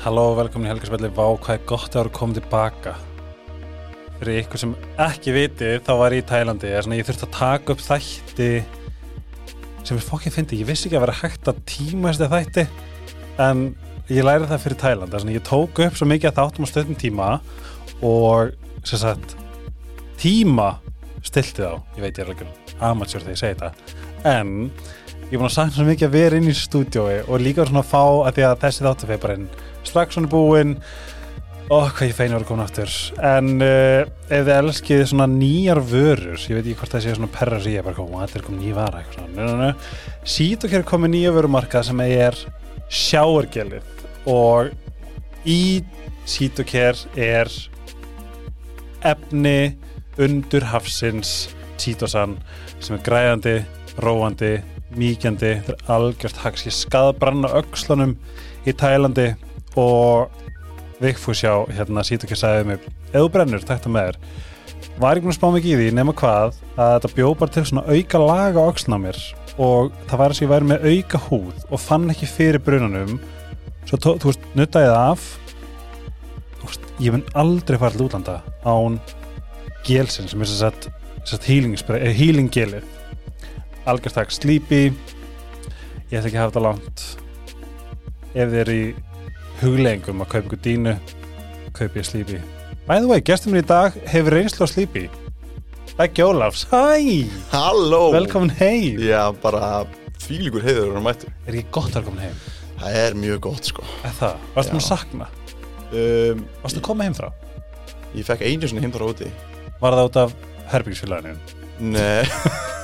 Halló og velkomin í Helgarspalli Vá, hvað er gott að vera komið tilbaka. Fyrir ykkur sem ekki viti þá var ég í Tælandi. Ég, ég þurfti að taka upp þætti sem er fokkið fyndi ég vissi ekki að vera hægt að tíma þessi þætti en ég lærið það fyrir Tælandi. Ég tók upp svo mikið að þáttum á stöðum tíma og sem sagt tíma stilti þá. Ég veit ég er alveg amatjör þegar ég segi þetta en ég er búin að sagna svo mikið að vera inn í stúdiói og líka svona að fá að því að þessi þáttu feir bara inn. Strax svona búinn og hvað ég feina að vera komin aftur. En uh, ef þið elskið svona nýjar vörur ég veit ekki hvort það sé svona perra síðan bara koma, þetta komin nýja vara eitthvað svona. Nö, nö, nö. Sítokær er komið nýja vörumarkað sem er sjáargelið og í Sítokær er efni undur hafsins Títosan sem er græðandi, róandi mýkjandi, þetta er algjört haks ég skaðbranna aukslunum í Tælandi og Vigfúsjá, hérna Sítokja sagði mig eða brennur, það með þér. Var ekki búin að spá mikið í því nema hvað að þetta bjó bara til svona auka laga aukslun á mér og það var að ég væri með auka húð og fann ekki fyrir brunanum. Svo tó, þú veist, nuttaði það af. Veist, ég mun aldrei fara til útlanda án gelsin sem er þess að healing, healing gelið algjörst takk Sleepy ég ætla ekki að hafa þetta langt ef þið er í hugleggingum að kaupa ykkur dínu kaupa ég Sleepy By the way, gestur mér í dag hefur reynslu á Sleepy Beggi Ólafs, hæ Halló Velkomin heim Já, bara fílíkur heiður að mættu Er ekki gott velkomin heim? Það er mjög gott sko Er það? Já. mér að sakna? um, Varstu að koma heim frá? Ég fekk einu sinni heim þar úti Var það út af herbyggisfélaginu? Nei,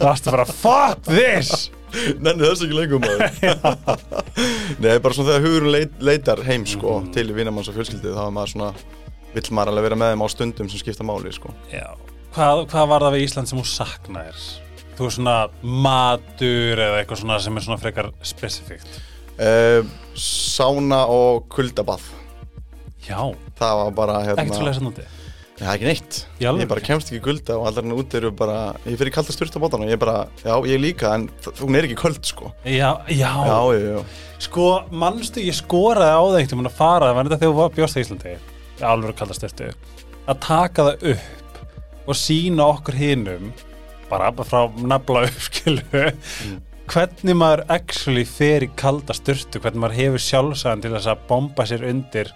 Varstu bara, fuck this! Nenni þess ekki lengur maður. Nei, bara svona þegar hugurinn leit, leitar heim sko Mhm. til vinnamanns og fjölskyldu þá er maður svona vill maður alveg vera með þeim á stundum sem skipta máli sko. Já. Hvað, hvað var það við Ísland sem þú saknaðir? Þú er svona matur eða eitthvað svona sem er svona frekar spesifíkt uh, Sána og kuldabað. Já, Það var bara hérna ekkert svo lesa núti Það er ekki neitt, ég bara kemst ekki í kulda og allar hann út eru bara, ég fyrir kalda sturt á bótan og ég bara, já ég líka en hún er ekki köld sko. Já, já, Já, já, já, Sko, mannstu ég skoraði á það einhvern veginn að fara, var þetta þegar þú var bjóst í Íslandi? Alveg kallast styrtu að taka það upp og sína okkur hinum bara frá nafla upp skilu hvernig maður actually fer í kalda styrtu, hvernig maður hefur sjálfsagan til þess að bomba sér undir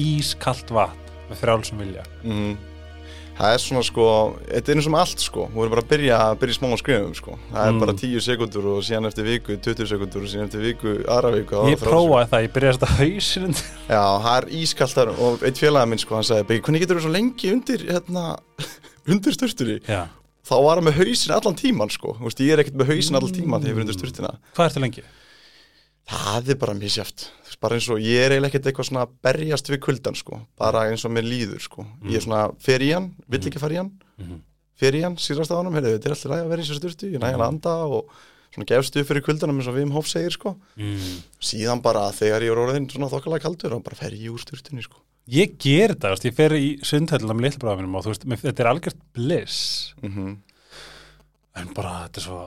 ískalt vatn með frjálsum vilja Mhm. Það er svona sko, þetta er eins og allt sko, þú verður bara að byrja, byrja í smá skrifum sko, það er Mm. bara 10 sekundur og síðan eftir viku 20 sekundur og síðan eftir viku aðra viku Ég prófaði það, ég byrjaði að undir sekundur. Já, það er ískaltar og eitt félagi minn sko, hann sagði, hvernig getur þú svo lengi undir, hérna, undir sturtunni? Já, Þá var hann með hausin allan tíman sko, þú veist, ég er ekkert með hausin allan tíman þegar ég er undir sturtina. hvað ertu lengi? Það er bara veist, bara eins og ég er eiginlega ekkert eitthvað svona að berjast við kuldan sko, bara eins og mér líður sko. Ég er svona, fer í hann, vill ekki fara í hann. Mhm. fer í hann, síðast á hann heyrðu, þetta er alltaf ræði að vera í þessu styrtu, ég næði að anda og svona gefst upp fyrir kuldanum eins og Vim Hof segir sko, Mm. síðan bara þegar ég er orðin svona þokkalega kaldur og bara fer ég úr styrtunni sko. Ég ger veist, ég fer í sundhöllina með litlabráðinum og þú veist, þetta er algjört bliss. Mm en bara þetta er svo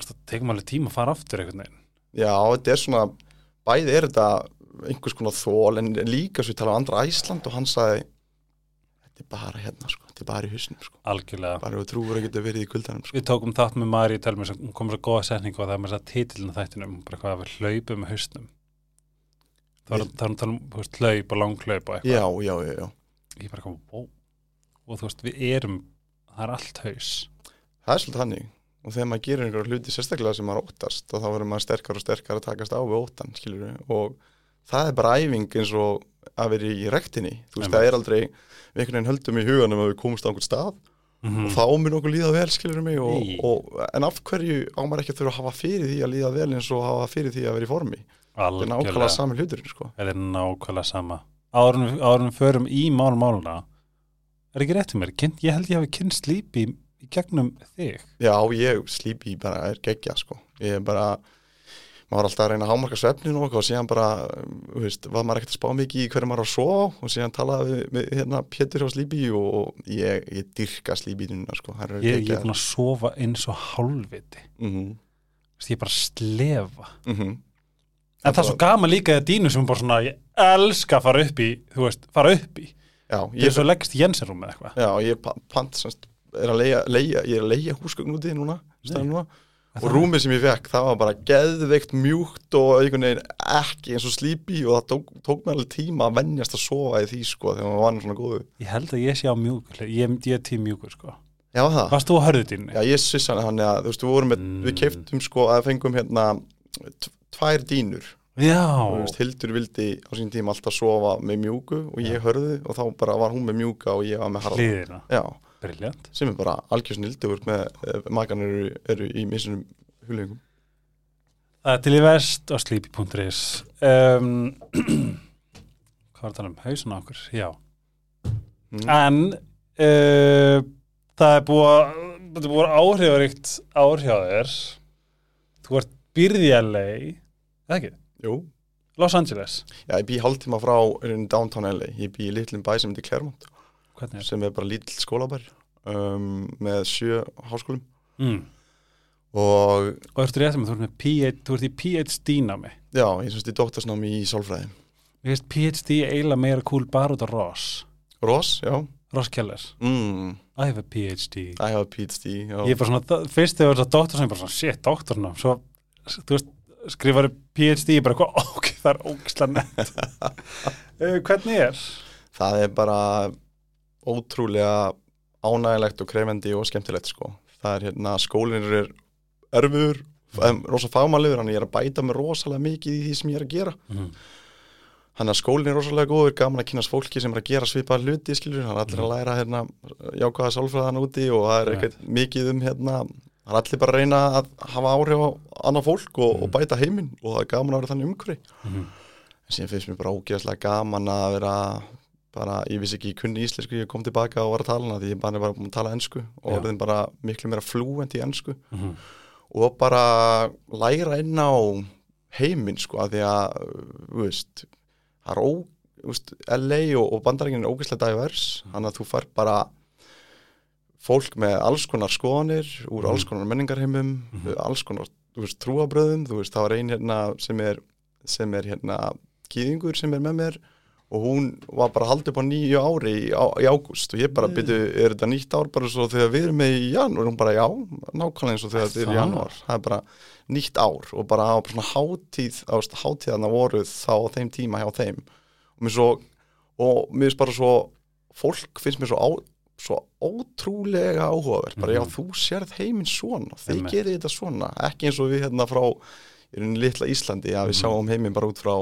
það tekum alveg tíma að fara aftur veginn. Já, þetta er svona bæði er þetta einhvers konar þól en líka svo ég tala um andra Æsland og hann sagði þetta er bara hérna sko, þetta er bara í hausnum sko. Algjörlega. Bara þú trúur að geta verið í kuldanum sko. Við tókum þátt með Mari í telmi sem kom svo góða setningu og það er með þess að titilin þættinum bara hvað við hlaupum með hausnum. Þá er það að tala um veist, hlaup og langhlaup og eitthvað. Já, já, já, já. Ég bara kom, wow og þú veist, við erum, það er allt haus. Það er svolítið þannig og þegar maður gerir einhverja hluti sérstaklega sem maður óttast og þá verður maður sterkar og sterkar að takast á við óttan, skilur og það er bara æfing eins og að vera í rektinni, þú veist, það er aldrei við einhvern veginn höldum í huganum að við komumst á einhvern stað. Mm og þá mun okkur líða vel, skilur mig og, og, en af hverju á maður ekki að þurfa að hafa fyrir því að líða vel eins og hafa fyrir því að vera í formi? Það er nákvæmlega algjörlega, sami hluturinn, sko. Það er nákvæmlega sama. Árunum, förum í málum máluna er ekki rétt um mér, ég held ég hafi kynst lípi í, gegnum þig? Já, ég slípi bara er geggja, sko. Ég er bara maður var alltaf að reyna að hámarka svefnin og og síðan bara, þú veist, var maður ekkert að spá mikið í hverju maður á að á og síðan talaði við, við hérna Pétur á Slíbi og ég, ég dyrka Slíbínuna, sko. Það er ég, ég er búin að sofa eins og hálfviti. Mm veist, ég er bara að slefa. -hmm. En það er svo gaman líka að dínu sem er bara svona ég elska að fara upp í, þú veist, fara upp í. Já, Ég er ég, svo leggst í Jensenrúm eða eitthvað. Já, ég pa- pant semst, er að leia, leia, ég er að leia húsgögn úti núna, núna. Og rúmið sem ég fekk, það var bara geðveikt mjúkt og einhvern veginn ekki eins og slípi og það tók, tók mér alveg tíma að venjast að sofa í því sko þegar maður var nú svona góðu Ég held að ég sé á mjúkur, ég, ég er tím mjúkur sko. Já, það. Varst þú að hörðu dýnu? Já, ég svissi hann að, þú veist, við vorum með, við keiftum sko að fengum hérna tvær dýnur. Já, veist, Hildur vildi á sín tíma alltaf sofa með mjúku og ég hörðu og þá bara var hún með mjúka og ég var með harða briljant sem er bara algjörsnildur með uh, makan eru, eru í missunum hulingum Það er til í vest og sleepy.is um, Hvað var það um? Hausun á okkur, já. Mm. En uh, það er búið að búið áhrifaríkt þér. Þú ert LA eða ekki? Jú, Los Angeles. Já, ég bý hálftíma frá downtown LA, ég bý í litlum bæ sem heitir Claremont, Hvernig er sem er bara lítill skólabær um, með sjö háskólum. Mm. og Og ertu rétt með, þú ert í PhD námi já, ég syns í doktorsnámi í sálfræði. Mér finnst PhD eiginlega meira cool bara út af Ross. Ross, já. Ross Keller mm, I have a PhD I have a PhD já. Ég er bara svona, fyrst þegar það var doktor sem ég bara svona, shit, doktornám. Svo, þú veist, skrifar PhD ég bara, hvað, ok, það er ógislega nett. Uh, Hvernig er? það er bara ótrúlega ánægilegt og krefendi og skemmtilegt sko. það er hérna, skólinn er erfiður, um, rosa þannig ég er að bæta mig rosalega mikið í því sem ég er að gera Mm. þannig að skólinn er rosalega góður, gaman að kynast fólki sem er að gera svipaða hluti, skilur hann er allir að læra hérna, jákvæða sálfræðan úti og það er ekkert mikið um hérna, það er allir bara að reyna að hafa áhrif á annað fólk og, og bæta heiminn og það er gaman að vera þannig umhverfi Mhm. síðan finnst mér bara ógeðslega gaman að vera bara, ég vissi ekki, ég kunni íslensku ég kom tilbaka og var að tala hana því ég bara var að tala ennsku og orðin bara miklu meira flúent í ennsku Mhm. og bara læra inn á heiminn sko, að því að þú veist, það er ó þú veist, LA og, og bandarækinn er ógeðslega divers, þannig að þú fær bara fólk með alls konar skoðanir, úr alls konar menningarheimum, alls konar þú veist, trúabröðum, þú veist, það var ein hérna sem er, sem er hérna kýðingur sem er með mér og hún var bara haldið á nýju ári í, á, í ágúst. Og ég bara byrju, er þetta nýtt ár bara svo þegar við erum með í janúar, hún bara já, nákvæmlega eins og þegar þetta er í janúar, það er bara nýtt ár. Og bara á svona hátíð, hátíðana voruð þá þeim tíma hjá þeim. Og mér svo, og mér finnst bara svo fólk finnst mér svo, á, svo ótrúlega áhugavert, bara já, þú sérð heiminn svona, Einmitt. gerir þetta svona. Ekki eins og við hérna frá í litla Íslandi, að við sjáum heiminn bara út frá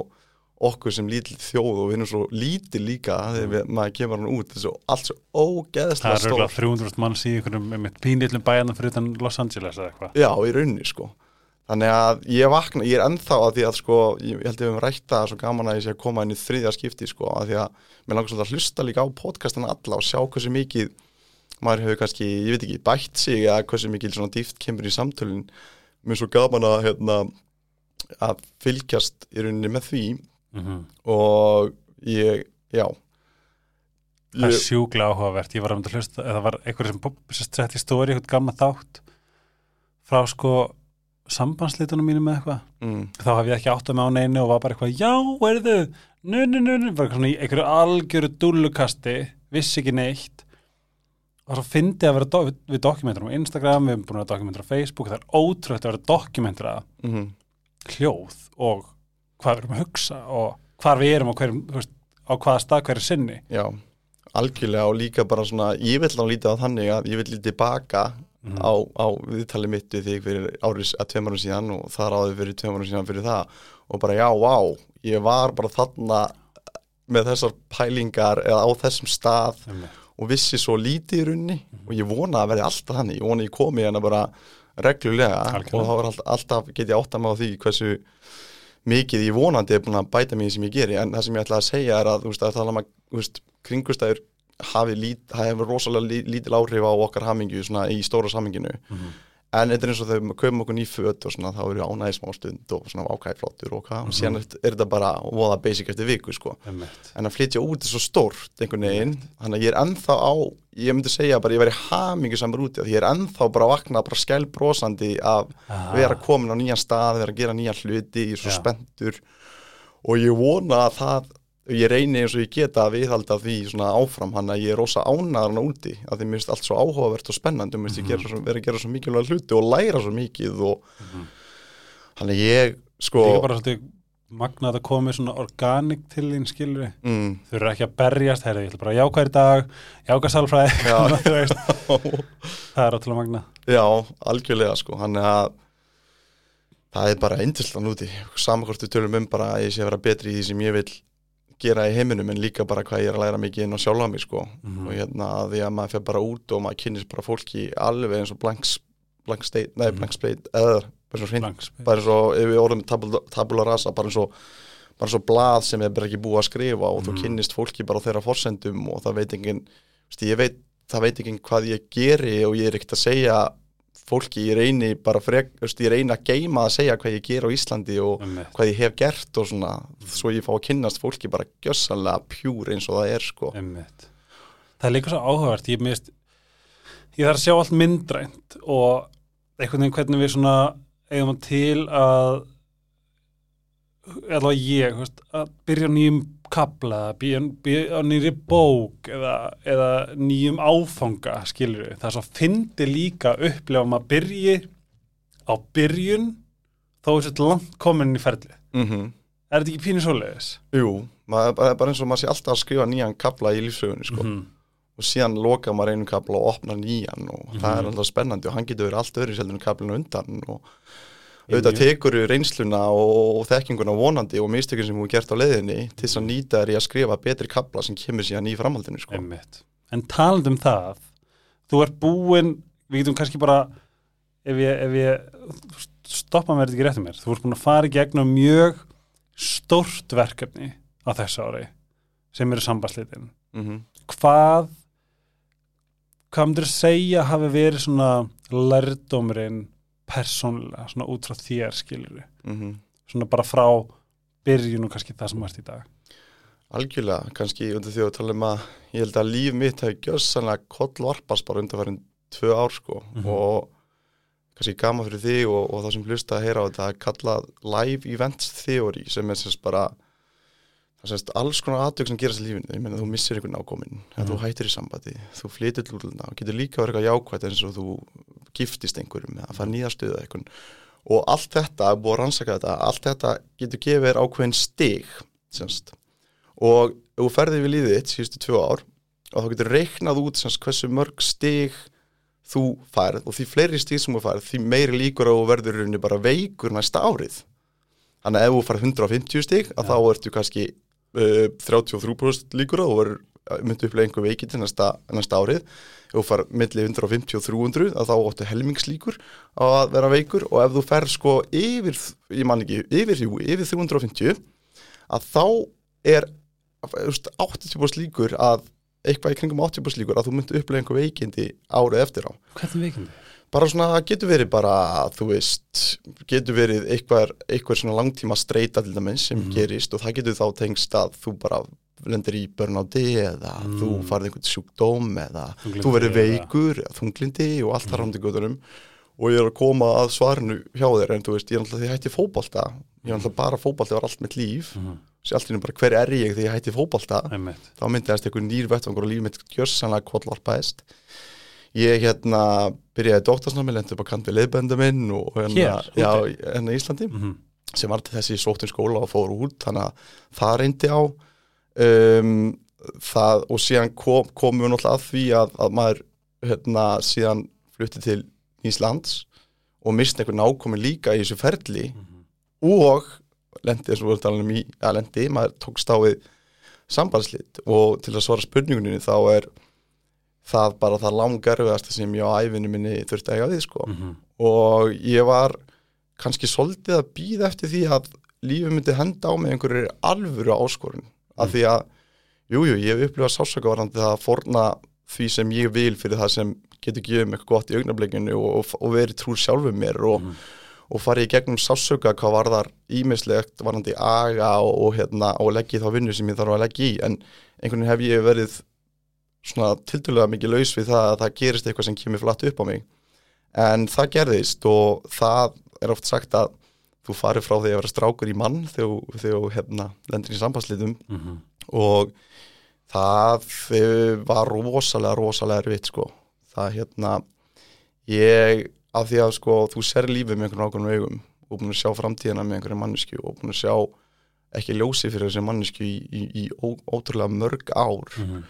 okkur sem lítil þjóð og við erum svo lítil líka þegar við, maður kemur hann út, þessu allt svo Það ógeðslega stór röglega 300 manns í einhverjum með pínlillum bæjarnum fyrir utan Los Angeles eða eitthvað. Já, í rauninni sko. Þannig að ég vakna, ég er ennþá að því að sko, ég, held að við höfum rætt það svo gaman að ég sé að koma inn í þriðja skipti sko, að því að mér langar svolítið að hlusta líka á podcastina alla og sjá hversu mikið maður hefur kannski, ég veit ekki, bætt sig eða hversu mikið svona dýft kemur í samtölin. Mér er svo gaman að hérna, að fylgjast í rauninni með því mm og ég, já. Það er ég, sjúklega áhugavert, ég var að mynda að hlusta eða var einhverjum sem, sem sett í stóri eitthvað gamla þátt frá sko sambandslitunum mínum með eitthvað. Mm, þá haf ég ekki átt að með á neinu og var bara eitthvað já, erðu, nu, nu, nu, nu bara svona í einhverju algjöru dúllukasti vissi ekki neitt. Og svo fyndi að vera do við, við dokumentur á Instagram, við erum búin að dokumentur á Facebook það er ótrúlega að vera dokumentur að mm, hljóð og hvað við erum að hugsa og hvar við erum og hverjum, veist, á hvaða stað hverju sinni já, algjörlega og líka bara svona, ég vil þá lítið á þannig að ég vil lítið tilbaka Mhm. á, á viðtali mitt við þig fyrir áris að tveim árum síðan og það ráði fyrir tveim árum síðan fyrir það og bara já, vá, ég var bara þarna með þessar pælingar eða á þessum stað Einmitt. og vissi svo lítið í runni Mhm. og ég vona að verði alltaf þannig, ég vona að ég komi hérna bara reglulega Algjörlega. og þá alltaf, alltaf get ég átta mig á því hversu mikið ég vonandi er búin að bæta í sem ég geri en það sem ég ætla að segja er að veist, að tala um að kringustæður hafi lít, hefur rosalega lí, lítil áhrif á okkar hamingju svona í stóra saminginu Mhm. En þetta er eins og þegar við köfum okkur ný föt og svona, þá eru ánæði smá stund og svona ákæði flottur og hvað, og síðan er, er þetta bara voða basic eftir viku sko Einmitt. en að flytja út er svo stórt einhvern veginn, þannig að ég er ennþá á ég myndi segja bara, ég væri hamingu samar úti því ég er ennþá bara að vakna bara skælbrósandi af Ah. vera komin á nýjan stað vera að gera nýjan hluti, ég er svo Já. spenntur og ég vona að það ég reyni eins og ég geta að viðhalda því svona áfram, hann að ég er rosa ánæðan úti, að því mér finnst allt svo áhugavert og spennandi og mér finnst ég gera svo, vera að gera svo mikilvæg hluti og læra svo mikið og hann að ég sko Líka bara svolítið magnað að komi svona organik til þín skilur við. mm, Þau eru ekki að berjast, herri, ég ætla bara að jáka í dag, jáka veist. Það er ótrúlega magnað. Já, algjörlega sko hann er að það er bara eindislan úti saman hvort við tölum um bara að ég sé að vera betri í því sem ég vil gera í heiminum en líka bara hvað ég er að læra mikið inn á sjálfa mig sko Mhm. og hérna að því að maður fer bara út og maður kynnist bara fólki alveg eins og blank, blank state, nei blank state eða bara svo hreint, Blanks. bara eins og ef við orðum tabula, tabula rasa, bara eins og bara eins og blað sem er bara ekki búið að skrifa og þú Mhm. kynnist fólki bara á þeirra forsendum og það veit enginn, ég veit það veit enginn hvað ég geri og ég er ekkert að segja fólki, ég reyni bara frek, veist, ég reyni að geima að segja hvað ég ger á Íslandi og Einmitt. hvað ég hef gert og svona, svo ég fá að kynnast fólki bara gjössanlega pjúr eins og það er sko Einmitt. Það er líka svo áhugavert, ég mist ég þarf að sjá allt myndrænt og einhvern veginn hvernig við svona eigum til að allavega ég veist, að byrja nýjum kapla, á nýri bók eða, eða nýjum áfanga, skilur við það er svo fyndi líka að upplefa að byrji á byrjun þó er þetta langt komin í ferli mm er þetta ekki pínu svoleiðis? Jú, maður, bara, bara eins og maður sé alltaf að skrifa nýjan kapla í lífsögunni sko. Mhm. og síðan loka maður einu kapla og opna nýjan og það Mhm. er alltaf spennandi og hann getur verið allt öðru seldur en kaplinu undan og auðvitað tekur reynsluna og, og þekkinguna vonandi og mistökun sem hún gert á leiðinni til þess að nýta þær í að skrifa betri kapla sem kemur síðan í framhaldinu sko. En talandi um það, þú ert búinn, við getum kannski bara, ef ég, ef ég stoppa mér þetta ekki réttum mér, þú ert búinn að fara í gegnum mjög stórt verkefni á þessu ári sem eru sambandslitin. mm -hmm. Hvað, hvað myndir að segja hafi verið svona lærdómurinn persónulega, svona út frá þér skilur svona bara frá byrjun og kannski það sem ert í dag. Algjörlega, kannski undir því að tala um að ég held að líf mitt hefði gjössanlega kollvarpast bara undir tvö ár sko Mhm. og kannski gaman fyrir því og, og það sem hlusta að heyra á þetta er kallað Live Events Theory sem er sérst bara það er sérst alls konar aðtök sem gerast í lífinu ég meina þú missir einhvern ákomin mm. þú hættir í sambandi, þú flytur til útlunda og getur líka verið eitthvað jákvætt eins og þú giftist einhverjum eða fara nýja stuða eitthvað og allt þetta, búið að rannsaka þetta allt þetta getur gefið þér ákveðin stig semst og ef þú ferðið við lífið þitt síðustu tvö ár og þá getur reiknað út semst hversu mörg stig þú færð og því fleiri stig sem þú færð því meiri líkur á að verður bara veikur næsta árið þannig að ef þú færð 150 stig að Ja. þá ertu kannski uh, 33% líkur þú verður myndi upplega einhver veikindi næsta, næsta árið. Ef þú færð milli 150 og 300 að þá áttu helmingslíkur að vera veikur. Og ef þú færð sko yfir, ég man ekki, yfir, yfir 350 að þá er veist, 80% líkur að eitthvað í kringum 80% líkur að þú myndi upplega einhver veikindi árið eftir á. Hvernig veikindi? Bara svona, það getur verið bara þú veist, getur verið eitthvað, eitthvað svona langtíma streyta til dæmis sem Mhm. gerist og það getur þá tengst að þú bara lendir í börnáti eða Mm. þú farið einhvern sjúkdóm eða Þunglindi þú eða- veikur eða þunglindi og allt þar ándi göttunum og ég er að koma að svarinu hjá þér en þú veist, ég er alltaf því ég hætti fótbolta ég er alltaf bara fótbolta var allt mitt líf Mhm. sér allt í einu bara hver er ég því ég hætti Einmitt. þá myndi þess einhver nýr vettvangur og líf mitt gjörsanlega ég hérna byrjaði doktorsnámi, lendi upp á kant við leiðbenda minn og hérna, Hér, já, úti? hérna í Íslandi Mhm. sem var til þessi sóttum skóla og fór út þannig að það reyndi á um, það og síðan kom, komum við náttúrulega að því að, að maður hérna síðan flutti til Íslands og misti einhver nákomi líka í þessu ferli Mhm. og lendi eins og við erum talað um í að lendi, maður tókst á við sambandslit og til að svara spurningunni þá er það bara það langarfiðasta sem ég á æfinu minni þurfti að eiga við sko Mhm. og ég var kannski svolítið að býða eftir því að lífið myndi henda á mig einhverju alvöru áskorun af því að, jújú, jú, ég hef upplifað sásakavarandi það að forna því sem ég vil fyrir það sem getur gefið mig eitthvað gott í augnablikinu og, og, verið trúr sjálfum mér og, Mhm. og farið í gegnum sásöka hvað var þar ímislegt varandi aga og, og, hérna, leggja í þá vinnu sem ég þarf að leggja í en einhvern veginn hef ég verið svona tildulega mikið laus við það að það gerist eitthvað sem kemur flatt upp á mig en það gerðist og það er oft sagt að þú farir frá því að vera strákur í mann þegar þú hérna, lendir í sambandslitum Mhm. og það eh, var rosalega, rosalega erfitt sko. það hérna ég, af því að sko þú ser lífið með einhvern ákveðnum augum og búin að sjá framtíðina með einhverjum mannesku og búin að sjá ekki ljósi fyrir þessi mannesku í, í, í ó, ótrúlega mörg ár Mhm. og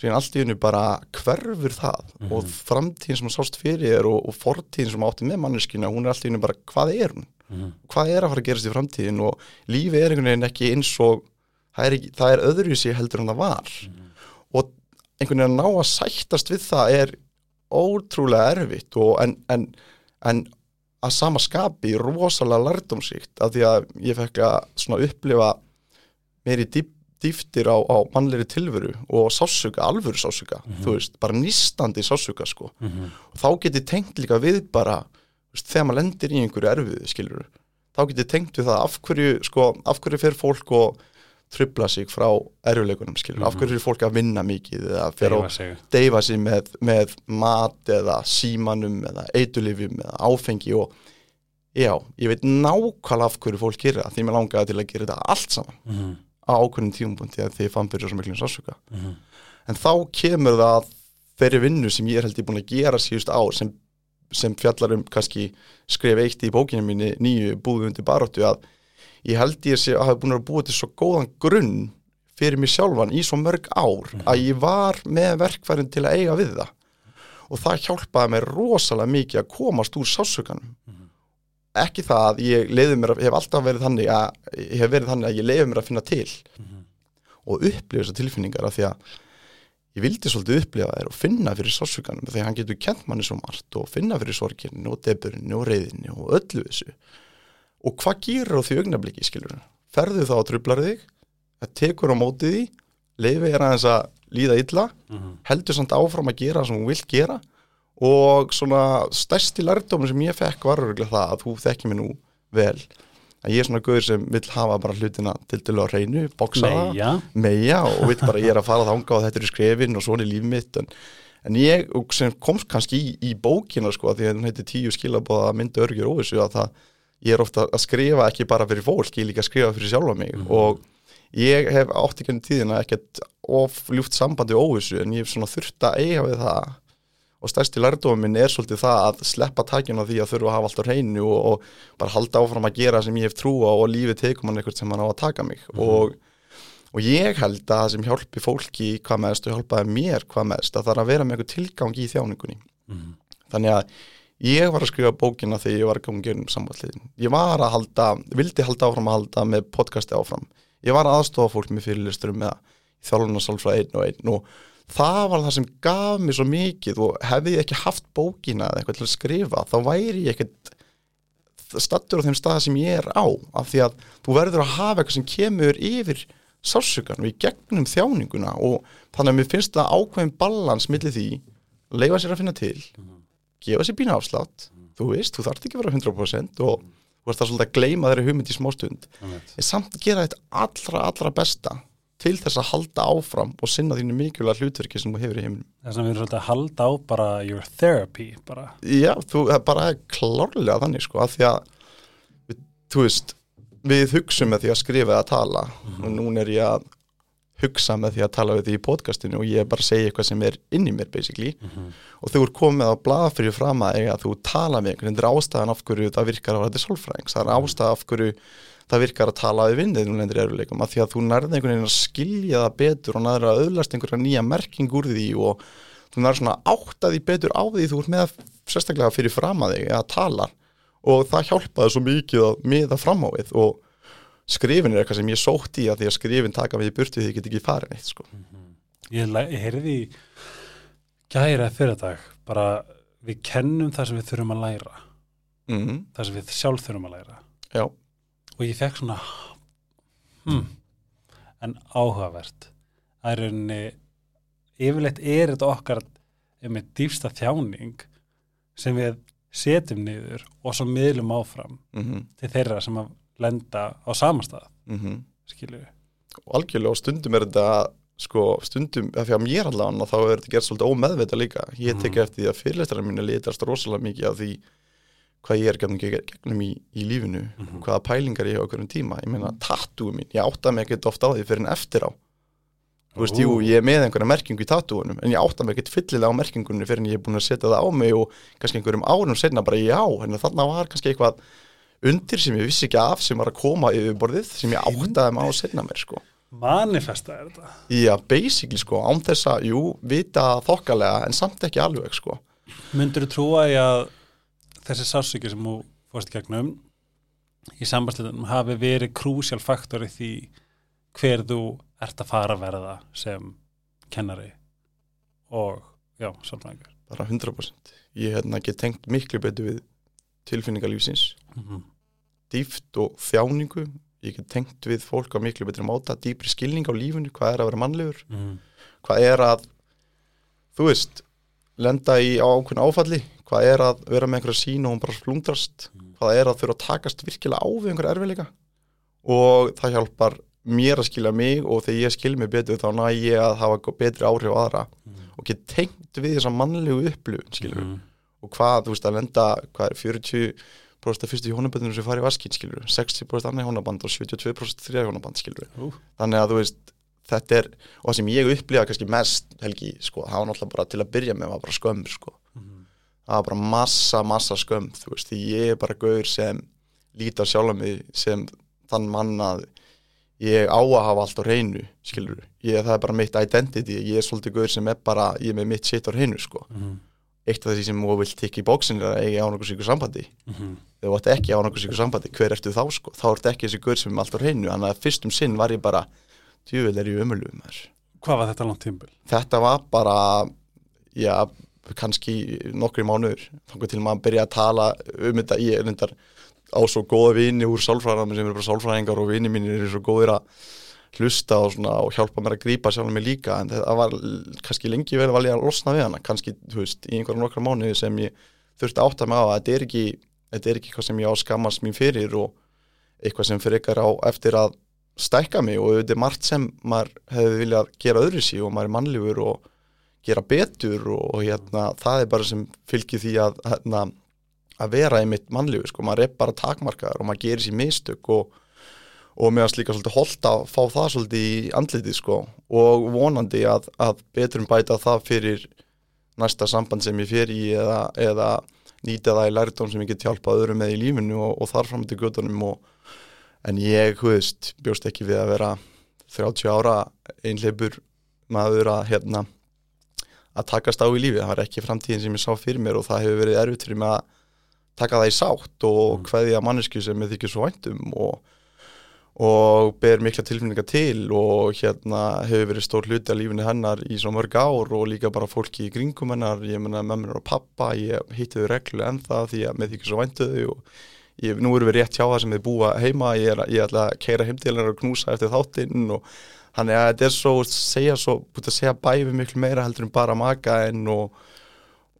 síðan allt í hennu bara hverfur það Mhm. og framtíðin sem sást fyrir þér og, og fortíðin sem átti með manneskuna hún er allt í hennu bara hvað er hún Mhm. hvað er að fara að gerast í framtíðin og lífið er einhvern veginn ekki eins og það er, það er öðru sér heldur en það var og einhvern veginn að ná að sættast við það er ótrúlega erfitt og en, en, en að sama skapi rosalega lærdomsíkt af því að ég fekk að upplifa meiri dýp, dýftir á, á mannleiri tilveru og sásuga, alvöru sásuga þú veist, bara nýstandi sásuga sko Mhm. og þá geti tengt líka við bara veist, þegar maður lendir í einhverju erfiðu skilur þá geti tengt við það af hverju sko, af hverju fer fólk og trubla sig frá erfileikunum skilur af hverju er fólk að vinna mikið eða fer sig. deyfa sig með, með mat eða símanum eða eitulifjum eða áfengi og já, ég veit nákvæmlega af hverju fólk gerir það því mér langaði til að gera þetta allt saman Mhm. Á ákveðnum tímumbúndi að ég fann fyrir svo miklum sásuga Mhm. en þá kemur það þeirri vinnu sem ég er held ég búin að gera síðust ár sem, sem fjallar um kannski skref eitt í bókinu minni nýju búið undir baróttu að ég held ég að hafa búin að búið til svo góðan grunn fyrir mig sjálfan í svo mörg ár að ég var með verkfærin til að eiga við það. Og það hjálpaði mér rosalega mikið að komast úr sásuganum ekki það að ég leiði mér að, hef alltaf verið þannig að ég hef verið þannig að ég leiði mér að finna til. Og upplifa þessar tilfinningar af því að ég vildi svolítið upplifa þær og finna fyrir sásuganum að hann getur kent manni svo margt og finna fyrir sorginni og deburinn og reyðinni og öllu þessu. Og hvað gerur á því augnabliki skilur ferðu þá að trublar þig það tekur á mótið því leiði er aðeins að líða illa Mhm. heldur samt áfram að gera sem hún vill gera og svona stærsti lærdómur sem ég fekk var örgulega það að þú þekki mig nú vel. Að ég er svona gauður sem vill hafa bara hlutina til til að reynu, boksa það Meja. og vill bara ég er að fara þanga og þetta eru skrefin og svona er líf mitt en, en ég, sem komst kannski í, í bókina sko, því að hún heiti tíu skilabóða mynda örgjur óvissu að það ég er ofta að skrifa ekki bara fyrir fólk ég er líka að skrifa fyrir sjálfa mig. Og ég hef átt ekki enn tíðina ekkert of ljúft sambandi óvissu en ég hef svona þurft að eiga við það og stærsti lærdómi minn er svolítið það að sleppa takjun á því að þurfa að hafa allt á hreinu og, og bara halda áfram að gera sem ég hef trú á og lífið tekum hann eitthvað sem hann á að taka mig. Og, og ég held að það sem hjálpi fólki hvað meðst og hjálpaði mér hvað meðst að það er að vera með eitthvað tilgang í þjáningunni. Mhm. þannig að ég var að skrifa bókina þegar ég var að ganga um samvætliðin ég var að halda, vildi halda áfram að halda með podcasti áfram. Ég var að aðstofa fólk með fyrirlisturum með þjálfuna sálfræði einn og einn og það var það sem gaf mér svo mikið og hefði ég ekki haft bókina eða eitthvað til að skrifa þá væri ég ekkert stattur á þeim stað sem ég er á af því að þú verður að hafa eitthvað sem kemur yfir og í gegnum þjáninguna og þannig að mér finnst það ákveðin balans millir því, leifa sér að finna til gefa sér bína afslátt þú veist, þú þarft ekki að vera 100% og þú ert það svolítið að gleyma þeirri hugmynd í smástund. Einmitt. en samt gera þetta allra, allra besta til þess að halda áfram og sinna þínu mikilvæg hlutverki sem þú hefur í heiminum. Þess að við erum svolítið að halda á bara your therapy bara. Já, þú, það er bara klárlega þannig sko, að því að við, þú veist, við hugsum með því að skrifa eða tala og núna er ég að hugsa með því að tala við því í podcastinu og ég bara að segja eitthvað sem er inn í mér basically. Og þú er komið á blaða fyrir fram að að þú tala með einhvern, þetta er ástæðan af hverju það virkar að vera þetta sálfræðings, það er ástæðan af hverju það virkar að tala við vindið nú lendir eruleikum að því að þú nærði einhvern veginn að skilja það betur og nærði að auðlast einhverja nýja merking úr því og þú nærði svona áttaði betur á því þú ert með sérstaklega fyrir fram að þig að tala og það hjálpaði svo mikið að miða fram á við og skrifin er eitthvað sem ég sótt í að því að skrifin taka mig í burtu því ég get ekki farið neitt sko. Ég, læ- ég heyrði í gæra fyrir dag bara við kennum það sem við þurfum að læra. Mm, það sem við sjálf þurfum að læra. Já, og ég fekk svona hmm, en áhugavert. Það er rauninni yfirleitt er þetta okkar með dýfsta þjáning sem við setjum niður og svo miðlum áfram mm til þeirra sem að lenda á samastað, -hmm. skilur við og algjörlega og stundum er þetta sko stundum, af því að mér allan þá er þetta gert svolítið ómeðvita líka. Ég tek Mhm. eftir því að fyrirlestara mínu litast rosalega mikið af því hvað ég er gegnum, gegnum í, í lífinu Mhm. hvaða pælingar ég hef á hverjum tíma. Ég meina tattúum mín, ég átta mig ekkert ofta á því fyrir en eftir á. Þú veist, jú, ég er með einhverja merkingu í tattúunum en ég átta mig ekkert fyllilega á merkingunni fyrir en ég er búin að setja það á mig og kannski einhverjum árum senna bara já, en þarna var kannski eitthvað undir sem ég vissi ekki af sem var að koma yfir borðið sem ég áttaði mig á senna mér sko. Manifesta er þetta? Já, basically sko, án þess að, jú, vita þokkalega en samt ekki alveg sko. myndur þú trúa í að þessi sásöki sem þú fórst í gegnum í sambandslitunum hafi verið krúsjál faktor í því hver þú ert að fara að verða sem kennari og já, sálfræðingur Bara 100%. Ég hérna get tengt miklu betur við tilfinningalífsins, mm -hmm. dýft og þjáningu. Ég get tengt við fólk á miklu betri máta, dýpri skilning á lífinu, hvað er að vera mannlegur, Mm. hvað er að, þú veist, lenda í ákveðin áfalli, hvað er að vera með einhverja sín og hún bara splundrast, hvað er að þurfa að takast virkilega á við einhverja erfiðleika og það hjálpar mér að skilja mig og þegar ég skil mig betur þá næ ég að hafa betri áhrif á aðra og get tengt við þessa mannlegu upplifun skilur Mm. og hvað, þú veist, að lenda hvað er 40% af fyrstu hjónaböndunum sem fari í vaskinn skilur 60% annað hjónaband og 72% þriða hjónaband skilur Ú. þannig að þú veist, þetta er og það sem ég upplifa kannski mest helgi, sko, það var náttúrulega bara til að byrja með var bara skömm, sko. Það var bara massa, massa skömm þú veist, því ég er bara gaur sem lítar sjálf mig sem þann mann að ég á að hafa allt á reynu, skilur ég, það er bara mitt identity, ég er svolítið gaur sem er bara, ég er með mitt sitt á reynu, sko Mm. eitt af því sem þú vilt tikka í bóksin er að eiga ánægusíku sambandi Mm. þegar þú ætti ekki ánægusíku sambandi, hver ertu þá, sko þá ertu ekki þessi gaur sem er allt á reynu þannig að fyrstum sinn var ég bara, djúvel er ég umöluðum þar hvað var þetta langt tímbil? þetta var bara já, kannski nokkri mánuður þannig til maður byrja að tala um þetta ég er reyndar á svo góða vini úr sálfræðanum sem eru bara sálfræðingar og vini mínir eru svo góðir að hlusta og, svona, og hjálpa mér að grípa sjálf mig líka. En það var kannski lengi vel að losna við hana kannski, veist, í einhverjum nokkra mánuði sem ég þurfti að átta mig á að þetta er ekki þetta er ekki eitthvað sem ég á að skammast mín fyrir og eitthvað sem fyrir ykkar á eftir að stækka mig og þetta er margt sem maður hefði viljað gera öðru sí og maður er mannlegur og gera betur og, og hérna, það er bara sem fylgir því að, hérna, að vera einmitt mannlegur, sko, maður er bara takmarkaðar og maður gerir sér mistök og, og meðan líka svolítið holdt að fá það svolítið í andlitið sko. Og vonandi að, að betur um bæta það fyrir næsta samband sem ég fer í eða, eða nýta það í lærdóm sem ég get hjálpað öðrum með í lífinu og, og þar fram til göttunum og en ég, þú veist, bjóst ekki við að vera 30 ára einleipur maður að hérna að takast á í lífi, það var ekki framtíðin sem ég sá fyrir mér og það hefur verið erfitt fyrir mig að taka það í sátt og Mm. hvaðið að mannesku sem ég þykir svo væntum og, og ber mikla tilfinninga til og hérna hefur verið stór hluti af lífinu hennar í svo mörg ár og líka bara fólki í kringum hennar, ég menna mömmur og pappa, ég hitti þau reglu ennþá því að mér þykir svo væntu þau og ég, nú erum við rétt hjá það sem þau búa heima, ég, er, ég ætla að keira heim til hennar og knúsa eftir þáttinn og Þannig að þetta er svo, segja svo, búið að segja bæfi miklu meira heldur en bara maka en og,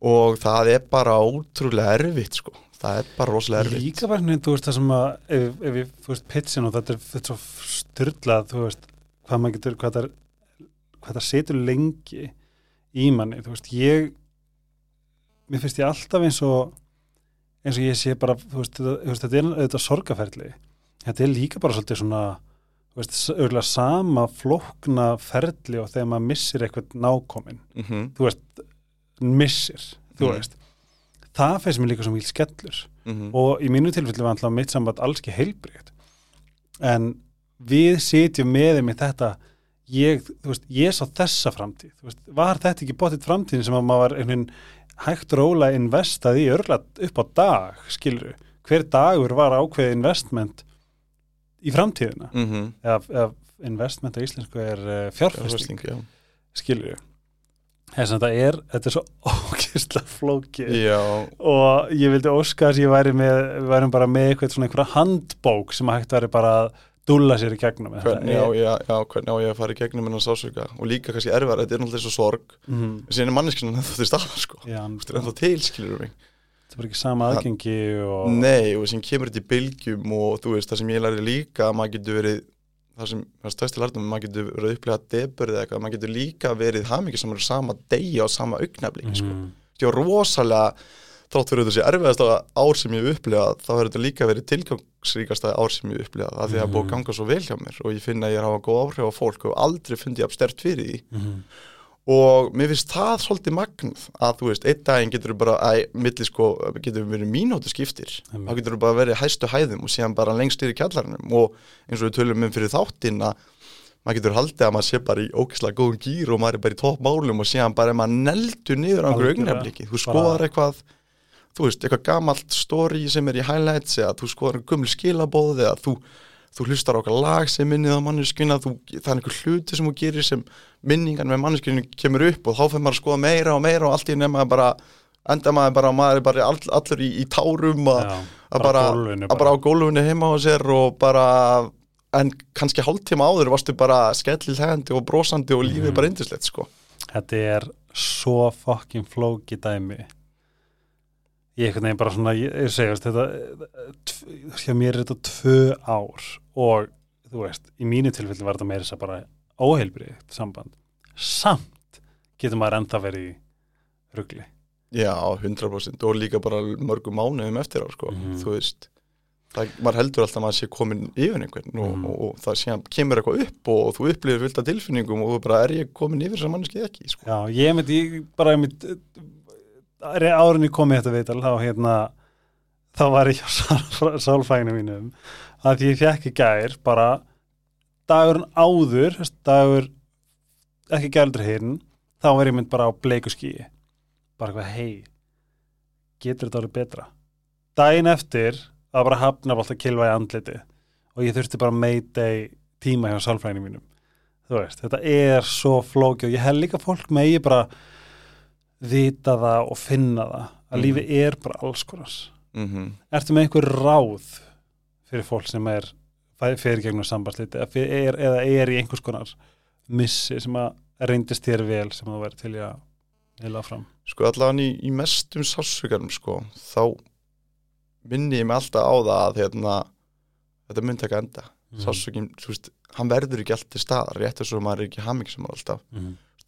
og það er bara ótrúlega erfitt sko. Það er bara rosalega erfitt. Líka bara hérna, þú veist það sem að ef, ef við, þú veist, pitchin og þetta er, þetta er svo styrlað, þú veist hvað maður getur, hvað það það setur lengi í manni, þú veist, ég mér finnst ég alltaf eins og eins og ég sé bara, þú veist, þetta, þetta er auðvitað sorgaferli, þetta er líka bara svolítið svona, auðvitað sama flókna ferli og þegar maður missir eitthvað nákomin Mm -hmm. þú veist, missir þú Mhm. veist, það finnst mér líka svo mjög skellur. Mm og í mínu tilfelli var alltaf mitt samband alls ekki heilbrigt. En við sitjum með þeim í þetta ég, þú veist, ég sá þessa framtíð. Þú veist, var þetta ekki bóttið framtíðin sem að maður var einhvern hægt róla investað í örgla upp á dag skilru, hver dagur var ákveðið investment í framtíðina. -hmm. eða, eða investment á íslensku er uh, fjárfesting já. skilju þess að þetta er, þetta er svo ókistlega flókið. Já, og ég vildi óska að ég væri með við værum bara með eitthvað svona einhverja handbók sem hægt væri bara að dúlla sér í gegnum þetta. Hvernig á er- ég, ég að fara í gegnum hennar sásöka og líka kannski erfara, þetta er náttúrulega svo sorg. Mhm. síðan er manneskinu ennþá til staðar sko. Já, þú veist, er ennþá til, skilur mig þetta er bara ekki sama aðgengi og Nei, og sem kemur þetta í bylgjum og þú veist, það sem ég læri líka að maður getur verið það sem, það stæsti lærtum maður getur verið að upplega deburð eða eitthvað maður getur líka verið hamingi sem er sama degi á sama augnablik, sko Mhm. Ég var rosalega þátt fyrir þetta sé erfiðasta ár sem ég upplegað þá hefur þetta líka verið tilgangsríkasta ár sem ég upplegað af því að það er búið að Mhm. ganga svo vel hjá mér og ég finna að ég hafa góð áhrif á fólk og aldrei fundið ég abstert fyrir því Mhm. Og mér finnst það svolítið magnuð að þú veist, einn daginn getur þú bara æ, milli sko, getur verið mínútu skiptir. Þá getur þú bara verið hæstu hæðum og síðan bara lengst yfir kjallarnum og eins og við tölum um fyrir þáttinn að maður getur haldið að maður sé bara í ókislega góðum gýr og maður er bara í toppmálum og síðan bara er maður neldur niður á einhverju augnabliki þú skoðar eitthvað þú veist, eitthvað gamalt story sem er í highlights eða þú skoðar gömul skilabóð eða þú, þú hlustar okkar lag sem minnið á manneskuna þú, það er einhver hluti sem þú gerir sem minningan með manneskunu kemur upp og þá fyrir maður að skoða meira og meira og allt í nema bara enda maður bara, maður er bara all, allur í, í tárum að, að bara, að bara á gólfinu heima á sér og bara en kannski hálftíma áður varstu bara skellil hegandi og brosandi og lífið Mhm. bara indislegt sko Þetta er svo fucking flóki dæmi ég veginn bara svona ég, ég segast þetta hjá mér er þetta tvö ár og þú veist, í mínu tilfelli var þetta meira þess að bara óheilbriðt samband samt getur maður enda verið í rugli Já, 100% og líka bara mörgum mánuðum eftir á sko, Mhm. þú veist það, maður heldur alltaf að maður sé komin yfir einhvern og, Mhm. og, og það sé, kemur eitthvað upp og, og þú upplifir fullt af tilfinningum og þú bara er ég komin yfir sem manneski ekki sko. Já, ég myndi ég bara einmitt árin ég komið þetta viðtal þá hérna þá var ég hjá sálfæginu mínum. Að ég fekk í gær bara dagurinn áður dagur ekki gældur hinn þá var ég mynd bara á bleiku skíi bara eitthvað hei getur þetta alveg betra? Daginn eftir að bara hafna að kilva í andliti og ég þurfti bara mayday tíma hjá sálfræðinu mínum. Þú veist, þetta er svo flóki og ég held líka fólk megi bara vita það og finna það að Mhm. lífi er bara alls konar mm -hmm. Ertu með einhver ráð fyrir fólk sem er fyrir gegnum sambandsliti eða er, eða er í einhvers konar missi sem að reyndist þér vel sem þú verður til að heila fram sko allavega í, í mestum sásugarum sko, þá minni ég mig alltaf á það að hérna, þetta mun taka enda Mhm. sásugin, þú veist, hann verður ekki alltaf staðar, rétt eins og maður er ekki hamming alltaf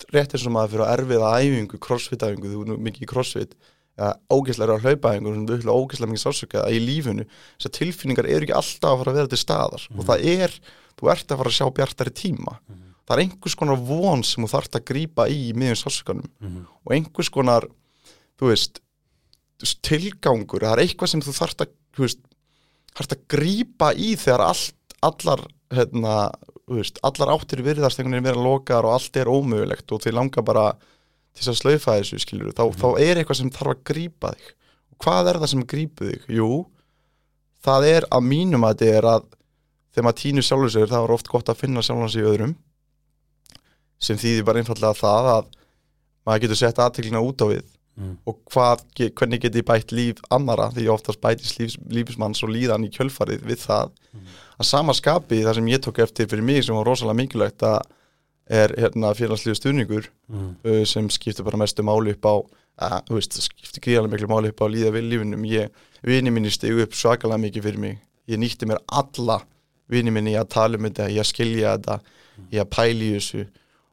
Mhm. rétt eins og maður fyrir að erfiða æfingu, crossfit-æfingu, þú er mikið í crossfit eða ógeðslega á hlaupaæfingu sem þú ætla ógeðslega mikið sásöka að í lífinu þessar tilfinningar eru ekki alltaf að fara að vera til staðar og það er, þú ert að fara að sjá bjartari tíma það er einhvers konar von sem þú þarft að grípa í í miðjum sásökanum Mhm. og einhvers konar þú veist, tilgangur það er eitthvað sem þú þarft að þú veist, þarft að grípa í þegar allt, allar hérna, veist, allar áttir virðast einhvern veginn vera lokaðar og allt er ómögulegt og þið langar bara til þess að slaufa þessu skilur þá, þá er eitthvað sem þarf að grípa þig. Og hvað er það sem grípu þig? Jú, það er að mínum að þetta er að þegar maður týnur sjálfur sér það er oft gott að finna sjálfan sig í öðrum sem þýðir bara einfallega það að maður getur sett aðteklina út á við Mhm. og hvað, hvernig geti ég bætt líf annara því oftast bætist lífs, lífsmanns og líðan í kjölfarið við það. Að sama skapi það sem ég tók eftir fyrir mig sem var rosalega mikilvægt að er hérna félagslegu stuðningur uh, sem skiptir bara mestu máli upp á að, þú veist, skiptir gríðarlega miklu máli upp á að líða við lífinum ég, vini minni stegu upp svakalega mikið fyrir mig. Ég nýtti mér alla vini minni að tala um þetta, í að skilja þetta í að pæli þessu.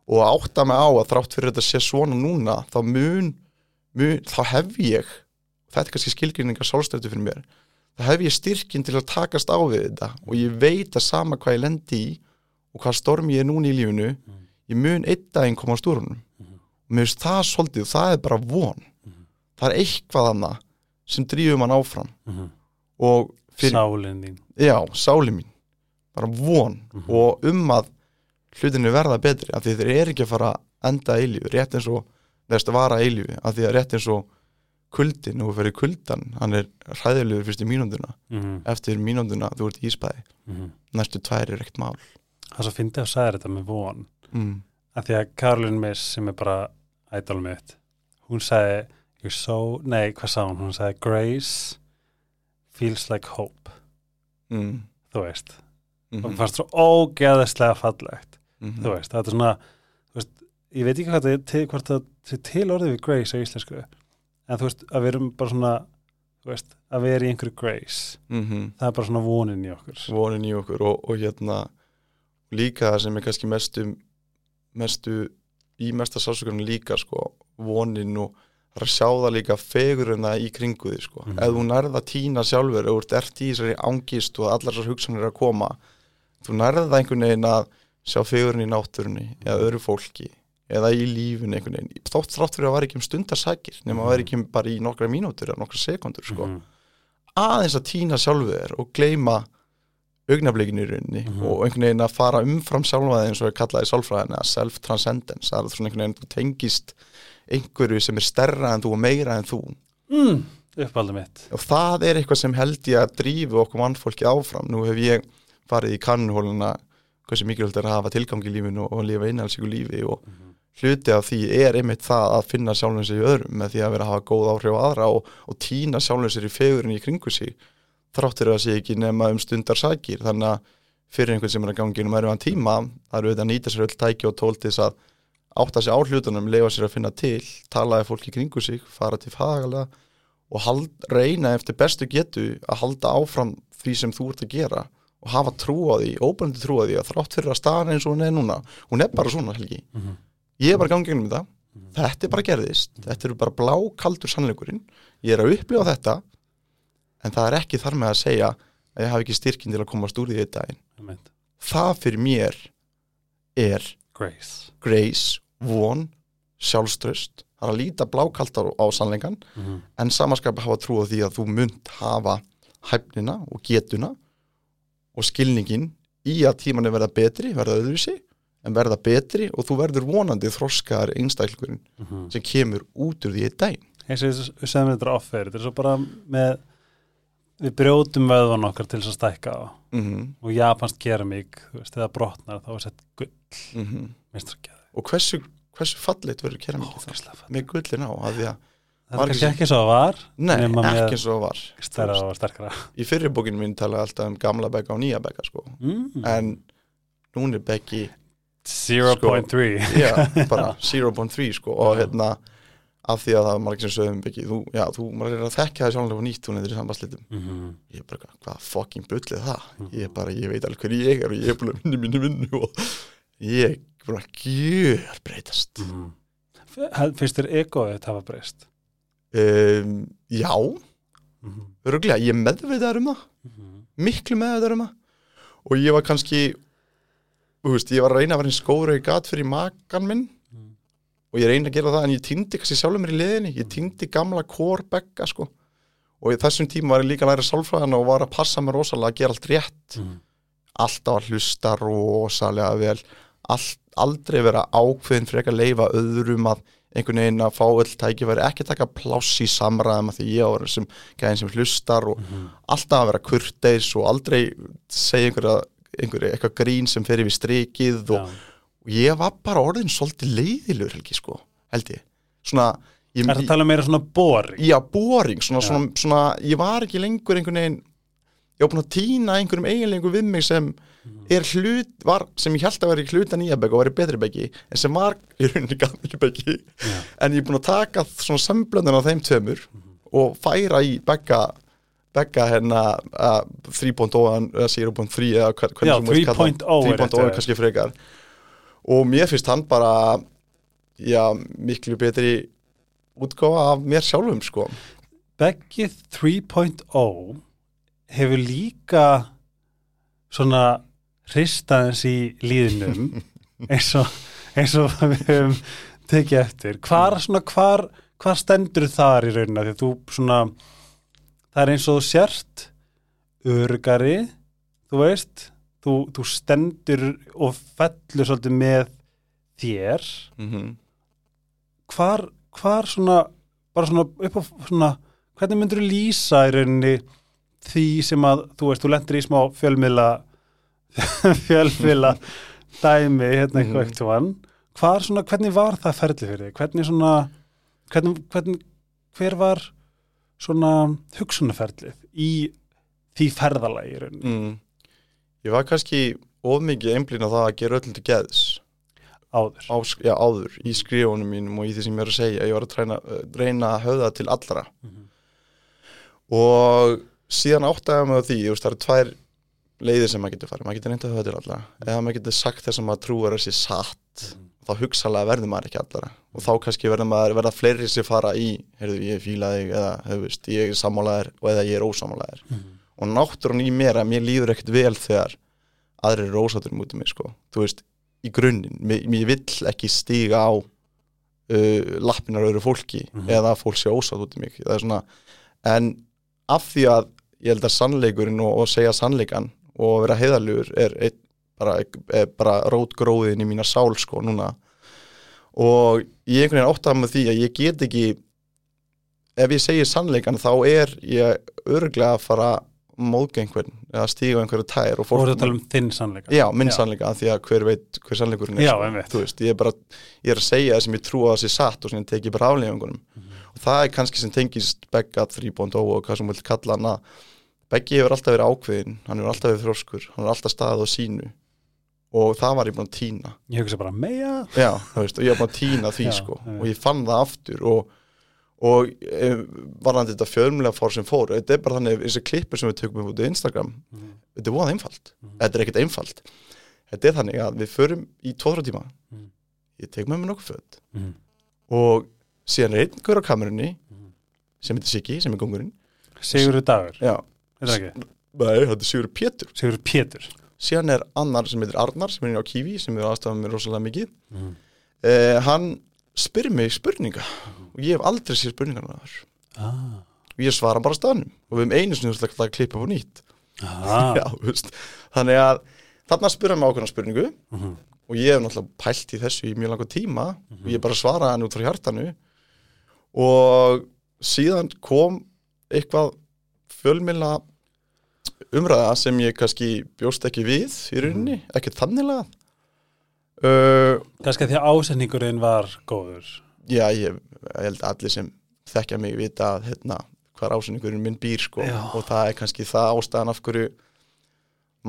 Og átta mig á að þrátt fyrir þetta sé svona núna þá mun, mun þá hef ég, þetta er kannski skilgrinningar sálstöftu fyrir mér þá hef ég styrkin til að takast á við þetta og ég veit að sama hvað ég lendi í og hvað storm ég er núna í lífinu ég mun einn daginn koma á stúrunum. Og mér finnst það svolítið, það er bara von. Það er eitthvað annað sem drífum mann áfram. Og fyrir, Sálin þín. Já, sáli mín. Bara von og um að hlutinu verða betri af því þeir eru ekki að fara enda eilífu rétt eins og neðast að vara eilífu af því að rétt eins og kuldin og fyrir kuldan, hann er hræðilegur fyrst í mínúnduna, Mhm. eftir mínúnduna þú ert í íspæði, Mhm. næstu tvær er ekkert mál Það svo fyndið að sagði þetta með von mm. að því að Karolin Miss sem er bara ædolum mitt hún sagði you're so, nei hvað sagði hún hún sagði grace feels like hope Mm. þú veist Mhm. og mér fannst svo ógeðislega fallegt Mhm. þú veist, þetta er svona ég veit ekki hvað það er hvort það er til orðið við grace á íslensku en þú veist, að við erum bara svona veist, að við erum í einhverju grace Mhm. það er bara svona vonin í okkur vonin í okkur og, og hérna líka það sem er kannski mestu mestu í mesta sásökunum líka sko, vonin og það er að sjá það líka fegurina í kringu því sko. Mhm. ef þú nærða tína sjálfur og þú ert í þessari ángist og allar þessar hugsanir eru að koma þú nærða einhvern veginn að sjá fegurinn í náttúrunni eða öðru fólki eða í lífun einhvern veginn. Þótt þrátt fyrir að var ekki um stundarsækir nema að það var ekki bara í nokkra mínútur eða nokkra sekundur sko. Mhm. aðeins að týna sjálfu þér og gleyma augnablikinu í rauninni Mhm. og einhvern veginn að fara umfram sjálfa þig eins og er kallaði sálfræðina self-transcendence, það er svona einhvern veginn að þú tengist einhverju sem er stærra en þú og meira en þú. Mm, og það er eitthvað sem held ég að drífu okkur mannfólki áfram, nú hef ég farið í kannhóluna hversu mikilvægt er að hafa tilgang í lífinu og lifa innhaldsíku lífi og hluti af því er einmitt það að finna sjálfum sér í öðrum með því að vera að hafa góð áhrif á aðra og, og týna sjálfum sér í fegurinn í kringu sig þráttur að sé ekki nema um stundar sækir þannig að fyrir einhvern sem er að gangi um erfiðan tíma það eru auðvitað að nýta sér öll tæki og tól til þess að átta sig á hlutunum, leifa sér að finna til talaði fólki í kringu sig, fara til fagalega og hald, reyna eftir bestu getu að halda áfram því sem þú ert að gera og hafa trú á því, óbærandi trú á því að þrátt fyrir að staðan eins og hún er núna hún er bara svona helgi Mhm. Ég er bara gangið um þetta, þetta er bara gerðist. Þetta eru bara blákaldur sannleikurinn. Ég er að upplifa þetta en það er ekki þar með að segja að ég hafi ekki styrkin til að komast úr því þetta daginn. Einmitt. það fyrir mér er grace. grace, von sjálfströst, það er að líta blákaldar á sannleikan Mhm. en samanskap hafa trú á því að þú munt hafa hæfnina og getuna og skilningin í að tímanni verða betri, verða öðruvísi en verða betri og þú verður vonandi þroskaðar einstæklingurinn Mhm. sem kemur út úr því einn daginn. Eins og við segjum þetta offer þetta er svo bara með við brjótum vöðvan okkar til þess að stækka á. Mm -hmm. og japansk keramík þegar brotnar þá er sett gull. Minnstrakjaði, og hversu, hversu fallit verður fall með gullin á að því að, það er kannski ekki svo að var nei, ekki og það var. stærra og sterkara. Í fyrri bókinu mín talaði alltaf um gamla begga og nýja begga sko. mm. en núna er beggi 0.3 já, bara 0.3 sko, og hérna af því að það var margir sem sögum beggi þú, já, þú maður er að þekka það sjálflega nýtt hún er í sambandslitum Mhm. ég er bara, hvað fucking bullið það Mhm. ég er bara, ég veit alveg hver ég er og ég er búin að vinna minni vinnu og ég er að gjör breytast Mhm. F- finnst þér egoið þetta hafa breyst um, já, Mhm. öruglega, ég er meðvitaður um það Mhm. miklu meðvitaður um það og ég var kannski veist, ég var að reyna að vera eins góður og ég gat fyrir makan minn. Mhm. og ég reyna að gera það en ég týndi kannski sjálfur mér í liðinni. Ég týndi gamla kórbegga sko. Og í þessum tíma var ég líka að læra sálfræðan og var að passa mér rosalega að gera allt rétt. Mhm. alltaf að hlusta rosalega vel. Allt, aldrei vera ákveðin fyrir ekki að leifa öðrum að einhvern veginn að fá öll tækifæri. Ekki taka pláss í samræðum að því ég var sem gæðin sem hlustar og Mhm. alltaf að vera kurteis og aldrei segja einhverja, einhverja eitthvað grín sem fer yfir strikið og, og ég var bara orðin svolítið leiðilegur helgi sko, held ég svona, ég, Er það að tala meira svona boring? já, boring svona, Já. svona, svona, ég var ekki lengur einhvern veginn ég var búin að týna einhverjum eiginleikum við mig sem er hlut, var, sem ég held að vera í hluta nýja beggi og var í betri beggi en sem var í rauninni gamli Já. en ég er búin að taka svona samblöndin á þeim tveimur og færa í begga begga hérna uh, 3.0 eða 0.3 eða hver- hvernig sem vilt kalla 3.0 er 3.0 þetta. kannski frekar og mér finnst hann bara já, miklu betri útgáfa af mér sjálfum sko Beggi 3.0 hefur líka svona hristaðins í líðnum eins og, eins og við höfum tekið eftir. Hvar, svona, hvar, hvar stendur þar í raunina? Því að þú svona, það er eins og þú sért örgari, þú veist, þú, þú stendur og fellur svolítið með þér. mm -hmm. hvar, hvar svona bara svona upp á svona hvernig myndur þú lýsa í rauninni því sem að, þú veist, þú lendir í smá fjölmiðla fjölmiðla dæmi hérna eitthvað Mhm. eitt vann hvar svona, hvernig var það ferli fyrir þig hvernig svona hvernig, hvernig, hver var svona hugsunaferlið í því ferðalagi mm. ég var kannski of mikið einblín á það að gera öllum til geðs. Áður. Á, já, áður í skrifunum mínum og í því sem ég er að segja. Ég var að træna, reyna að höfða til allra. Mhm. og síðan áttaði mig á því veist, það eru tvær leiðir sem maður getur farið. Maður getur reyndað að höfða til allra eða maður getur sagt þess að maður trúar að sé satt þá hugsalega verður maður ekki allara og þá kannski verður maður verða fleiri sem fara í heyrðu, ég fíla þig eða hefur, veist, ég er sammálaðir og eða ég er ósammálaðir og náttúrun í mér að mér líður ekkert vel þegar aðrir eru ósáttur mútið mig sko. þú veist, í grunninn mér, mér vill ekki stíga á uh, lappinar öðru fólki Mhm. eða að fólk sé ósátt út í mig það er svona, en af því að ég held að sannleikurinn og, og segja sannleikan og vera heiðalugur er, er bara, er bara rótgróðin í mína sál sko núna og ég einhvern veginn áttaði með því að ég get ekki ef ég segir sannleikan þá er ég örglega að fara móðga einhvern eða stíga einhverju tær og og fólk voru að tala um þinn sannleika Já, minn Já. sannleika, því að hver veit hver sannleikurinn er Já, sko. einmitt. Þú veist, ég er bara, ég er að segja það sem ég trú að það sé satt og sem ég teki bara aflefingunum Mhm. og það er kannski sem tengist Begga, Þrýbónd og hvað sem vil kalla hann að Beggi hefur alltaf verið ákveðin hann hefur alltaf verið þróskur, hann er alltaf staðið á sínu og það var ég búin að týna. Ég hugsa bara meja Já, veist, og ég var búin að týna því Já, sko. og ég fann það aftur og, og e, varðandi þetta fjölmulega fór sem fór, þetta er bara þannig þessi klippur sem við tökum út á Instagram Mhm. þetta er voða einfalt, Mhm. þetta er ekkert einfalt. Þetta er þannig að við förum í 2-3 tíma. Mhm. ég tek með mér nokkuð föt. Mhm. og síðan er einn hver á kamerunni Mhm. sem heitir Siggi, sem er gongurinn. Sigurður Dagur, já, er það ekki? nei, þetta er Sigur Pétur. Sigurður Pétur síðan er annar sem heitir Arnar sem er inn á Kiwi, sem er aðstafað mér rosalega mikið Mhm. eh, hann spyr mig spurninga og ég hef aldrei séð spurningarna þar ah. og ég svara bara staðnum og við hefum einu þurft að klippa á nýtt Ah. já, veist. þannig að þarna spyr hann mig ákveðna spurningu Mhm. og ég hef náttúrulega pælt í þessu í mjög langa tíma og ég bara svaraði hann út frá hjartanu og síðan kom eitthvað fjölmila umræða sem ég kannski bjóst ekki við í rauninni, ekki þannilega uh, kannski að því að ásetningurinn var góður. Já, ég, ég held að allir sem þekkja mig vita að hérna, hvað ásyningurinn minn býr sko. Já. og það er kannski það ástæðan af hverju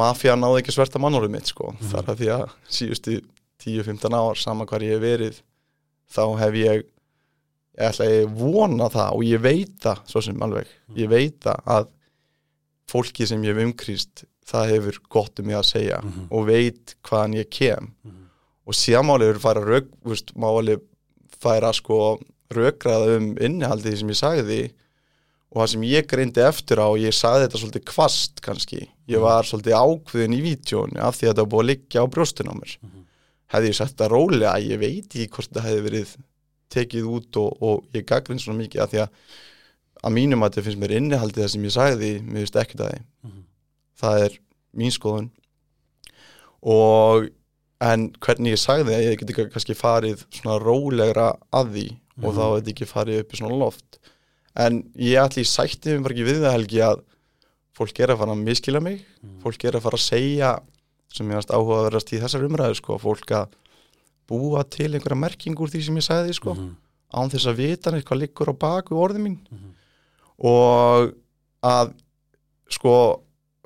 mafía náði ekki sverta mannórið mitt sko. Mhm. þar að því að síðustu 10-15 ár sama hvar ég hef verið þá hef ég ég ætla að ég vona það og ég veit það svo sem alveg, ég veit það að fólki sem ég hef umkrýst það hefur gott um mig að segja Mhm. og veit hvaðan ég kem Mhm. og síðan má alveg færa rauk, veist, má alveg færa sko raukraða um innihaldið sem ég sagði og það sem ég greindi eftir á ég sagði þetta svolítið kvast kannski ég var svolítið ákveðin í vítjónu af því að þetta var búið að liggja á brjóstun á mér Mhm. hefði ég sagt það rólega ég veit ekki hvort það hefði verið tekið út og, og ég gaggrinn svona mikið af því að að mínum að þetta finnst mér innihaldið það sem ég sagði mér finnst ekkert að því Mhm. það er mín skoðun og en hvernig ég sagði að ég geti kannski farið svona rólegra að því og Mhm. þá hefði ekki farið upp í svona loft en ég ætli í sætti mér bara ekki við það helgi að fólk er að fara að miskila mig Mhm. fólk er að fara að segja sem ég varst áhuga að verast í þessar umræðu sko, fólk að búa til einhverja merking úr því sem ég sagði sko, Mhm. án þess að vita neitt hvað liggur á baku orðið mín Mhm. Og að sko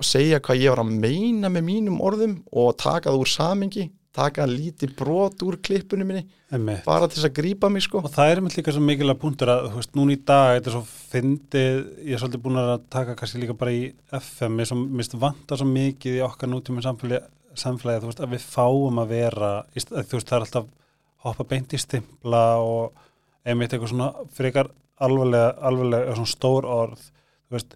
segja hvað ég var að meina með mínum orðum og taka það úr samingi taka lítið brot úr klippunum minni Einmitt. bara til þess að grípa mig sko og það er með líka svo mikilvæg punktur að þú veist, núna í dag, þetta er svo fyndið ég er svolítið búin að taka kannski líka bara í FM, mér finnst vanta svo mikið í okkar nútíma samfélagi, samfélagi þú veist, að við fáum að vera að, þú veist, það er alltaf hoppa beint í stimpla og einmitt eitthvað svona frekar alvarlega, alvarlega stór orð veist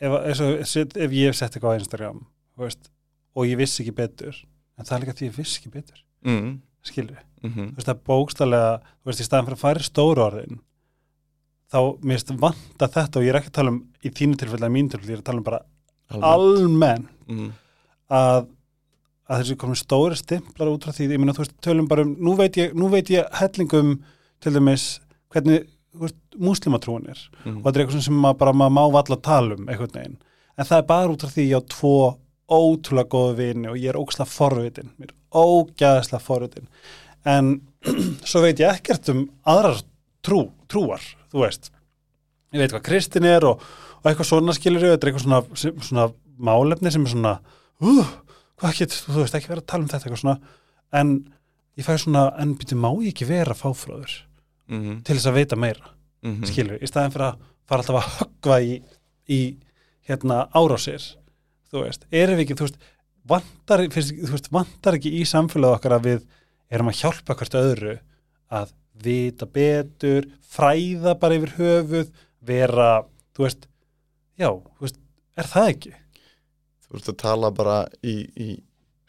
ef, ef, ef, ef ég hef sett eitthvað á Instagram veist, og ég vissi ekki betur en það er líka því ég vissi ekki betur mm. skilur Mm -hmm. þú veist að bókstallega, þú veist, í staðan fyrir að færa stóru orðin þá mér finnst vanta þetta og ég er ekki að tala um í þínu tilfelli, að mínu tilfelli, ég er að tala um bara almenn mm. að, að þessi komin stóri stimplar út frá því, ég meina, þú veist, tölum bara um nú veit ég, nú veit ég hellingum til dæmis, hvernig er. Mm. og þetta er eitthvað sem maður bara maður má valla að tala um einhvern veginn, en það er bara út frá því ég á tvo ótrúlega góðu vini og ég er ógæslega forvitin, mér er ógæslega forvitin. En svo veit ég ekkert um aðrar trú, trúar, þú veist. Ég veit hvað kristin er og, og eitthvað svona skilur þetta er eitthvað svona, svona málefni sem er svona uh, hvað get, þú veist, ekki vera að tala um þetta eitthvað svona, en ég fæ svona, en byrju, má ég ekki vera fáfráður mm til þess að veita meira -hmm. skilur, í staðin fyrir að fara alltaf að höggva í, í hérna árásir þú veist, erum við ekki, þú veist vantar, fyrst, þú veist, vantar ekki í samfélagi okkar að við erum að hjálpa hvert öðru að vita betur, fræða bara yfir höfuð, vera þú veist, já þú veist, er það ekki? Þú ert að tala bara í, í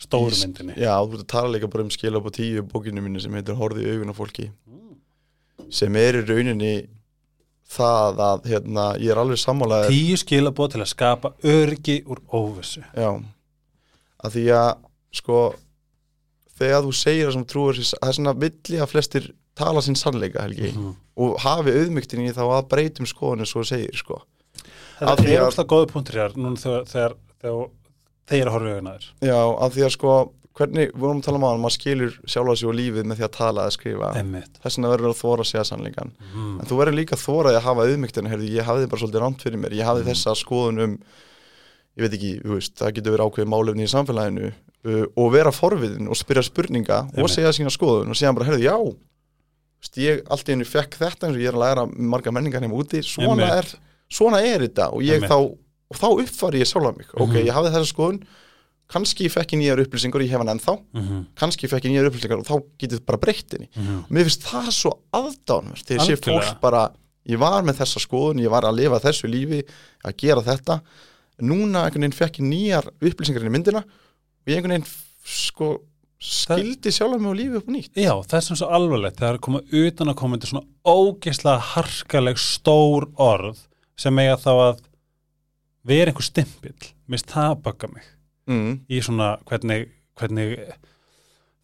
stóru í- myndinni. Já, þú ert að tala líka bara um skil upp á tíu bókinu minni sem heitir Horfði í augun á fólki. Mm. Sem er í rauninni það að hérna, ég er alveg sammálaðið tíu skilabóð til að skapa örgi úr óvissu. Já, að því að sko þegar þú segir það sem sér það er svona villi að flestir tala sín sannleika Helgi Mhm. og hafi auðmygtin í þá að breytum skoðinu svo segir sko. Því er óslega góðu punktur hér núna þegar, þeir augun að þér. Já, að því að sko hvernig, við vorum að tala um að maður skilur sjálfa sig og lífið með því að tala eða skrifa þess vegna verður að þóra að segja sannleikan Mm. en þú verður líka þóraði að hafa auðmygtina heyrðu, ég hafði bara svolítið rámt fyrir mér, ég hafði Mm. þessa skoðun um ég veit ekki, veist, það getur verið ákveðið málefni í samfélaginu uh, og vera forviðin og spyrja spurninga og Einmitt. segja sína skoðun og segja bara, heyrðu, já þú veist, ég allt í henni fekk þetta eins og ég er að læra marga menningar heim úti, svona er svona er þetta og þá og þá uppfari ég sjálfa mig, ok, Mhm. ég hafði þessa skoðun kannski fekk ég nýjar upplýsingar, ég hef hann ennþá. Mhm. kannski fekk ég nýjar upplýsingar og þá getur bara breytt henni. Mhm. mér finnst það svo aðdánverð þegar sé fólk bara ég var með þessa skoðun, ég var að lifa þessu lífi að gera þetta. Núna einhvern veginn fekk ég nýjar upplýsingar inn í myndina og ég einhvern veginn sko skildi sjálf á lífi upp og nýtt. Já, það er svona svo alvarlegt þegar koma utan að koma til svona ógeðslega harkaleg stór orð sem eiga þá að vera einhver stimpill, mist það baka mig mm, í svona hvernig, hvernig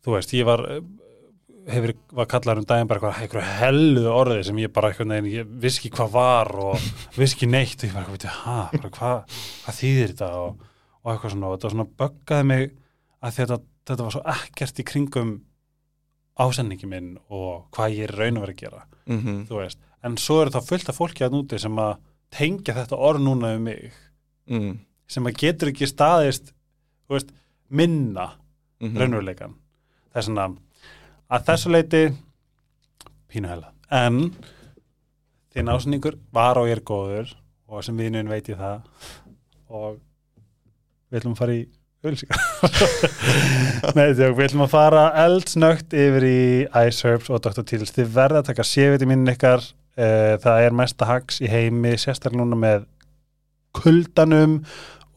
þú veist, ég var hefur, var kallar um daginn bara eitthvað, eitthvað helluðu orði sem ég bara eitthvað neginn, ég vissi ekki hvað var og vissi ekki neitt og ég bara, eitthvað, veit ég, ha, bara hvað hvað þýðir þetta og, og eitthvað svona og þetta svona böggaði mig að þetta, þetta var svo ekkert í kringum ásendingi minn og hvað ég er raun að vera að gera mm, þú veist, en svo er það fullt af fólki að núti sem að tengja þetta orð núna um mig mm, sem að getur ekki staðist þú veist, minna mm, raunveruleikan það er svona að þessu leiti pínu hella. En þinn ásningur var og er góður og sem viðnun veit ég það og við ætlum að fara í ölsingar Nei, þjók, við ætlum að fara eldsnögt yfir í Ice Herbs og Dr. Teals þið verða að taka sévitaminin ykkar. Uh, það er mesta hags í heimi sérstaklega núna með kuldanum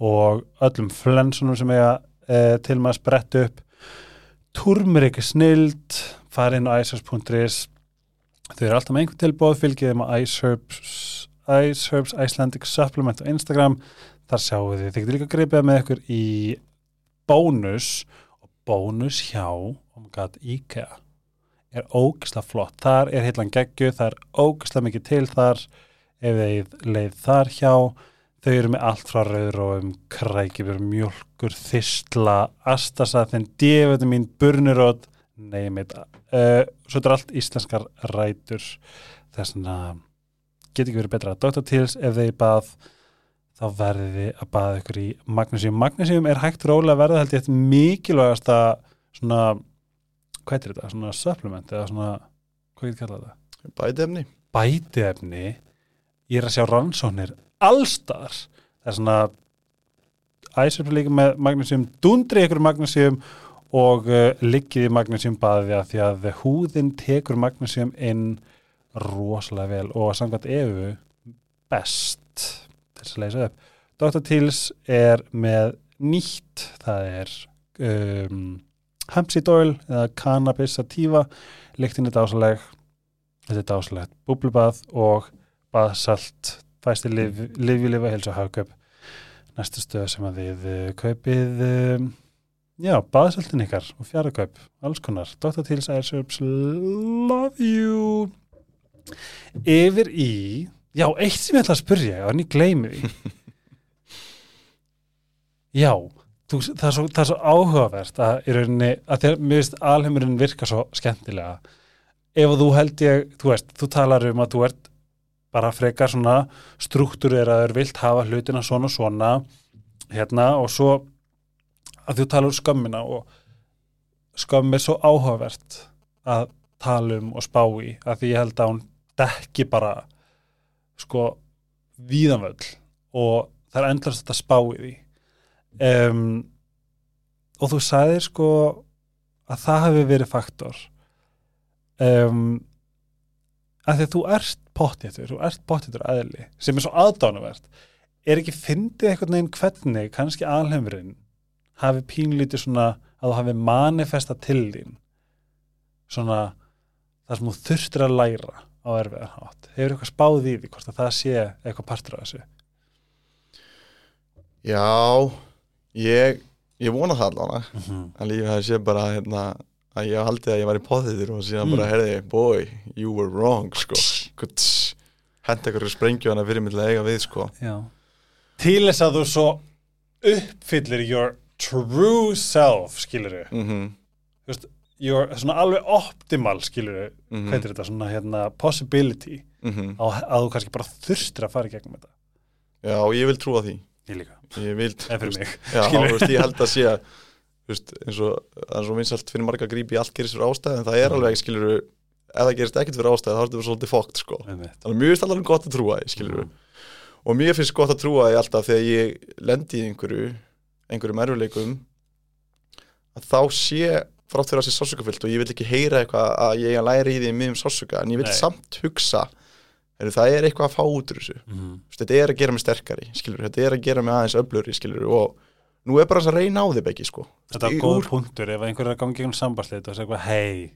og öllum flensunum sem eiga uh, til maður sprett upp. Turmur ekki snild fara inn á iceherbs.is þau eru alltaf með einhvern tilbóð fylgið þeim á Iceherbs Icelandic Supplement á Instagram. Þar sjáu þið, þið getur líka gripið með ykkur í bónus og bónus hjá oh my god, IKEA. Er ógislega flott, þar er hillan geggju, það er ógislega mikið til þar. Ef þið leið þar hjá þau eru með allt frá rauðróum, krækjubur, mjölkur, þistla, astasathin, D-vitamin, burnirót, neymit, uh, svo þetta er allt íslenskar rætur, þess að get ekki verið betra að Dr. Teals ef þið bað þá verðið þið að baða ykkur í magnesium. Magnesium er hægt rólega verða held ég eitt mikilvægasta svona, hvað er þetta, svona supplement eða svona, hvað getur kallað þetta? bætefni bætiefni ég er að sjá rannsóknir allstar það er svona æsöp líka með magnesium dundri ykkur magnesium og uh, liggið í magnesium baði að því að húðin tekur magnesium inn rosalega vel og samkvæmt efu best þess að leysa upp Dr. Teals er með nýtt það er um, hempseed oil eða cannabis sativa lyktin er dásaleg þetta er dásalegt búblubað og baðsalt fæsti livjulifa heilsu hagköp næstu stöð sem að þið uh, kaupið um, já, baðsaltin ykkar og fjarakaup, alls konar. Dr. Teals Airships, love you. Yfir í já, eitt sem ég ætla að spyrja og hann ég gleymi því. Já þú, það, er svo, það er svo áhugavert að í rauninni, að þér, mér finnst alheimurinn virka svo skemmtilega. Ef þú held ég, þú veist, þú talar um að þú ert bara frekar svona struktúreraður, vilt hafa hlutina svona svona hérna og svo að þú talar um skömmina og skömm er svo áhugavert að tala um og spá í að því ég held að hún dekki bara sko víðanvöld og það er endlast að spá í því. Um, og þú sagðir sko að það hefði verið faktor. Um, að því að þú ert pottjættur, þú ert pottjættur aðli sem er svo aðdánuvert er ekki fyndið einhvern veginn hvernig kannski alheimurinn hafi pínlítið svona að þú hafi manifesta til þín svona það sem þú þurftir að læra á erfiðar hátt. Hefur eitthvað spáð í því hvort að það sé eitthvað partur af þessu? Já, ég, ég vona það allavega Mm -hmm. að lífið það sé bara hérna, að ég haldi að ég var í poðiður og síðan Mm. bara herði, boy, you were wrong sko, henda ykkur sprengju hana fyrir að eiga við sko Já. Til þess að þú svo uppfyllir your true self, skilur við. mm Your, svona alveg optimal, skilur við, Mhm. hvað er þetta, svona hérna possibility -hmm. að, að þú kannski bara þurstir að fara í gegnum þetta. Já, ég vil trúa því Ég líka. Ég vil, En fyrir þú mig. Já, þú veist, ég held að sé að veist, eins og það er svo vinsalt fyrir marga grípi allt gerist fyrir ástæð en það er alveg skilur ef það gerist ekkert fyrir ástæð þá er þetta svolítið fókt sko. Þannig að mjög finnst alveg gott að trúa skilur og mér finnst gott að trúa því alltaf þegar ég lendi í einhverju einhverjum erfileikum að þá sé frátt fyrir að sé sásukafyllt og ég vil ekki heyra eitthvað að ég að læra í því miðum sásuka en ég vil Nei. samt hugsa er það er eitthvað að fá út úr þessu. Mm þetta er að gera mig sterkari skilur, þetta er að gera mig aðeins öfluri skilur, og nú er bara þess að reyna á þig beggi sko. Þetta er Í- góð úr- punktur ef einhver er að gangi gegn sambandsleit og segja hei,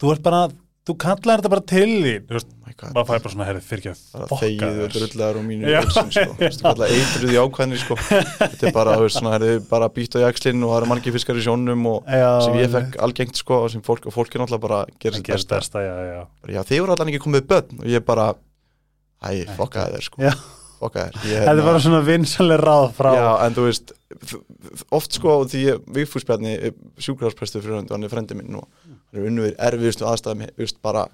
þú ert bara, þú kallar þetta bara til þín. Þú veist, God, maður fæði bara svona, herri, fyrir ekki að fokka þegið og þér. drullar og mínu hugsun, sko. Þú veist, kalla eitruð í ákvæðinni sko. þetta er bara, þú veist, svona, herri, bara býtt á jakslinn og það eru margir fiskar í sjónum og Já, sem ég fekk algengt sko, og sem fólk, og fólk er náttúrulega bara Það sitt besta besta, já, já. Já, þið voru allan ekki komið börn og ég bara, æ, fokka þér sko. Já. Fokka þér Ég, Þetta er hérna- bara svona vinsaleg ráð frá. Já, en þú veist, oft sko því ég, Vigfús Bjarni, sjúkrarásprestur fyrir hann, hann er frendi minn og hann er unnur erfiðustu aðstæðum, veist, bara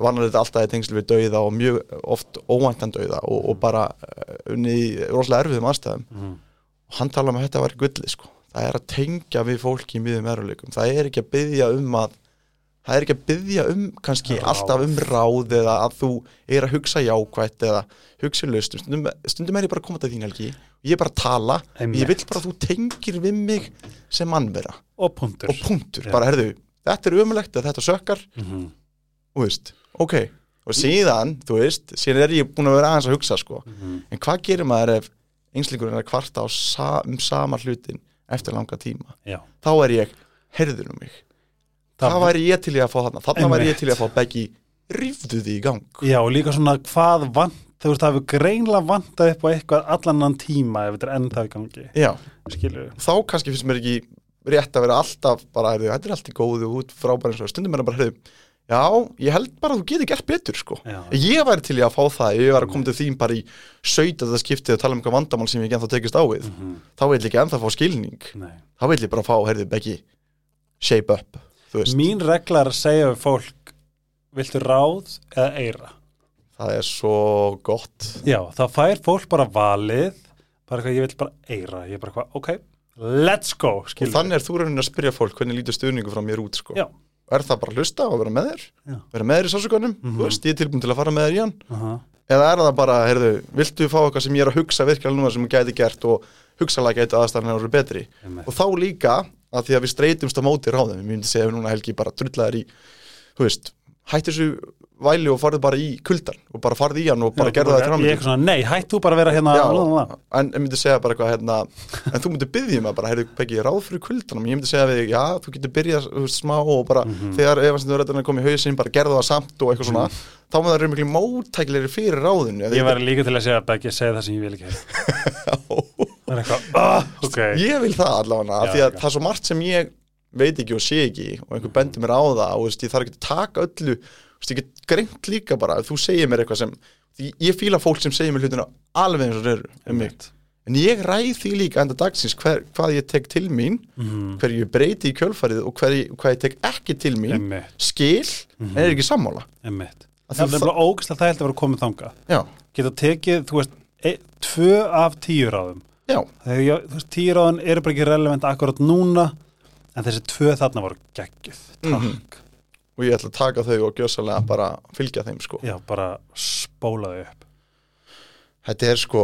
vannar þetta alltaf í tengslu við dauða og mjög oft óvæntan dauða og, og bara uh, unni í rosalega erfiðum aðstæðum. Mhm. og hann tala um að þetta var gulli sko. Það er að tengja við fólki í miðum eruleikum það er ekki að byggja um að það er ekki að byggja um kannski Ráð. alltaf um ráð eða að þú er að hugsa jákvætt eða hugsa löst stundum, stundum er ég bara að koma til þín helgi ég er bara að tala, Einmitt. ég vil bara að þú tengir við mig sem mannvera Og punktur. og punktur, Já. bara herðu þetta er umulegt að þetta sökkar Mhm. þú veist, ok og síðan, þú veist, síðan er ég búin að vera aðeins að hugsa sko, Mhm. en hvað gerir maður ef einslingurinn er að kvarta á sa um sama hlutin eftir langa tíma Já. þá er ég, heyrður um mig Það- væri ég til í að fá þarna þarna Einmitt. ég til í að fá beggi rífðu því í gang Já, og líka svona hvað vant, þú veist, það hefur greinlega vantað upp á eitthvað allan tíma ef þetta er ennþá í gangi. já, þá kannski finnst mér ekki rétt að vera alltaf bara, heyrðu, þetta er allt í góðu út frábæri eins og stundum er það bara, heyrðu já, ég held bara að þú getur gert betur sko Já. ég væri til í að fá það ég var að koma til þín bara í 17. skiptið og tala um eitthvað vandamál sem ég ennþá tekist á við Mhm. þá vil ég ekki ennþá fá skilning Nei. þá vil ég bara fá, heyrðu, beggi shape up, Mín regla að segja við fólk, viltu ráð eða eira? það er svo gott Já, það fær fólk bara valið, bara eitthvað, ég vil bara eira. Ég er bara eitthvað, ok, let's go, og þannig er þú raunin að spyrja fólk hvernig lítur stuðningu frá mér út sko. Já. er það bara að hlusta og vera með þér Já. vera með þér í sásugunum, Mhm. þú veist, ég er tilbúin til að fara með þér í hann Uh -huh. Eða er það bara, heyrðu, viltu fá eitthvað sem ég er að hugsa virkilega núna sem ég gæti gert og hugsalega gæti aðstæðan að vera betri og þá líka að því að við streytumst á móti ráðum, ég myndi segja núna Helgi bara drullaðir í, þú veist hættu þessu væli og farðu bara í kuldan og bara farðu í hann og bara gerðu það Ég er eitthvað svona, nei, hætt þú bara að vera hérna Já, lá, lá. en ég myndi segja bara eitthvað hérna, en þú myndi byggja mig bara, heyrðu, Beggi, ég ráð fyrir kuldanum. Ég myndi segja við, já, þú getur byrjað smá og bara, Mhm. þegar efansindu reyndin að koma í hausinn, bara gerðu það samt og eitthvað svona, þá maður eru miklu móttækleri fyrir ráðinu Ég væri líka til að segja Beggi segja það sem ég vil ekki ah, ok. ég vil það allavega, því að það er svo margt sem ég veit ekki og sé ekki og einhver bendir mér á það og veist, ég þarf ekki að taka öllu veist, ég get greint líka bara ef þú segir mér eitthvað sem, ég fíla fólk sem segir mér hlutina alveg eins og eru um en ég ræð því líka enda dagsins hver, hvað ég tek til mín Mhm. hverju ég breyti í kjölfarið og hver, hvað ég tek ekki til mín Einmitt, skil, en er ekki sammála? Að Það er bara ógæslega það held að vera komið þanga já, Geta tekið, þú veist, e, tvö af tíu ráðum. Já, þegar ég, þú veist, tíu ráðan eru bara ekki relevant akkurat núna en þessi tvö þarna voru geggjuð. Takk, Mhm. Og ég ætla að taka þau og gjössalega bara fylgja þeim sko. Já, bara spólaði upp. Þetta er sko,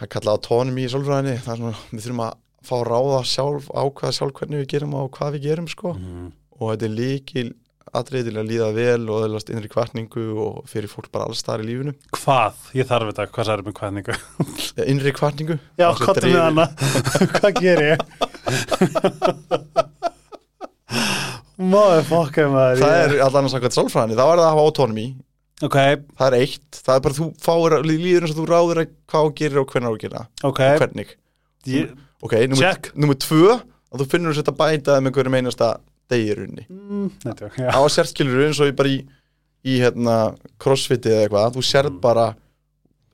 það kalla autonomy í sálfræðinni, það er svona, við þurfum að fá ráða sjálf, ákvaða sjálf hvernig við gerum og hvað við gerum sko. Mm. og þetta er líkil til að líða vel og öðlast innri kvartningu og fyrir fólk bara alls staðar í lífinu. Hvað, ég þarf þetta, hvað særum með hvaðningu Eh, innri kvartningu já, kottum við dreifir- hana. Hvað ger ég maður fokka maður Það er allan að samkvæmt sálfræðinni, þá er það að hafa autonomy. Ok, það er eitt, það er bara þú fáir líður eins og þú ráður að hvað þú gerir og hvernig þú gerir það ok. Og hvernig. Ég, ok, nummer tvö að þú finnur þess að bæta það með hverjum einasta degi í runni mm, á sérskilur eins og bara í, í hérna, crossfiti eða eitthvað þú sérð Mm. bara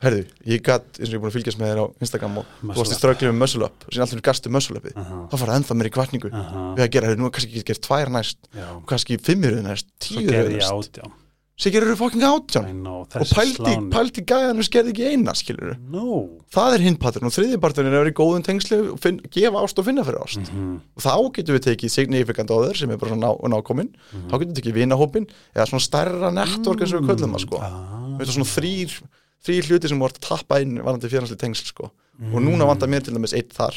herðu, ég gatt, eins og ég er búin að fylgjast með þér á Instagram og þú varst í ströggli með muscle up og síðan alltaf gastu muscle upið Aha, þá fara ennþá meir í kvartningu. Aha, við að gera, herru, nú kannski ekki gert tvær næst kannski fimmir næst, svo tíu gerði ég næst. sér gerur þú fucking átján? Know, og þessi pældi, sláni pældi gæðan og skerði ekki eina, skilur no það er hinn parturinn og þriði parturinn er að vera í góðum tengslu og finn, gefa ást og finna fyrir ást. Mhm, og þá getum við tekið signifikant áður sem er bara svona ná, nákomin mhm. þá getum við tekið vinahópin eða svona stærra network eins og við köllum það sko. Ah, Við veitum svona þrýr, þrýr hluti sem voru að tappa inn varandi fjárhansli tengsl sko. Og Mm. núna vantar mér til dæmis eitt þar.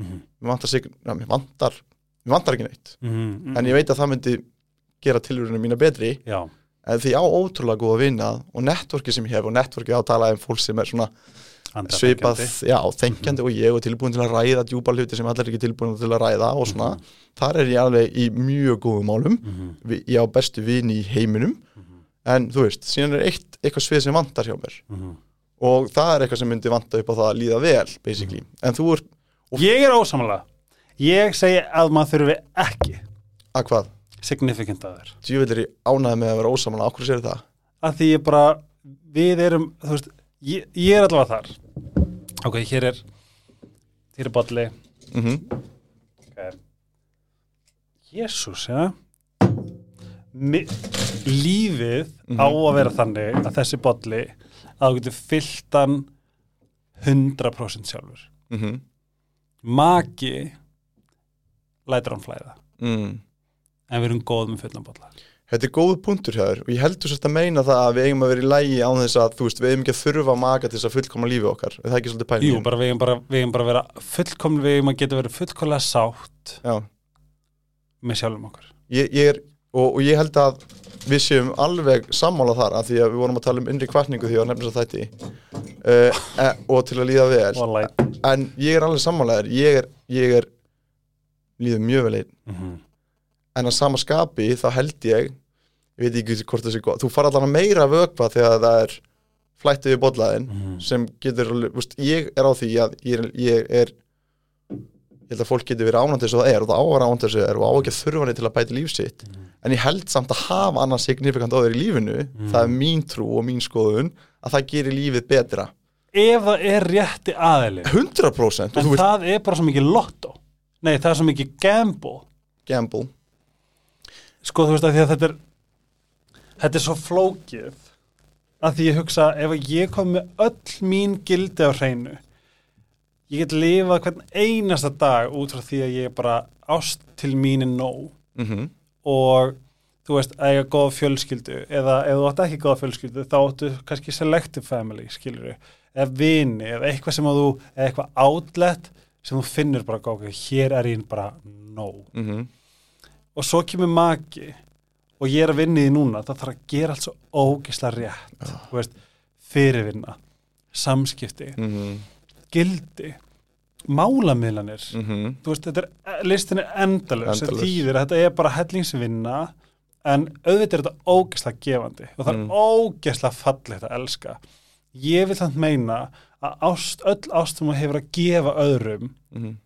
Mhm, mér vantar, sig, ja, mér vantar, mér vantar ekki neitt. Mhm, en ég veit að það myndi gera tilvörunum mína betri. Já, en því á ótrúlega góð að vinna og networki sem ég hef og networki á að tala um fólk sem er svona andra svipað, já, þengjandi og ég og tilbúin til að ræða djúpa hluti sem allir er ekki tilbúin til að ræða og svona, þar er ég alveg í mjög góðum málum, Mhm, Vi- ég á bestu vini í heiminum, mhm, en þú veist síðan er eitt eitthvað svið sem vantar hjá mér. Mhm. og það er eitthvað sem myndi vanta upp á það að líða vel, basically, en þú er ég er ósamlega ég segi að maður þurfi ekki að hvað, significant að þér. Djúvill er ég ánæði með að vera ósamanlega, okkur sér það? Að því ég bara, við erum þú veist, ég, ég er allavega þar. Ok, hér er hér er bolli. Mm okay. Jésús, já Mi, lífið á að vera þannig að þessi bolli að þú getur fyllt hann 100% sjálfur. -hmm. maki lætur hann flæða. Mm. en við erum góð með fullan bolla. Þetta er góð punktur hjá þér og ég heldur sérst að meina það að við eigum að vera í lægi án þess að, þú veist, við eigum ekki að þurfa maka til þess að fullkoma lífi okkar, er það ekki svolítið pælingin? Jú, bara við eigum bara, bara að vera fullkomlega, við eigum að geta verið fullkomlega sátt Já, með sjálfum okkur. Ég, ég er, og, og ég held að við séum alveg sammála þar af því að við vorum að tala um innri kvartningu því að nefnir þess að þætti. Uh, e, og til að líða vel. En ég er alveg sammálaður ég er, ég er líður mjög vel einn. Mm -hmm. en að sama skapi þá held ég ég veit ekki hvort það sé gott þú fara allan að meira vökva þegar það er flættið við bollaðin Mhm. sem getur, veist, ég er á því að ég er, ég er ég held að fólk getur verið ánænt þess að það er og það ávar ánænt þess að það er og á ekki að þurfa henni til að bæta líf sitt. En ég held samt að hafa annars signifikant áður í lífinu það er mín trú og mín skoðun að það gerir lífið betra. Ef það er rétti aðili. 100% og en það er bara svo mikið lotto. Nei, það er svo mikið gamble. Gamble. Sko þú veist að að þetta er þetta er svo flókið að því ég hugsa ef ég kom með öll mín gildi á hreinu ég get lifað hvern einasta dag út frá því að ég bara ást til mín er nóg. Mm og þú veist, að eiga góða fjölskyldu eða ef þú átt ekki góða fjölskyldu þá áttu kannski selective family skilur eða vini, eða eitthvað sem að þú eða eitthvað outlet sem þú finnur bara góð, hér er ég bara nóg. -hmm. og svo kemur maki og ég er að vinna í því núna það þarf að gera allt svo ógisla rétt þú veist, fyrirvinna samskipti, Mm -hmm. Gildi málamiðlanir Mm þú veist, þetta er, listin er endalus Endalaus. þýðir að þetta er bara hellingsvinna en auðvitað er þetta ógesla gefandi og það Mm. er ógesla fallegt að elska ég vil þannig meina að ást, öll ást sem þú hefur að gefa öðrum -hmm.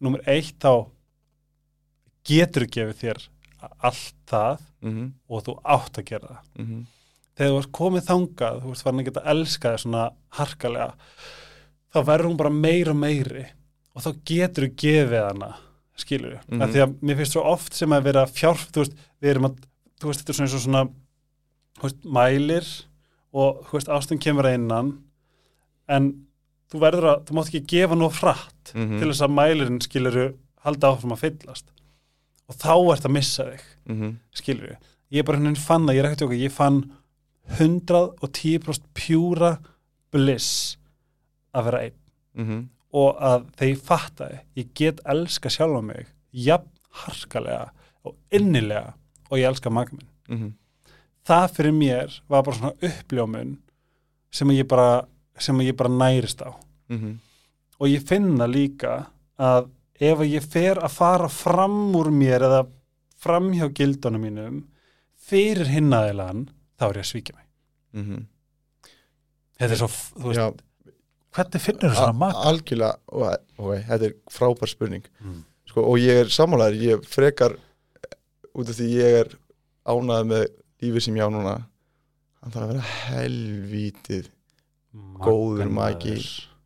nummer eitt þá getur gefið þér allt það Mm og þú átt að gera það -hmm. Þegar þú ert komið þangað, þú ert farin að geta elska þig svona harkalega þá verður hún bara meira og meiri og þá getur þú gefið hana skilur við, Mhm. af því að mér finnst svo oft sem að vera fjárf, þú veist, við erum að þú veist, þetta er svona eins og svona þú veist, mælir og þú veist, ástum kemur að innan en þú verður að, þú mátt ekki gefa nú frætt Mhm. til þess að mælirinn skiluru halda áfram að fyllast og þá ert að missa þig mhm, skiluru, ég bara henni fann að ég er ekkert okkur, ég fann 110% pjúra bliss að vera einn. Mhm, og að þegar ég fattaði ég get elska sjálfa mig jafn harkalega og innilega og ég elska maka minn. Mhm, það fyrir mér var bara svona uppljómun sem ég bara sem ég bara nærist á. Mhm, og ég finna líka að ef ég fer að fara fram úr mér eða fram hjá gildunum mínum fyrir hinnaðilan þá er ég að svíkja mig mhm. þetta er svo, þú veist, Já, hvernig finnur þú svona maka? algjörlega, og, ok, þetta er frábær spurning Mm. sko, og ég er sammálaður, ég frekar út af því ég er ánæður með lífið sem ég á núna hann þarf að vera helvítið góður maki.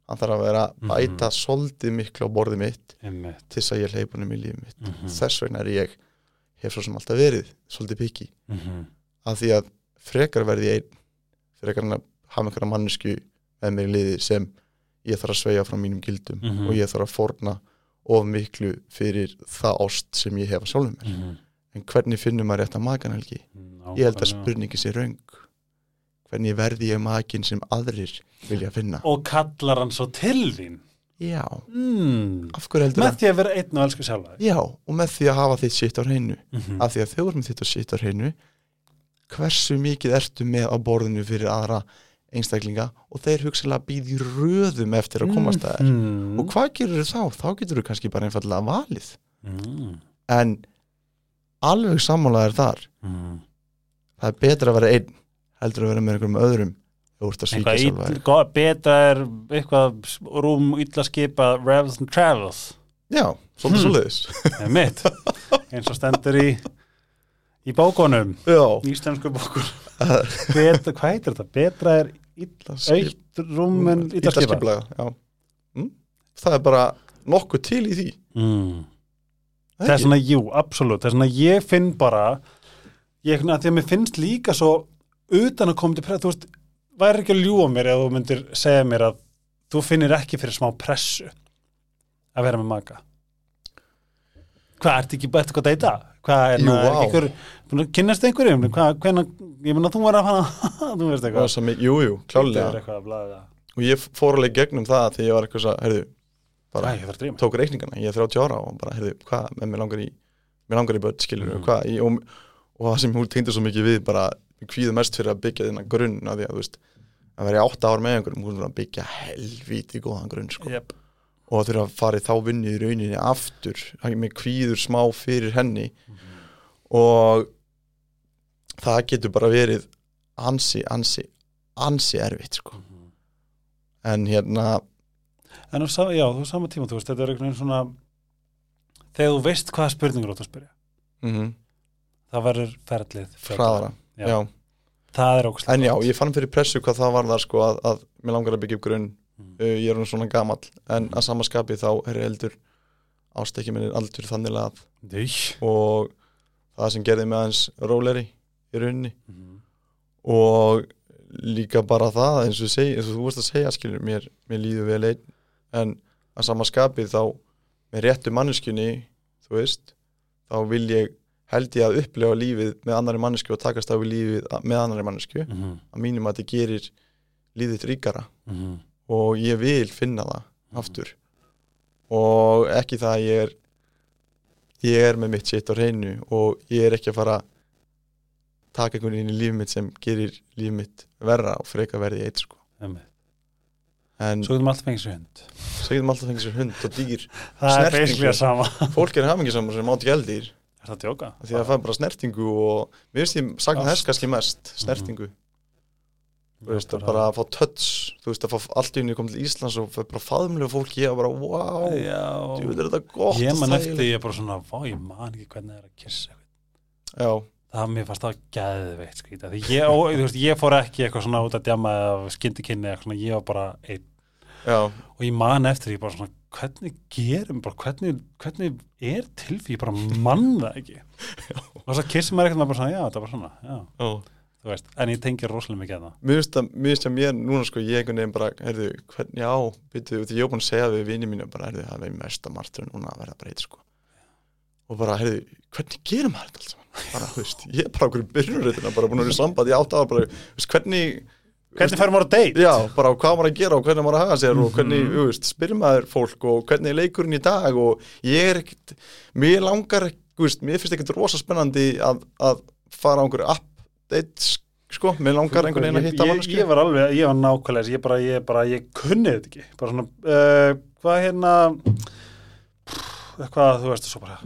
hann þarf að vera að Mhm. bæta soldið miklu á borðið mitt Einmitt. til þess að ég hleypa hann í lífið mitt Mhm. þess vegna er ég, hef svo sem alltaf verið svolítið piki, Mhm. af því að frekar verði einn frekar en að hafa einhverja mannesku með mér í liði sem ég þarf að sveigja frá mínum gildum Mhm. og ég þarf að forna of miklu fyrir það ást sem ég hef að sjálfum mér. Mhm. en hvernig finnum maður rétt að makan helgi ég held að spurningi sé raung hvernig verði ég makin sem aðrir vilja finna? Og kallar hann svo til þín? Já, mm. með því að vera einn og elska sjálfa já, og með því að hafa þitt sitt á hreinu. Mhm. af því að þú erum þitt á sitt á hreinu hversu mikið ertu með á borðinu fyrir aðra einstaklinga og þeir hugsalega býði röðum eftir að komast að þér Mhm. og hvað gerur þá? þá getur þú kannski bara einfallega valið Mhm. en alveg sammálaðir þar Mhm. það er betra að vera einn heldur að vera með einhverjum öðrum eitthvað go- betra er eitthvað rúm illa skipa Revels and Travels já, það er mitt eins og stendur í í bókunum, íslensku bókun betra, hvað heitir þetta? betra er illa skip- eitt rúm en illa illa skipa skipulaga já. mm? það er bara nokkuð til í því mm. Það er svona, jú, absolutt það er svona, ég finn bara ég, að því að mér finnst líka svo utan að koma til press, þú veist væri ekki að ljúa mér ef þú myndir segja mér að þú finnir ekki fyrir smá pressu að vera með maka hvað, ertu ekki bætt eitthvað að deyta? Hvað er það, einhver að kynnast einhverjum, hvað, hvenna ég meina þú var að fara, þú veist eitthvað. Var svo mikið- jú, jú, Það er klálega að og ég fór alveg gegnum það þegar ég var eitthvað svo, heyrðu, bara Æ, að tók reikningana, ég er 30 ára og bara, heyrðu, hvað, með mér langar í mér langar í börn, skilur Mhm. hvað, ég, og, og það sem hún tengdi svo mikið við bara, kvíðu mest fyrir að byggja þennan grunn að því að, þú veist, að vera í átta ár með einhverjum, hún er að byggja helvíti góðan grunn, sko, yep. Og það þurfa að fara í þá vinnu í rauninni aftur, með kvíður smá fyrir henni. Og það getur bara verið ansi, ansi, ansi erfitt, sko, en hérna En á, sa- já, er sama tíma, þú veist, þetta er einhvern veginn svona þegar þú veist hvaða spurningur átt að spyrja. Mm það verður ferlið hraðara, Já. já. það er ógst En já, ég fann fyrir pressu hvað það var þar sko að, að mér langar að byggja upp grunn Mm. uh, ég er hún svona gamall en að sama skapi þá er heldur ástekki minni aldur þannig að og það sem gerði mig aðeins róleri í rauninni Mhm. og líka bara það eins og, segi, eins og þú vorst að segja skilur mér, mér líður vel einn en að sama skapi þá með réttu manneskjunni þú veist, þá vil ég held ég að upplefa lífið með annari mannesku og takast á lífið með annari mannesku Mhm. að mínum að þetta gerir líðið ríkara Mhm. Og ég vil finna það aftur. Og ekki það að ég er ég er með mitt sitt á hreinu og ég er ekki að fara að taka einhvern veginn í lífið mitt sem gerir lífið mitt verra og freka verði eitt sko. En Svo getum alltaf fengið sér hund. segjum alltaf fengið sér hund og dýr. Það er að sama. Fólk er hafingisamur sem átt eldýr Er það að djóka? því að það fær bara snertingu og mér finnst ég sakna þess kannski mest snertingu þú veist, að Bara- að fá touch þú veist, að fá allt í henni kom til Íslands og bara faðumlega fólki, ég var bara, wow Já. djúvel er þetta gott Ég man eftir, ég er bara svona Vá, ég man ekki hvernig það er að kissa já, Það mér fannst það geðveitt skrýta Því ég, þú veist, ég fór ekki eitthvað svona út að djama eða skyndikynni eitthvað svona, ég var bara einn. Já, og ég man eftir ég bara svona hvernig gerum, bara hvernig, hvernig er til því, ég bara mann það ekki. Og þess að kissi maður eitthvað bara svona, já, það var svona já, já, þú veist, en ég tengir rosalega mikið að það mér finnst að, mér finnst að mér núna sko ég einhvern veginn bara, heyrðu, hvernig á því ég er búin að segja við vinni mínu bara, heyrðu, það er mesta martur núna að verða breyt sko og bara, heyrðu, hvernig gerum maður þetta alls bara, þú veist, ég er bara okkur í byrjunréttina bara búin að vera í samband í átt ára bara, þú veist, hvernig Hvernig fær maður að date? Já, bara hvað maður að gera og hvernig maður að haga sér og hvernig, Mhm. þú veist, spyrir maður fólk og hvernig er leikurinn í dag og ég er ekkert, mér langar, þú veist, mér finnst ekkert rosa spennandi að, að fara á einhverju update, sko, mér langar einhvern veginn að hitta ég, mannsku. ég var alveg, ég var nákvæmlega ég bara, ég bara, ég kunni þetta ekki bara svona, uh, hvað hérna pff, hvað, þú veist, svo bara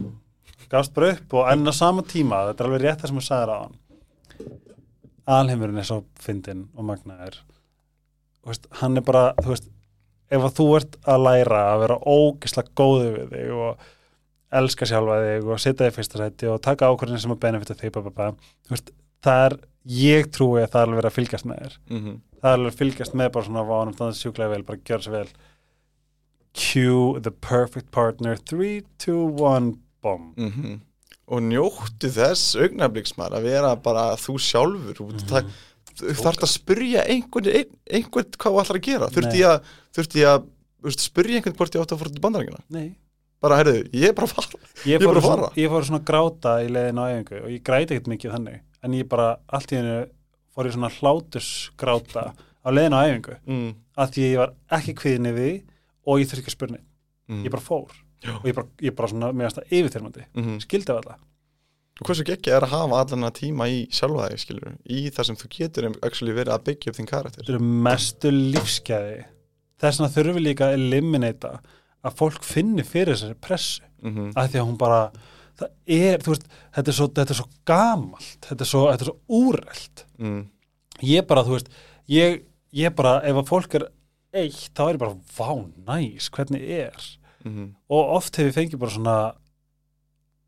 gafst bara upp og enn á sama tíma þetta er alveg rétt það sem ég sagði á hann alheimurinn er svo fyndinn og magnaður Þú veist, hann er bara, þú veist ef að þú ert að læra að vera ógislega góðu við þig og elska sjálfa þig og setja þig í fyrsta sæti og taka ákvörðin sem að benefita þig bá. Þú veist, það er, ég trúi að það er alveg verið að fylgjast með þér. Mm -hmm. það er alveg að fylgjast með bara svona vánum þannig sjúklega vel, bara gjör svo vel. Cue the perfect partner 3, 2, 1 bomb Mhm. Og njóttu þess augnabliksmar að vera bara þú sjálfur. Og Mhm. það, þú þarft að spyrja einhvern, ein, einhvern hvað þú ætlar að gera. Þurfti ég að, þurfti ég að veist, spyrja einhvern hvort ég átti að fór til bandarækina Nei, bara, heyrðu, ég er bara að fara. Ég Ég fór, að svona, svona að gráta í leiðin á æfingu og ég græti ekkert mikið þannig en ég bara allt í hennu fór ég svona hlátus gráta á leiðin á æfingu. Mm. að því ég var ekki kviðinni við og ég þurfti ekki að spurni Mm. ég bara fór. Já. og ég bara, ég bara svona meðast að yfirþyrmandi. Mm skildi af þetta og hversu ekki er að hafa allan að tíma í sjálfa þig skilur, í það sem þú getur um actually verið að byggja upp þín karakter. Þetta eru mestu lífsgæði. Þess þurfum við líka að eliminata að fólk finni fyrir þessari pressu. Mm -hmm. að því að hún bara það er, þú veist, þetta er svo, þetta er svo gamalt þetta er svo, þetta er svo úrelt. Mm. ég bara, þú veist ég, ég bara, ef að fólk er eitt, þá er ég bara, vá, næs hvernig er, Mm og oft hefur fengið bara svona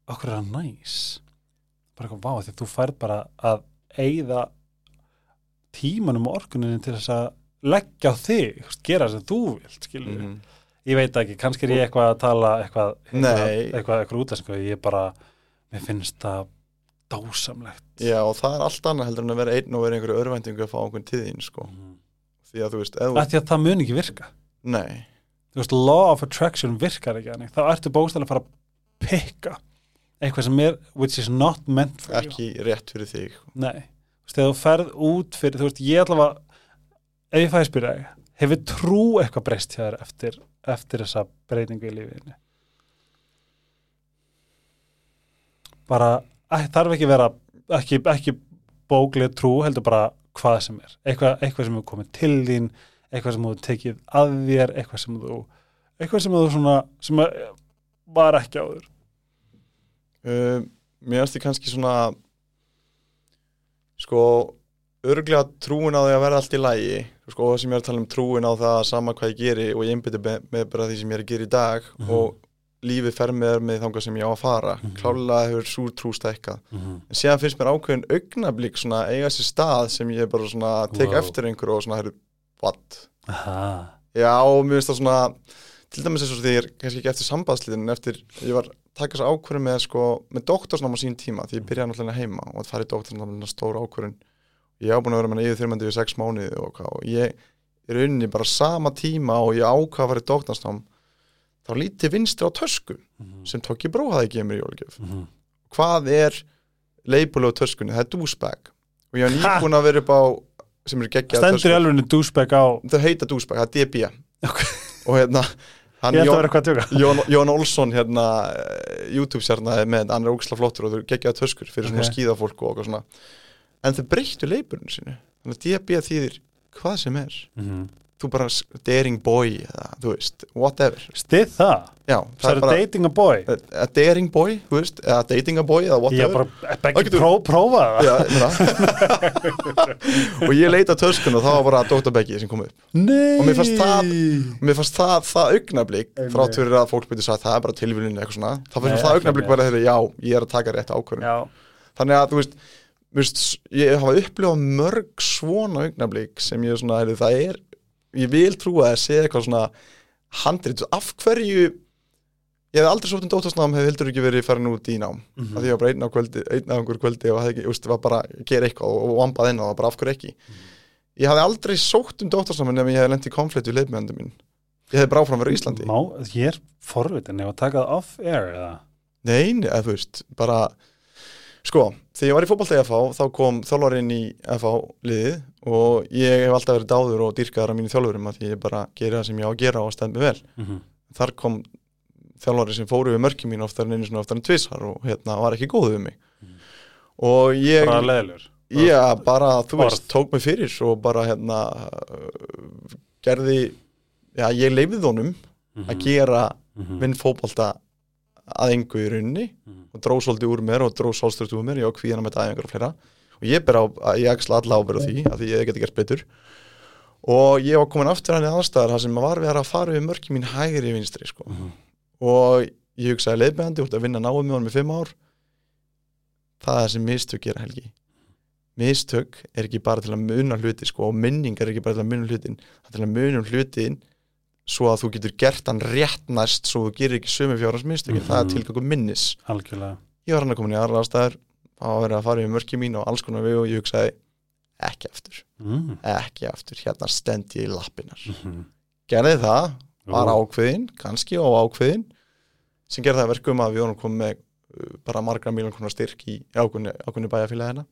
okkur er það næs? Bara eitthvað, vá, því þú færð bara að eigða tímanum og orkuninni til þess að leggja á þig, gera sem þú vilt skilur -hmm. Ég veit ekki, kannski er ég eitthvað að tala eitthvað, eitthvað, Nei. eitthvað, eitthvað útlæsku ég bara, mér finnst það dásamlegt. Já, og það er allt annað heldur en að vera einn og vera einhverju örvæntingu að fá einhvern þín sko. mm. því að þú veist, eða, að það mun ekki virka. Nei. Þú veist, law of attraction virkar ekki þannig, þá ertu bókstæðlega að fara að pikka eitthvað sem er, which is not meant for you. Ekki rétt fyrir þig nei, þú veist, þegar þú ferð út fyrir, þú veist, ég allavega ef ég fæði spyrja hefur trú eitthvað breyst hjá þér eftir, eftir þessa breytingu í lífiðinni bara, þarf ekki vera ekki, ekki bóklið trú heldur bara hvað sem er. Eitthvað, eitthvað sem hefur komið til þín eitthvað sem þú tekið að þér eitthvað sem þú eitthvað sem þú svona sem að, var ekki áður. Uh, Mér finnst því kannski svona sko örglega trúin á því að vera allt í lægi sko, og það sem ég er að tala um trúin á það sama hvað ég geri og ég einbytti með, með bara því sem ég er að gera í dag Mhm. og lífið fer með með þangað sem ég á að fara Mhm. klálega hefur súr trú stækkað mm -hmm. en síðan finnst mér ákveðin augnablík svona eiga sér stað sem ég bara svona tek Wow. eftir einhverju og svona, heyrðu, what? Aha. Já, og mér finnst það svona til dæmis eins og því ég er kannski ekki eftir sambandsliðin eftir, ég var að taka þess ákvörðin með sko, með doktorsnám á sín tíma því ég byrjaði náttúrulega heima og að fara í doktorsnám er stór ákvörðin ég á búin að vera með yfir þurrmandi við sex mánuði og hvað og ég er unni bara sama tíma og ég ákvað að fara í doktorsnám þá lítið vinstri á tösku Mhm. sem tók ég bróðaði ekki mér í jólgjöf Mhm. hvað er leipulega töskunni, það er douchebag og ég var nýbúin að vera upp á sem eru geggjað stendur í alveg douchebag á þau heita douchebag, það er DB Ok. og hérna Jón, Jón, Olsson hérna eh, YouTube-sérna með hann er ógisla flottur og þau geggjaða töskur fyrir svona Ok. skíðafólk og svona en þau breyttu leipurinn sinu þannig að DB þýðir hvað sem er. Mhm. þú bara daring boy eða þú veist, whatever. Stið það, já, það er dating a boy? A, a daring boy, þú veist, eða dating a boy eða ég whatever. bara, Það ekki getur- pró, prófa það. Ég og ég leita töskun og það var bara Dr. Beggi sem kom upp. Nei! Og mér fannst það- mér fannst það, það augnablík þrátt fyrir að fólk byrja að það er bara tilvílun eitthvað svona, þá Nei, fannst mér það ekki augnablík bara þegar já, ég er að taka rétt ákvörðun. Já, þannig að þú veist, veist ég hafa upplifað mörg svona augnablík sem ég er svona, heyrðu, það er ég vil trúa að sé eitthvað svona handrit, af hverju ég hef aldrei sótt um dóttasnám hefði heldur ekki verið farin út í nám. Mm. að því ég var bara einn á kvöldi, einn á einhver kvöldi og ekki, úst, var bara að gera eitthvað og, og vambað inn á það, bara af hverju ekki? Ég hafði aldrei sótt um dóttasnám ef ég hefði lent í konflikt við leifmjöndum mín. Ég hefði bara áfram verið í Íslandi. Má, ég er forvitin ef að taka það off-air eða? Nei, nei, eða þú veist, bara sko, þegar ég var í fótbolta í FH þá kom þjálfarinn í FH liðið og ég hef alltaf verið dáður og dýrkaðar af mínu þjálfurum að því ég bara gera það sem ég á að gera og stend mig vel Mhm. þar kom þjálfari sem fóru við mörki mín oftar en einu svona oftar en tvisar og hérna var ekki góð við mig og ég bara leðlur Já, bara, þú Orð. veist, tók mig fyrir og bara hérna gerði, já, ég leifði honum Mhm. að gera vinn fótbolta að engu í rauninni Mhm. og dró svolítið úr mér og dró svolstört úr mér ég á kvíðana með dæfingar og fleira og ég ber á, að ég axla alla ábyrð á því að því ég geti gert betur og ég var komin aftur hann í aðstæðar þar sem var við að fara við mörki mín hægri í vinstri sko. Mhm. og ég hugsaði leiðbegandi út að vinna náum með honum í fimm ár það er sem mistök gera helgi mistök er ekki bara til að muna hluti sko, og minning er ekki bara til að muna hlutin svo að þú getur gert hann rétt næst svo þú gerir ekki sömu fjárhans mistökin Mhm. það er tilgangum minnis algjörlega ég var hann að koma í aðra aðstæður á að vera að fara í mörki mín og alls konar við og ég hugsaði ekki aftur, mm. ekki aftur hérna stend ég í lappinar Mhm. gerði það, var ákveðin kannski og ákveðin sem gerði það að verkum að við vorum komið með uh, bara margra miljón konar styrk í ákveðinu, ákveðinu bæjarfélagi hérna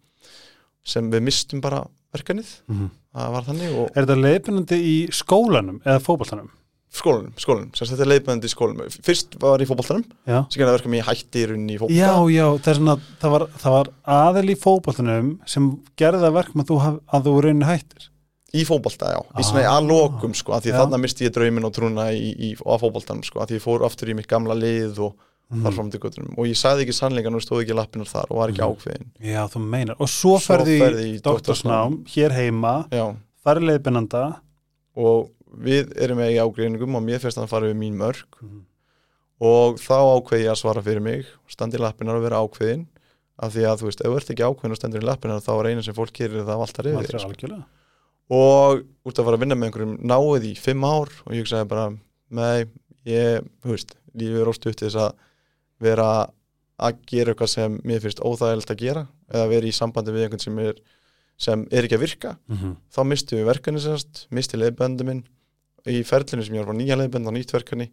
sem við mistum bara verkanið Mhm. það var þannig og Er þetta leiðbyrnandi í skólanum eða fótboltanum? Skólanum, skólanum, sem þetta er leiðbæðandi skólanum fyrst var ég í fótboltanum Já. sem verkum að ég hætti í rauninni í fótbolta Já, já, það, er svona, það, var, það var aðil í fótboltanum sem gerði það verkum að þú, að þú raunin hættir. í fótbolta, já, í svona Ah. að lokum sko, að því Já. þarna misti ég draumin og trúna í, í, á fótboltanum sko, að því ég fór aftur í mitt gamla lið og Mhm. þar fram til göttunum og ég sagði ekki sannleikan og stóð ekki lappinar þar og var ekki Mhm. ákveðin Já, þú meinar. Og svo, Svo ferði ferði í doktorsnám hér heima, já, farið leiðbyrnanda. og við erum með í ágreiningum og mér finnst að það fara við mín mörg Mhm. og þá ákveði ég að svara fyrir mig standi í lappinar og vera ákveðin af því að þú veist, ef þú ert ekki ákveðin og standir í lappinar þá er eina sem fólk gerir það alltaf reyðir algjörlega. og út að fara að vinna með einhverjum náið í fimm ár og ég hugsaði bara nei, ég, þú veist lífið er óstutt til þess að vera að gera eitthvað sem mér finnst óþægilegt að gera eða vera í sambandi við einhvern sem er, sem er ekki að virka Mhm. þá mistu við verkefni sérst, misti leiðböndu minn í ferlinu sem ég var á nýja leiðbönd og nýtt verkefni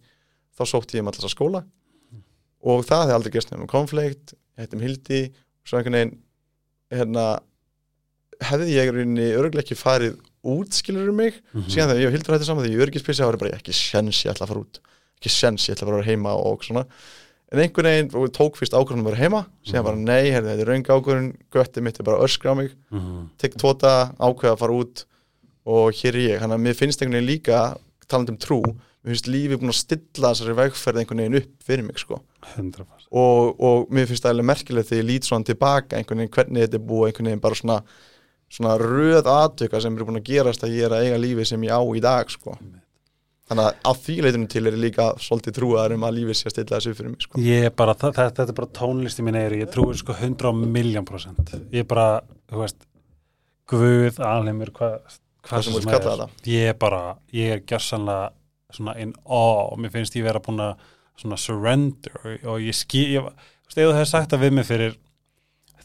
þá sótti ég um alltaf skóla. Og það hefði aldrei gerst nefnum konflikt, hættum hildi svo einhvern veginn hérna, hefði ég örgulega ekki farið út skilur um mig. Mhm. síðan þegar ég og Hildur hætti saman þegar ég örgispilsi þá var ég bara ekki sjens ég ætla að fara út. Ekki sjens ég ætla að vera heima og svona. En einhvern veginn og tók fyrst ákvörðunum að vera heima. Síðan Mhm. bara nei, herði, þetta er raung ákvörðun götti mitt er bara öskra á mig. Mhm. tek tóta, ákveða að fara út og hér er ég, þannig að mér finnst einhvern veginn líka talandi um trú, mér finnst lífið búin að stilla þessari vegferð einhvern veginn upp fyrir mig sko 100%. og, og mér finnst það alveg merkilegt þegar ég lít svona tilbaka einhvern veginn hvernig þetta er búið einhvern veginn bara svona svona röð aðtöka sem eru búin að gerast að ég er að eiga lífið sem ég á í dag sko þannig að á því leitunum til er ég líka svolítið trúaðar um að lífið sé að stilla þessu fyrir mig sko Ég er bara, þetta er bara tónlist í minn eyri, ég trúi sko 100 miljón prosent. Ég er bara, þú veist, Guð, alheimur, hvað Hvað sem svo vilt er. kalla þetta. Ég er bara, ég er gjörsanlega svona in awe og mér finnst ég vera búin að svona surrender og, ég skil, ég, þú veist, ef þú hefði sagt það við mig fyrir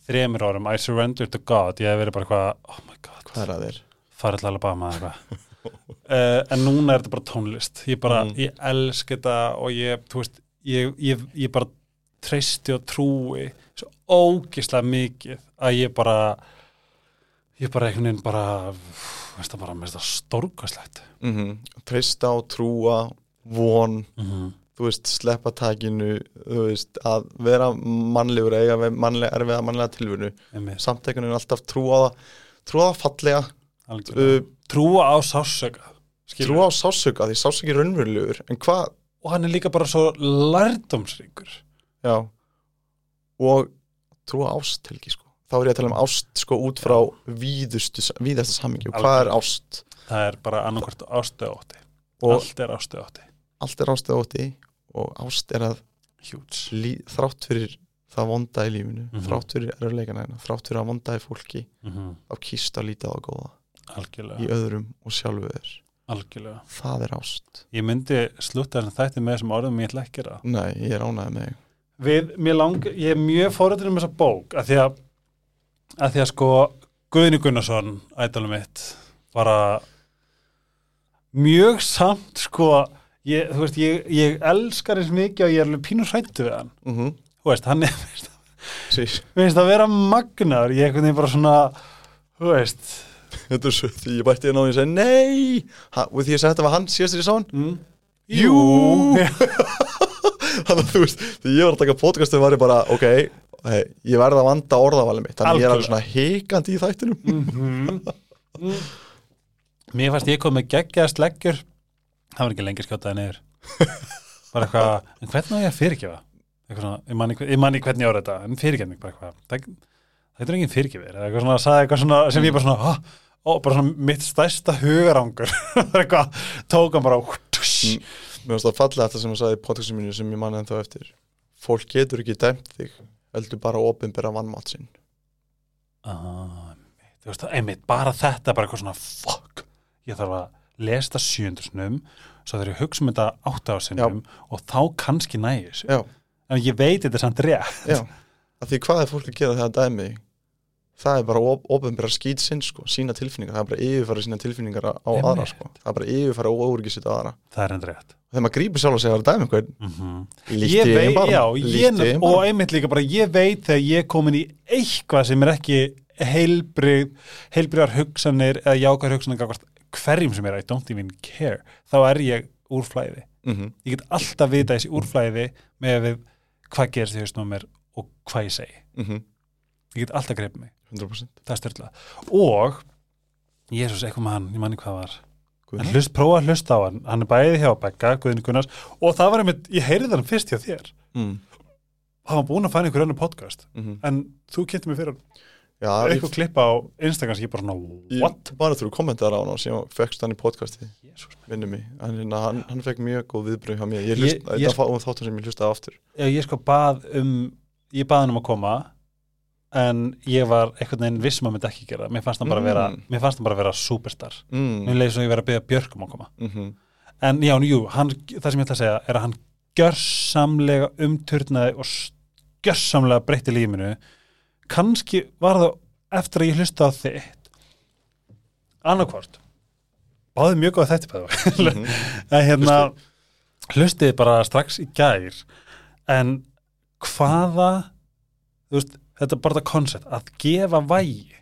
þremur árum, I surrender to God, ég hef verið bara eitthvað, oh my God, hvað er að þér? farið til Alabama eða eitthvað uh, en núna er þetta bara tónlist ég bara, Mm. ég elsk þetta og ég, þú veist, ég, ég, ég bara treysti og trúi svo ógislega mikið að ég bara ég bara einhvern veginn bara veist það bara, veist það stórkastlegt Mm treysta og trúa von mm -hmm. þú veist, sleppa takinu þú veist, að vera mannlegur eiga við mannlega, erfiða mannlega tilvunu samtækunum er alltaf trú á það trú á það fallega uh, trúa á sásöka trú á sásöka, því sásöki er raunverulegur en hvað, og hann er líka bara svo lærdómsríkur. Já. Og trú á ást helgi sko þá er ég að tala um ást sko út frá víðasta samingi og hvað er ást? Það er bara annarkvort ástöðótti allt er ástöðótti allt er ást eða ótti og ást er að lí, þrátt fyrir það vonda í lífinu Mhm. þrátt fyrir erfleikana hérna, þrátt fyrir að vonda í fólki mm -hmm. þá kýst að líta á það góða. Algjörlega. Í öðrum og sjálfu þér. Algjörlega. Það er ást. Ég myndi slutta þætti með þessum orðum ég ætla ekki að nei, ég er ánægð með við, mér lang, ég er mjög fórhættur um þessa bók að því að, að því að sko Guðni Gunnarsson, ædalum mitt bara mjög samt sko ég, þú veist, ég, ég elskar eins mikið og ég er alveg pínur hrættu við hann. Mm -hmm. þú veist, hann er, mér finnst að vera magnar ég er einhvern veginn bara svona þú veist. Þetta er svo því ég bætti náðu og ég segi nei og því ég segi þetta var hann síðast í sán mm. Jú. þannig að þú veist, því ég var að taka podcastum var ég bara, ok hey, ég verði að vanda orðavalið mitt þannig að ég er alveg svona hikandi í þættinum. Mhm. Mm. Mér fannst ég kom með geggjaðast leggjur það var ekki lengi skjótaði niður. Bara eitthvað, en hvernig á ég að fyrirgefa? Eitthvað svona, ég manni, ég manni hvernig ára þetta en fyrirgefning bara eitthvað. Það, það er engin fyrirgefir, eitthvað svona, eitthvað svona sem ég bara svona, ó, ó, bara svona mitt stærsta hugarangur. Eitthvað, tók hann bara Mm. mér finnst það fallega þetta sem ég sagði í podcastinu mínu sem ég manni ennþá eftir. Fólk getur ekki dæmt þig heldur bara opinbera vannmátt sinn. Ah, einmitt, þú veist, einmitt, bara þetta bara eitthvað svona, fuck. Ég þarf að lesa þetta sjöndusnum svo þegar ég hugsa um þetta átta ásinnum og þá kannski já, en ég veit þetta er samt rétt. Já, af því hvað er fólk að gera þegar það dæmi? þig? Það er bara op opinbera skýt sinn sko, sína tilfinningar, það er bara yfirfæra sína tilfinningar á Einmitt. aðra sko, það er bara yfirfæra óöryggisitt á aðra. Það er endur rétt. Þegar maður grípur sjálf og segja að dæmi einhvern? Mm -hmm. líkt ég veit, barm, já, ég, í eigin og einmitt líka bara ég veit þegar ég er komin í eitthvað sem er ekki heilbrið heilbriðar hugsanir eða jákar hugsanir hverjum sem er I don't even care, þá er ég úr flæði Mhm, ég get alltaf vita þessi úrflæði með hvað gerist í hausnum og hvað ég segi. Mhm, ég get alltaf greipið mig, 100% það er styrla og Jésús, eitthvað með hann, ég manni hvað það var. En hlust, prófa að hlusta á hann, hann er bæði hjá Begga, Guðni Gunnars og það var einmitt, ég heyrði hann fyrst hjá þér. Mm, hann var búin að fæna einhver önnur podcast. Mhm. en þú kynnti mig fyrir já, ég, eitthvað klippa á Instagram sem ég bara svona, ég what? bara þú kommentar á hann og síðan fekkst hann í podcastið Jésús. vinnu mig, hann, hérna, hann, hann fekk mjög góð viðbröð hjá mér, ég Ég- hlust, ég- þetta var þáttum sem ég hlustaði aftur. Já, ég sko bað um ég bað hann um að koma en ég var einhvern veginn vissum að myndi ekki gera. Það. mér fannst hann bara Mm. vera, mér fannst hann bara vera superstar. Mm, mér leiði svo ég verið að byggja Björk um að koma. Mhm, en já, jú, hann, það sem ég ætla að segja er að hann gjörsamlega umturnaði og gjörsamlega breytti lífinu kannski var það eftir að ég hlusta á þitt. Annarkvort báði mjög góð þetta mhm. en hérna hlustiði bara strax í gær. En hvaða þú veist, þetta er bara þetta koncept að gefa vægi.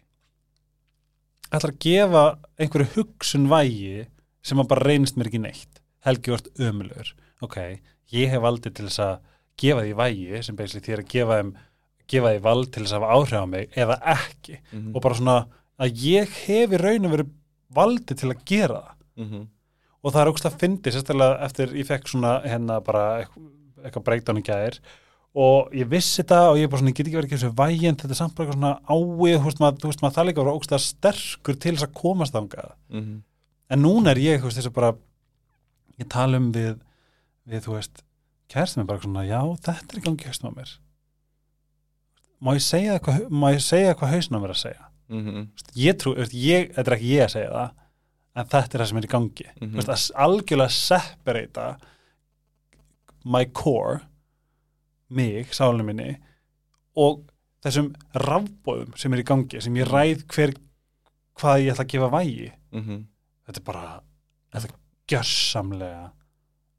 Ætlar að gefa einhverju hugsun vægi sem að bara reynist mér ekki neitt. Helgi vart ömulur ok, ég hef aldrei til þess að gefa því vægi sem beisli þér að gefa þeim gefa því vald til þess að hafa áhrif á mig eða ekki. Mhm, og bara svona að ég hef í raun og verið valdi til að gera það. Mhm, og það er ógst að fyndi sérstaklega eftir ég fekk svona hérna bara eitthvað, í gæðir og ég vissi þetta og ég bara svona, ég get ekki verið ekki þessu vægi en þetta er samt bara eitthvað svona áið þú veist maður, þú veist maður það líka voru ógst að sterkur til þess að komast þangað. Mhm, en núna er ég, þú veist, þessu bara ég tala um við við, þú veist, kærstum er bara svona já, þetta er í gangi hausnum á mér. Má ég segja eitthvað má ég segja eitthvað hausnum á mér að segja? Þú veist, ég trú, veist, ég, þetta er ekki ég að segja það en þetta er það sem er í gangi. Mhm. Þú veist, að algjörlega separata my core mig, sálinu minni og þessum rafbóðum sem er í gangi, sem ég ræð hver hvað ég ætla að gefa vægi. Mhm, þetta er bara þetta er gjörsamlega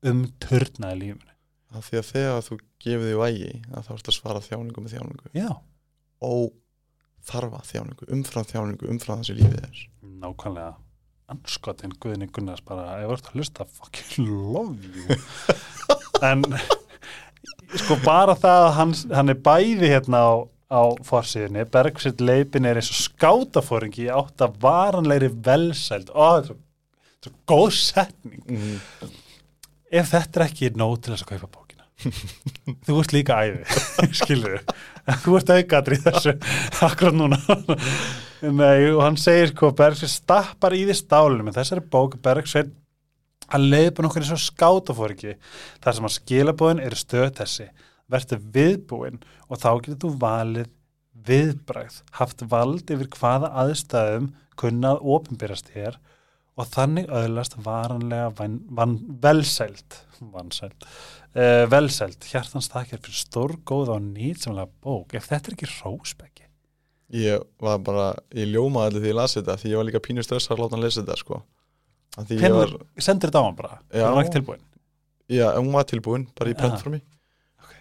umturnaði lífinu af því að þegar þú gefið því vægi að þá ertu að svara þjáningu með þjáningu. Já, og þarfa þjáningu, umfram þjáningu, umfram þessi lífið er nákvæmlega. Anskotin Guðni Gunnars bara, ef þú ert að hlusta fucking love you. En sko bara það að hann, hann er bæði hérna á, á fórsíðinni, Bergsitt leipin er eins og skátafóringi átt að varanlegri velsæld. Ó, þetta er svo, góð setning. Mhm, ef þetta er ekki nóg til þess að kaupa bókina. Þú ert líka æði skilur þú ert aukaðri þessu akkurat núna. Nei, og hann segir sko Bergsveit stappar í því stálinu með þessari bók Bergsveit að leiðbun okkur eins og skátafóringi þar sem að skilabóðin eru stöð þessi. Verður viðbúin og þá getur þú valið viðbræð haft vald yfir hvaða aðstæðum kunnað opinberast þér og þannig öðlast varanlega van, van, velsæld vansæld uh, velsæld. Hjartans þakkir fyrir stórgóða og nýtsamlega bók. Ef þetta er ekki rósbeggi ég var bara, ég ljómaði allir því ég lasi þetta því ég var líka pínu stressar að láta hann lesa þetta sko var, sendur þetta á hann bara? Já. Það var ekki tilbúin já, hún var tilbúin bara í prentformi í,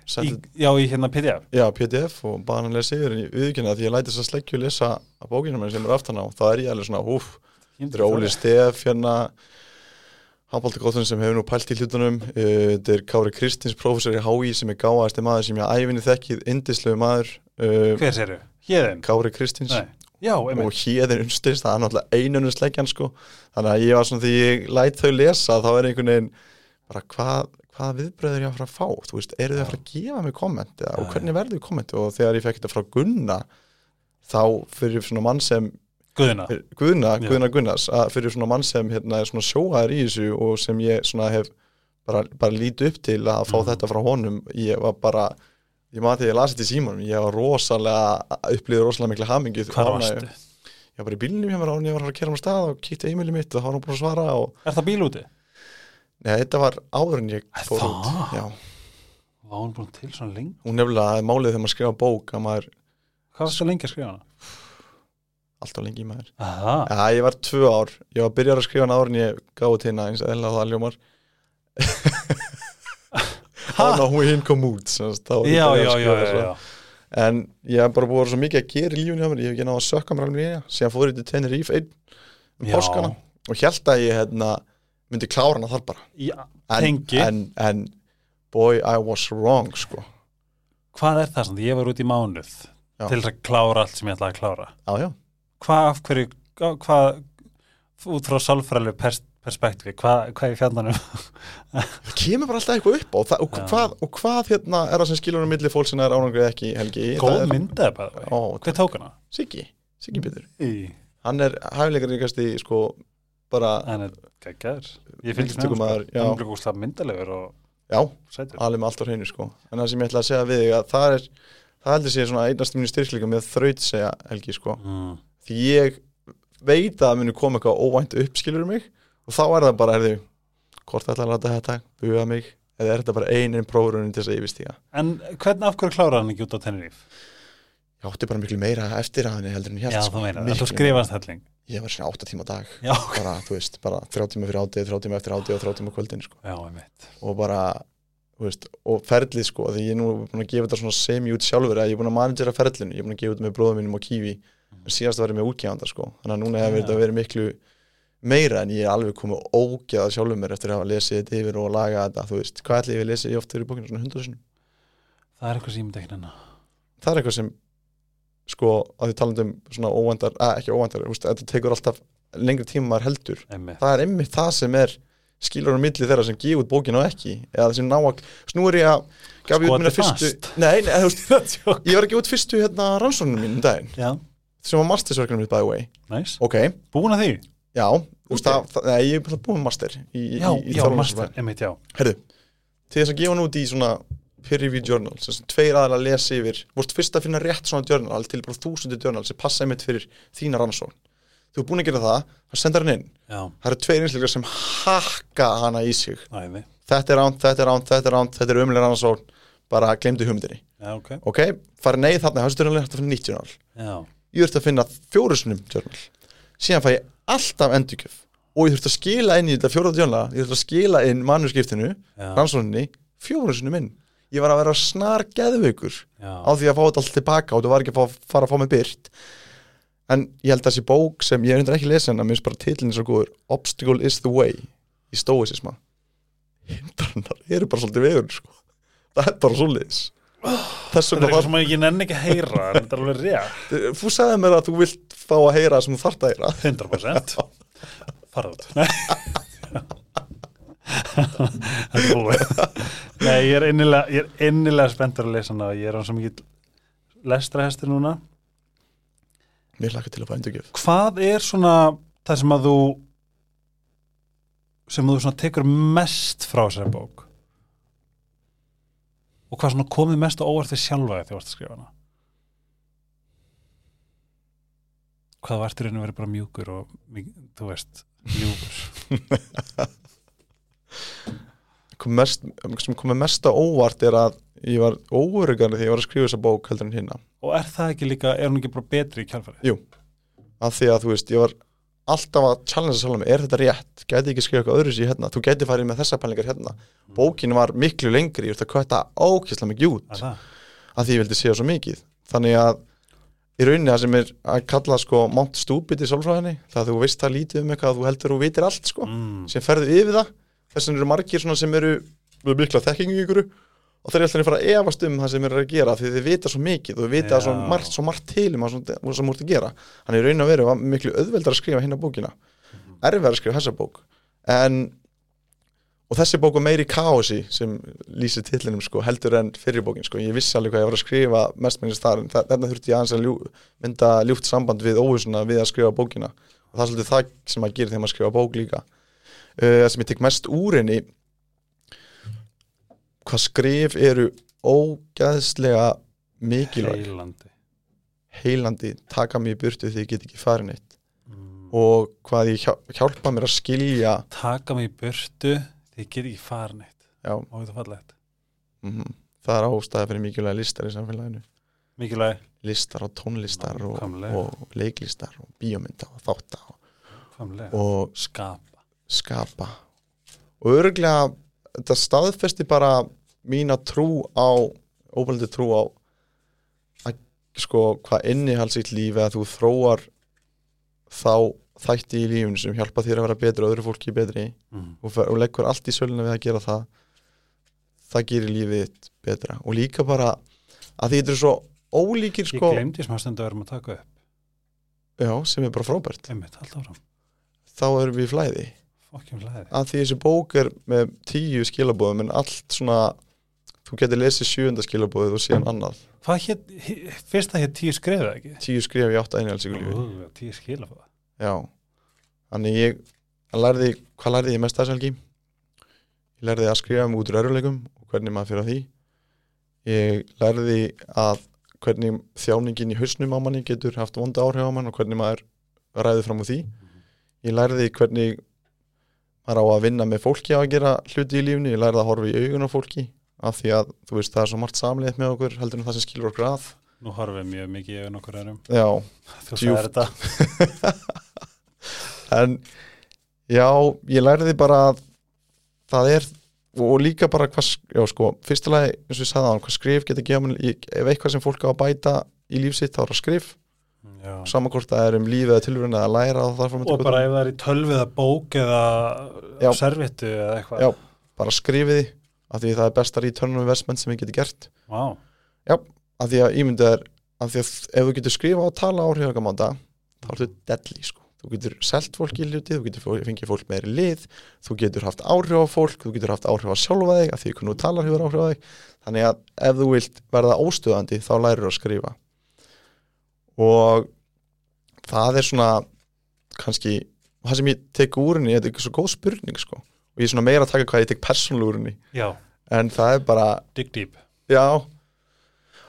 Setti, Já, í hérna PDF já, pdf og bara hann lesa yfir en ég viðkynna því ég læti þess að sleggju lesa að bókina mér sem er aftan á, þá er ég alveg svona húf, þetta er Óli Stef hérna handbóltakóðun sem hefur nú pælt í hlutunum uh, þetta er Kári Kristins, prófessor í HÍ sem er gáðasti maður sem ég æfinni þekkið indislegu maður uh, Hver séru? Hérðin? Kári Kristins Nei Já, og einmitt. hérðin unnstist, það er náttúrulega einunum sleggjan sko, þannig að ég var svona því ég læt þau lesa, þá er einhvern veginn bara hvað, hvað viðbröður ég að fara að fá, þú veist, eru þau að fara að gefa mig komment, eða, og hvernig verður komment og þegar ég fekk þetta frá Gunna þá fyrir svona mann sem Guðina fyrir, Guðna, Já. Guðna Gunnars, fyrir svona mann sem hérna er svona sjóaður í þessu og sem ég svona hef bara, bara lítið upp til að fá Mhm. þetta frá honum, ég var bara ég maður þegar ég lasi þetta í símanum, ég var rosalega upplýður rosalega mikla hamingju Hvar ánægju. varstu? ég var bara í bílnum hjá mér án ég var að fara að kera um stað og kíkti e-mailið mitt og þá var hún búin að svara og Er það bíl úti? Nei, þetta var áður en ég fór það? út Já, Var hún búin til svona lengi? hún nefnilega er málið þegar maður skrifa bók að maður Hvað var svo lengi að skrifa hana? alltaf lengi í maður Aha, Já, ég var tvö ár, ég var byrjar að skrifa hann áður en ég að hún hinn kom út sem ég já, já, já. En ég hef bara búið að vera svo mikið að gera í lífunni Ég hef ekki náða að sökka mér alveg í það Síðan fór ég til Tenerife einn um páskana og held að ég hérna, myndi klára hana þar bara. Já, en, en, en boy, I was wrong sko. Hvað er það samt? Ég var út í mánuð til að klára allt sem ég ætlaði að klára. Hvað af hverju hvað, út frá sálfræðilegu perspektífi, hvað, hvað er fjandanum? það kemur bara alltaf eitthvað upp á það, og, hvað, og hvað hérna er það sem skilur um milli fólk sem er árangrið ekki Helgi? Góð Það er- myndaði bara Ó, Hver tók hana? Siggi, Siggi Pétur. Í, hann er hæfileikar ríkasti sko bara, hann er geggjaður. Ég fylgist með hann sko. Hann er líka úslega myndalegur og já, alveg með allt á hreinu sko. En það sem ég ætla að segja við þig að það er það heldur sé svona einast mínu styrkleika með þraut segja Helgi sko. Mm. því ég veit að það muni koma eitthvað óvænt upp skilur mig og þá er það bara, herði hvort ætla að láta þetta, buga mig? Eða er þetta bara einin prófurunin til þess að yfirstíga? En hvernig af hverju kláraði hann ekki út á Tenerife? ég átti bara miklu meira eftir að henni heldur en ég Já, held þú meina, Miklu þú skrifast helling. Ég var svona 8 tíma á dag. Já, bara, þú veist, bara 3 tíma fyrir átið, 3 tíma eftir átið og 3 tíma á kvöldin sko. já, einmitt. Og bara, þú veist, og ferlið sko, því ég er nú búin að gefa þetta svona semi út sjálfur, að ég er búin að managera ferlinu. Ég er búin að gefa þetta með bróðum mínum og kífi en síðast var ég með útgefanda sko, þannig að núna hefur þetta verið miklu meira en ég er alveg komið ógeðað sjálfur mér eftir að hafa lesið þetta yfir og laga þetta, þú veist, hvað ætli ég við lesið ég oft fyrir bókinu, svona hundur sinni Það er eitthvað sem ég myndi ekki nennan það er eitthvað sem, sko, að því talandi um svona óvandar, að ekki óvandar, þú veist, þetta tekur alltaf lengri tíma maður heldur. Einmitt. Það er einmitt það sem er skilur á milli þeirra sem gefa út bókinu og ekki. Eða sem ná að, snú er ég að gaf ég út mína fyrstu, nei, nei veist, ég var að gefa út fyrstu hérna rannsóknum mín um daginn, Já, sem var mastersverkefnum mitt by the way, næs ok, Búin að því? já það, það, nei, ég er bara búin master í, í, Já, í, í já, master, einmitt, já. Herðu, til þess að gefa hann út í svona peer review journal, sem sem tveir aðal að lesa yfir, vorst fyrst að finna rétt svona journal til bara þúsundu journal sem passa einmitt fyrir þína rannsókn, þú er búin að gera það það sendar hann inn, Já, það eru tveir einsleikar sem hakka hana í sig. Æði þetta er ránt, þetta er ránt, þetta er ránt, þetta er umlega rannsókn, bara glemdu hugmyndinni. Já, ok. Ok, fara nei þarna, þessu journal er hægt að finna nýtt journal. Já, ég þurfti að finna fjórusunum journal. Síðan fæ ég alltaf endurgjöf. Og ég þurfti að skila inn í þetta journal ég þurfti að skila inn manuskriptinu já, rannsókninni, fjórusunum inn. Ég var að vera snar geðveikur á því að fá þetta allt tilbaka og það var ekki að fá, fara að fá mig byrt en ég held að þessi bók sem ég er undir ekki lesin að mér finnst bara titlinn svo góður Obstacle is the way í stóisisma. Hindrannar eru bara svolítið vegur sko. það er bara svolítið þess Það er vegna eitthvað var sem ég nenni ekki að heyra en þetta er alveg rétt. Þú sagði mér að þú vilt fá að heyra sem þú þarft að heyra. 100% Farðu út. Nei. Þetta er ég er innilega, ég er innilega spenntur að lesa hana. Ég er hann svo mikið lestrahestur núna. Mér hlakka til að fá endurgjöf. Hvað er svona það sem að þú sem að þú svona tekur mest frá þessari bók og hvað svona komið mest á óvart þig sjálfa þegar þú varst að skrifa hana? Hvað vartur einu verið bara mjúkur og þú veist ljúfur. Kom mest, sem komið mest á óvart er að ég var óörugari þegar ég var að skrifa þessa bók heldur en hinna og er það ekki líka, er hún ekki bara betri í kjálfari? af því að þú veist, ég var alltaf að challenge sjálf mig, er þetta rétt? Gæti ekki skrifa eitthvað öðru sér hérna, þú gæti farið með þessa pælingar hérna, bókin var miklu lengri ég ert að kvötta ókýrslega mikið út að því ég vildi séu svo mikið. Þannig að í rauninni það sem er að kalla sko Mount Stupid í sálfræðinni það að þú veist það lítið um eitthvað að þú heldur og vitir allt sko, Mm. sem ferðu yfir það. Þess vegna eru margir sem eru með mikla þekkingu ykkur og þeir eru alltaf að fara að efast um það sem þeir eru að gera því þeir vita svo mikið og þeir vita svo margt, svo margt til um það sem- sem múrt að gera. Þannig í rauninni að veru var miklu auðveldar að skrifa hérna bókina. Erfið að skrifa þessa bók. En og þessi bók var meiri kási sem lýsir titlinum sko, heldur en fyrir bókin sko. ég vissi alveg hvað ég var að skrifa mestmengist þar en þa- þarna þurfti ég aðeins að ljú, mynda ljúft samband við óvissuna við að skrifa bókina. Og það er svolítið það sem að gera þegar maður skrifa bók líka. Uh, það sem ég tek mest úr henni hvað skrif eru ógæðslega mikilvæg. Heilandi. Heilandi, taka í burtu því ég get ekki farin eitt mm. og hvað ég hjá- hjálpa mér að skilja. Taka í burtu því ég get ekki farin eitt já, og þetta fallegt? Mm það er ástæða fyrir mikilvæga listar í samfélaginu. Mikilvæg, listar og tónlistar og, og leiklistar og bíómynda og þátta og, og skapa. skapa. Og örglega þetta staðfesti bara mína trú á óbælandi trú á að sko hvað innihalds í lífi að þú þróar þá þætti í lífinu sem hjálpa þér að vera betri og öðru fólki betri mm. og, og leggur allt í söluna við að gera það það gerir lífið þitt betra. Og líka bara að því þetta er svo ólíkir ég sko glemdi smá stundu að vera að taka upp. Já, sem er bara frábært. Einmitt, þá erum við í flæði að því þessi bók er með tíu skilabóðum en allt svona þú getur lesið sjöunda skilabóðið og síðan annað. Hvað hétt, fyrst það hétt tíu skrifið ekki? tíu skrif í átta einhjálpsíkulífi Ú, tíu skila fóða já, þannig ég lærði, hvað lærði ég mest að selgi ég lærði að skrifa mig út úr öruleikum og hvernig maður fyrir að því. Ég lærði að hvernig þjáningin í hausnum á manni getur haft vonda áhrif á mann og hvernig maður ræði fram úr því. Ég lærði hvernig maður á að vinna með fólki á að gera hluti í lífni, ég lærði að horfa í augun á fólki af því að þú veist það er svo margt samleið með okkur heldur en það sem skilur okkur að. Nú horfum við mjög mikið í augun okkur öðrum já, þú sagði þetta. En já, ég lærði bara að það er og líka bara hvað, já sko fyrstulega, eins og ég sagði á hvað skrif getur gefa ef eitthvað sem fólk á að bæta í líf sitt, þá er það skrif Já. saman hvort það er um lífið eða tilvörun eða að læra og og bara ef það er í tölvu eða bók eða Já. servittu eða eitthvað Já. bara skrifiði af því það er besta return on investment sem við getum gert Vá. af því að ímyndið er af því að ef þú getur skrifa og tala áhrifagamanda þá ertu deadly sko þú getur selt fólk í hluti, þú getur fengið fólk meiri lið, þú getur haft áhrif á fólk þú getur haft áhrif á sjálfa þig af því hvernig þú talar hefur áhrif á þig þannig að ef þú vilt verða óstöðandi þá lærir að skrifa og það er svona kannski, það sem ég tek úr henni þetta er ekki svo góð spurning sko. Og ég er svona meira að taka hvað ég tek persónulega úr henni. Já, en það er bara dig deep. Já.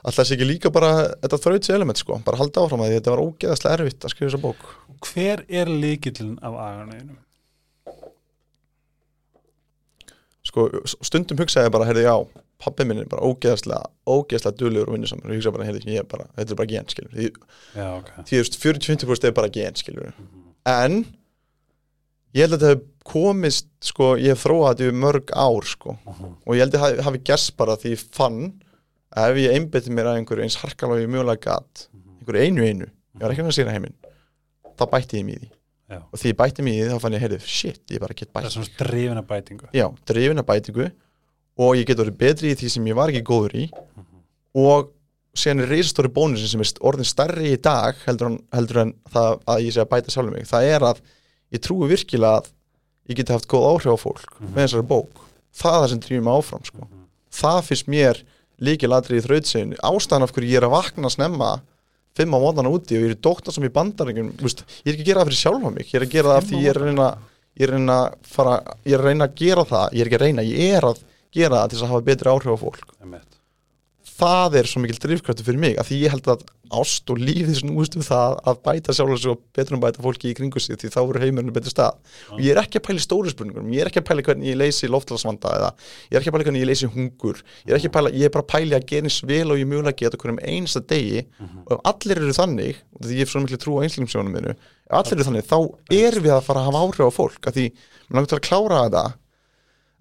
Alltaf sé ekki líka bara þetta þrautsi element sko, bara halda áfram að þetta var ógeðaslega erfitt að skrifa þessa bók. Hver er líkillin af aganeginu? sko, stundum hugsaði bara, heyrði já pappi minn er bara ógeðaslega, ógeðaslega duglegur og vinnusamur. Og ég hugsa bara, heyrði, ég er bara, þetta er bara gen skilur, því, þú veist, 40-50% er bara gen skilur en ég held að þetta hef komist sko, ég hef þróað þetta yfir mörg ár sko, og ég held að hafi, hafi gerst bara því ég fann að ef ég einbytti mér að einhverju eins harkalega og ég mögulega gat einhverju einu einu, ég var ekki að segja heiminn þá bætti ég mig í því. Já. og því ég bætti mig í því þá fann ég, heyrðu, shit, ég bara get Það bætt er svona drifina bætingu. Já, drifina bætingu og ég get orðið betri í því sem ég var ekki góður í. Og síðan er reisastóri bónusin sem er orðin starri í dag heldur en, heldur en það að ég sé að bæta sjálfum mig. Það er að ég trúi virkilega að ég geti haft góð áhrif á fólk með þessari bók, það er það sem drýfum áfram sko. það finnst mér líkilatri í þrautseginu, ástæðan af hverju ég er að vakna snemma fimm á mótana úti og ég er dóktar sem í bandaríkjum veist, ég er ekki að gera það fyrir sjálfa mig. Ég er að gera það af því ég er að reyna ég er að reyna fara, ég er að reyna að gera það. Ég er ekki að reyna, ég er að gera það til þess að hafa betri áhrif á fólk. Einmitt. það er svo mikil drifkraftur fyrir mig að því ég held að ást og lífið snúist um það að bæta sjálf og betur um bæta fólki í kringu sig því þá eru heimurinn betur stað. Og ég er ekki að pæla í stóru spurningum ég er ekki að pæla í hvernig ég leysi loftlagsvanda eða ég er ekki að pæla í hvernig ég leysi hungur. Ég er ekki að pæla, ég er bara að pæla í að gera eins vel og ég mjögulega geta hverjum einsta degi. Og ef allir eru þannig og því ég er svo miklu trú á einslingumsjónum minu ef allir eru þannig þá erum við að fara að hafa áhrif á fólk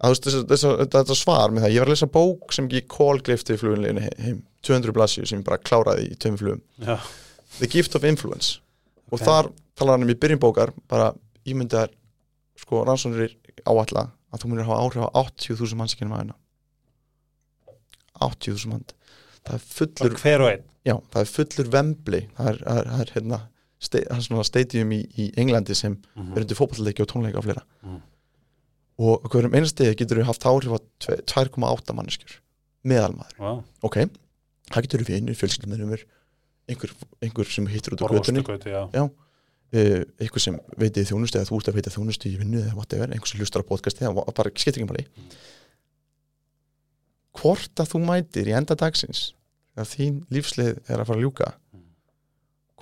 að að að þú veist, þetta, svar með það, ég var að lesa bók sem ekki kólgleifti flugunleginu heim, 200 blassju sem ég bara kláraði í tveim flugum. Já, The Gift of Influence. Og Ok. þar talar hann um í byrjun bókar bara ímyndaðar sko rannsóknir áætla að þú munir hafa áhrif á 80.000 manns ekki um aðeina 80.000 mann það er fullur, og já, það er fullur vembli það er, er, er hérna stadium í, í Englandi sem Mhm. er undir fótballleiki og tónleika og fleira. Mhm. Og hverjum einastegi getur við haft áhrif á tve- 2,8 manneskjur meðalmaður, Vá, ok það getur við vinnur, fjölskyldumir einhver, einhver sem hittur út á bara götunni. uh, einhver sem veitið þjónustu eða þú ert að veita þjónustu í vinnu eða whatever, einhver sem hlustar á podcasti eða bara skiptir ekki máli. Hvort að þú mætir í enda dagsins þegar þín lífslið er að fara að ljúka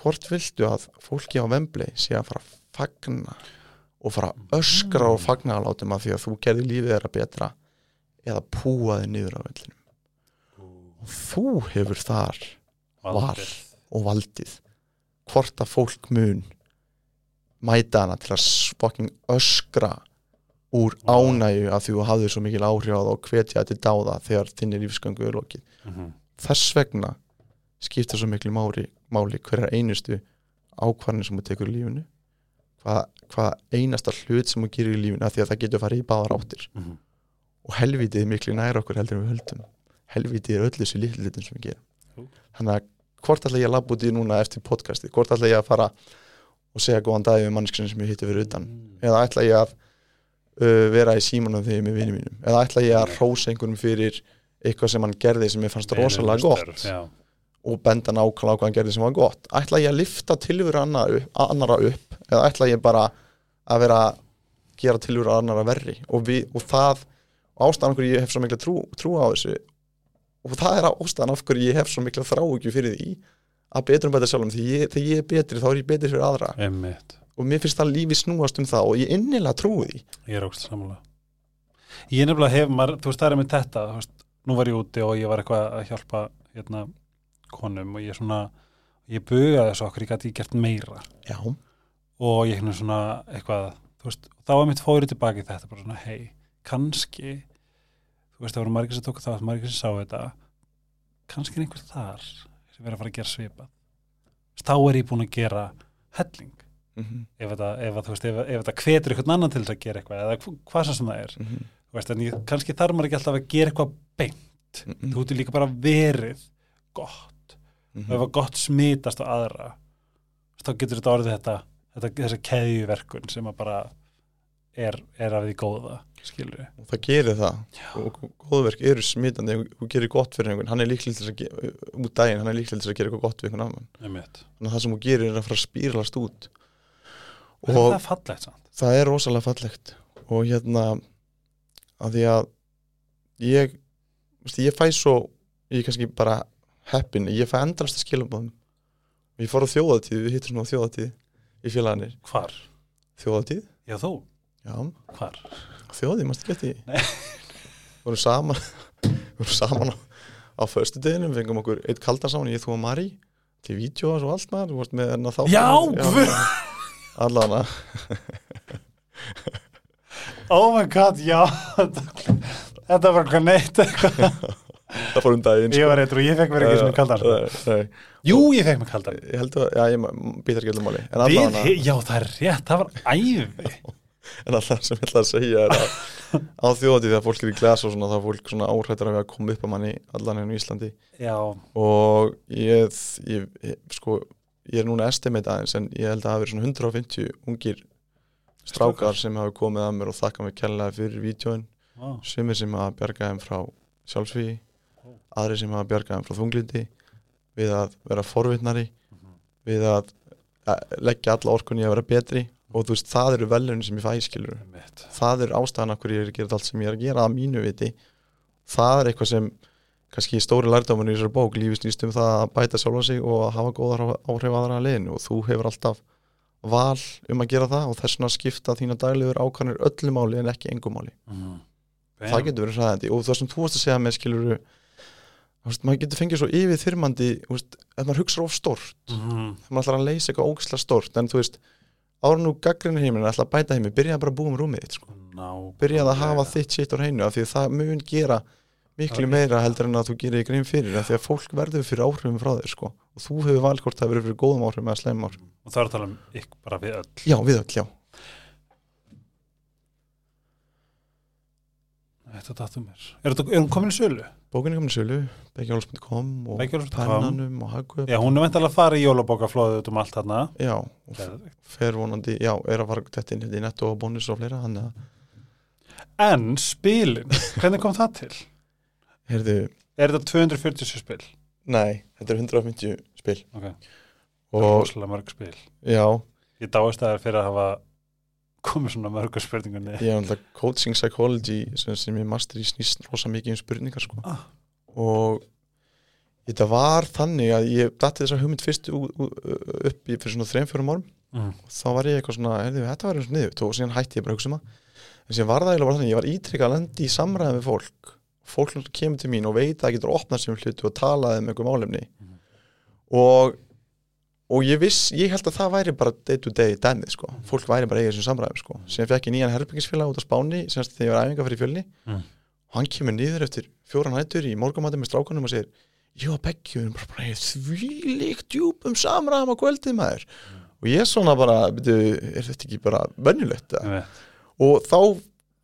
hvort viltu að fólki á vembli sé að fara að fagna og fara öskra og fagna að látum að því að þú gerði lífið þeirra betra eða púa þig niður á vellinum og þú hefur þar val og valdið. Hvort að fólk mun mæta hana til að öskra úr Vá. ánægju að þú hafðir svo mikil áhrif og hvetja þetta dáða þegar þinni lífsgangu er lokið. Mhm. þess vegna skipta svo miklu máli, máli hverja einustu ákvarðin sem þú tekur í lífinu hvað, hvað einasta hlut sem þú gerir í lífinu af því að það getur farið í báðar áttir. Mhm. og helvítið er miklu nær okkur heldur en við höldum. Helvítið er öll þessu hlutum sem við gerum. Jú. þannig að hvort ætla ég að labba út í núna eftir podcastið, hvort ætla ég að fara og segja góðan dag við mannskjörn sem ég hitti fyrir utan? Mm. eða ætla ég að uh, vera í símanum þegar ég er með vinið mínum? Eða ætla ég að rósa einhverjum fyrir eitthvað sem hann gerði sem ég fannst rosalega gott? Já, og benda nákvæmlega á hvað hann gerði sem var gott? Ætla ég að lifta upp, annara upp? Eða ætla ég bara að vera að gera tilveru annara verri. Og, við, og það ástæðan hverju ég hef svo mikla trú, trú á þessu og það er ástæðan hverju ég hef svo mikla þráugju fyrir því að betur um bæta sjálfum. Því ég, þegar ég er betri þá er ég betri fyrir aðra. Einmitt. Og mér finnst það lífi snúast um það og ég innilega trúi því. Ég er ógst sammála. Ég nefnilega hef maður, þú veist það er með þetta veist, nú var ég úti og ég var eitthvað að hjálpa hérna konum og ég svona ég bugaði þessu okkur, ég gæti gert meira. Já, og ég hérna svona eitthvað, þú veist, þá var mitt fórið tilbaki þetta, bara svona, hei, kannski þú veist, það voru margir sem tóku það margir sem sá þetta kannski er einhver þar sem er að fara að gera veist, þá er ég búin að gera helling. Mm ef þetta, ef, veist, ef, ef þetta hvetur einhvern annan til þess að gera eitthvað eða hv- hvað sem það er. -hmm. Þú veist, ég, kannski þarf maður ekki alltaf að gera eitthvað beint. Þú ert líka bara verið gott. Mhm. og ef að gott smitast á aðra þá getur þetta orðið þetta, þetta þessa keðjuverkun sem að bara er, er af því góða skilur og það gerir það. Og góðverk eru smitandi og gerir gott fyrir einhvern, hann er líklega til þess að ge- út daginn, hann er líklega til þess að gera eitthvað gott við einhvern annan, þannig að það sem þú gerir er að fara að spýrlast út. Og þetta er fallegt samt. það er rosalega fallegt. Og hérna að því að ég veist, ég fæ svo, ég er kannski bara heppin, ég fæ endrast að skilabóðum og ég fór á þjóðatíð við hittum svona á þjóðatíð í félagarnir hvar? þjóðatíð, Já þú, já, hvar? þjóðatíð, mástu ekki eftir Nei. því vorum saman við vorum saman á, á föstu deginu við fengum okkur eitt kaldan saman, ég þú og Mari til vídjóas og allt maður, þú varst með enna þá Já, guð! allana Oh my god, já þetta var hvað neitt eitthvað. það fór um daginn ég var eitthvað og ég fekk mér ekki svona kaldan sko. Jú, ég fekk mér kaldan. Ég held að, já, ég býtar ekki öllum máli. Já, það er rétt, það var æði. En allavega sem ég ætla að segja er að á þjóðatíð þegar fólk er í glas og svona þá er fólk svona áhrættur að við að koma upp að manni allan enn í Íslandi. Já, og ég, ég, ég sko, ég er núna estimate aðeins en ég held að það hafi verið svona 150 ungir strákar sem hafi komið að mér og þakka mér kærlega fyrir vídjóin Vá. sumir sem hafa bjargað þeim frá sjálfsvíði aðri sem hafa bjargað þeim frá þunglindi við að vera forvitnari við að að leggja alla orkunni að vera betri og þú veist, það eru velunni sem ég fæ skilur það er ástæðan af hverju ég er að gera allt sem ég er að gera að mínu viti. Það er eitthvað sem kannski stóri lærdóman í þessari bók lífi snýst um það að bæta sjálfa sig og að hafa góðar áhrif aðra að liðinu og þú hefur alltaf val um að gera það og þess vegna skipta þína daglegur ákvæmur öllu máli en ekki engum máli. Mm. það getur verið hræðandi og það sem þú varst að segja með skiluru veist, maður getur fengið svo yfir þyrmandi veist, ef maður hugsa of stórt mm. þegar maður ætlar að leysa eitthvað ógislega stórt en þú veist, árun úr gaggrinni heiminn ætla að bæta heimi, byrjaði bara að búa um rúmið sko. byrjaði að hafa þitt sitt á hreinu af því að það mun gera miklu meira heldur en að þú gerir í grein fyrir af því að fólk verður fyrir áhrifum frá þér sko. og þú hefur valið hvort það verður fyrir góðum áhrifum eða sleim áhrifum og það er að tala um ykkur bara við öll já, við öll, já Þetta datum er Er, er hún komin í sölu? bókinni komin í sölu, beggjáls.com og pennanum og hagkvöp Já, hún er veit að fara í jólabókaflóðu út um allt þarna. Já, fer vonandi, já, er að fara þetta inn hérna í netto og bónus og fleira þannig að En spilin, hvernig kom það til? Heyrðu, Er þetta 247 spil? nei, þetta er 150 spil. Ok, og rosalega mörg spil. Já, Ég dáist það fyrir að hafa komið svona mörgur spurningunni ég er alltaf coaching psychology sem, sem ég master í snýst rosa mikið um spurningar sko. Ah. og þetta var þannig að ég datti þessa hugmynd fyrst upp í fyrir svona 3-4 árum mm. og þá var ég eitthvað svona, heyrðu, þetta var eins og niður og síðan hætti ég bara að hugsa um það en síðan var það eiginlega bara þannig, ég var ítrykkað að lendi í samræðum við fólk fólk kemur til mín og veit að það getur opnað sem hlutu og talaði um einhver málefni Mhm. og og ég viss, ég held að það væri bara day to day dæmið sko, fólk væri bara eigið sem samræðum sko, sem fekk ég nýjan herbyggisfélag út á Spáni, semst þegar ég var æfinga fyrir fjölni. Mm. og hann kemur niður eftir fjóran hættur í morgumæti með strákunum og segir ég og Beggi, við erum bara, bara því líkt djúpum samræðum á kvöldið maður. Og ég svona bara, byrju, er þetta ekki bara vennulegt Ég veit. og þá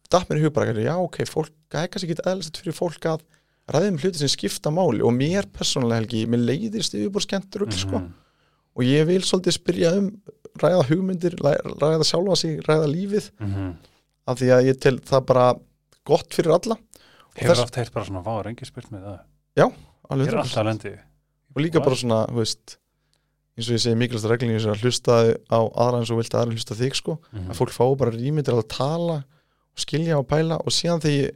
datt mér í hug bara, já ok, fólk, það er kannski ekki eðlisett fyrir fólk að ræðum hluti sem skipta máli. Og mér persónulega helgi, mér leiðir stiðubor skemmtur mm sko. Mhm. Og ég vil svolítið spyrja um ræða hugmyndir, ræða sjálfa sig ræða lífið, Mhm. af því að ég tel það bara gott fyrir alla. Hefur þess, oft heilt bara svona, vá, er engi spurt með það? Alveg Ég er 100%. alltaf lendi. Og líka bara svona, veist eins og ég segi mikilvægsta reglin í þessu að hlusta á aðra eins og vilt að aðra hlusta þig sko. Mhm. að fólk fá bara rými til að tala og skilja og pæla. Og síðan þegar ég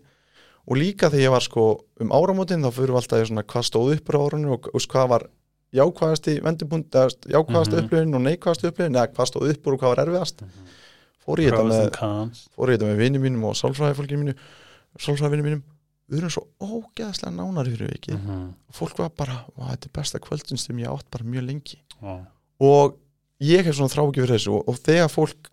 og líka þegar ég var sko um áramótin þá fyrir við alltaf í svona hvað stóð upp á árunni og, og hvað var jákvæðasti vendupunkt, eða jákvæðasti Mhm. upplifin og neikvæðasti upplifin eða hvað stóð upp úr og hvað var erfiðast Mhm. fór ég þetta Pros með þetta með vinni mínum og sálfræðifólkinu mínu sálfræðivinni mínum við erum svo ógeðslega nánar fyrir vikið Mhm. og fólk var bara, "Vá, þetta er besta kvöldin sem ég átt bara mjög lengi og ég hef svona þrá ekki fyrir þessu og, og þegar fólk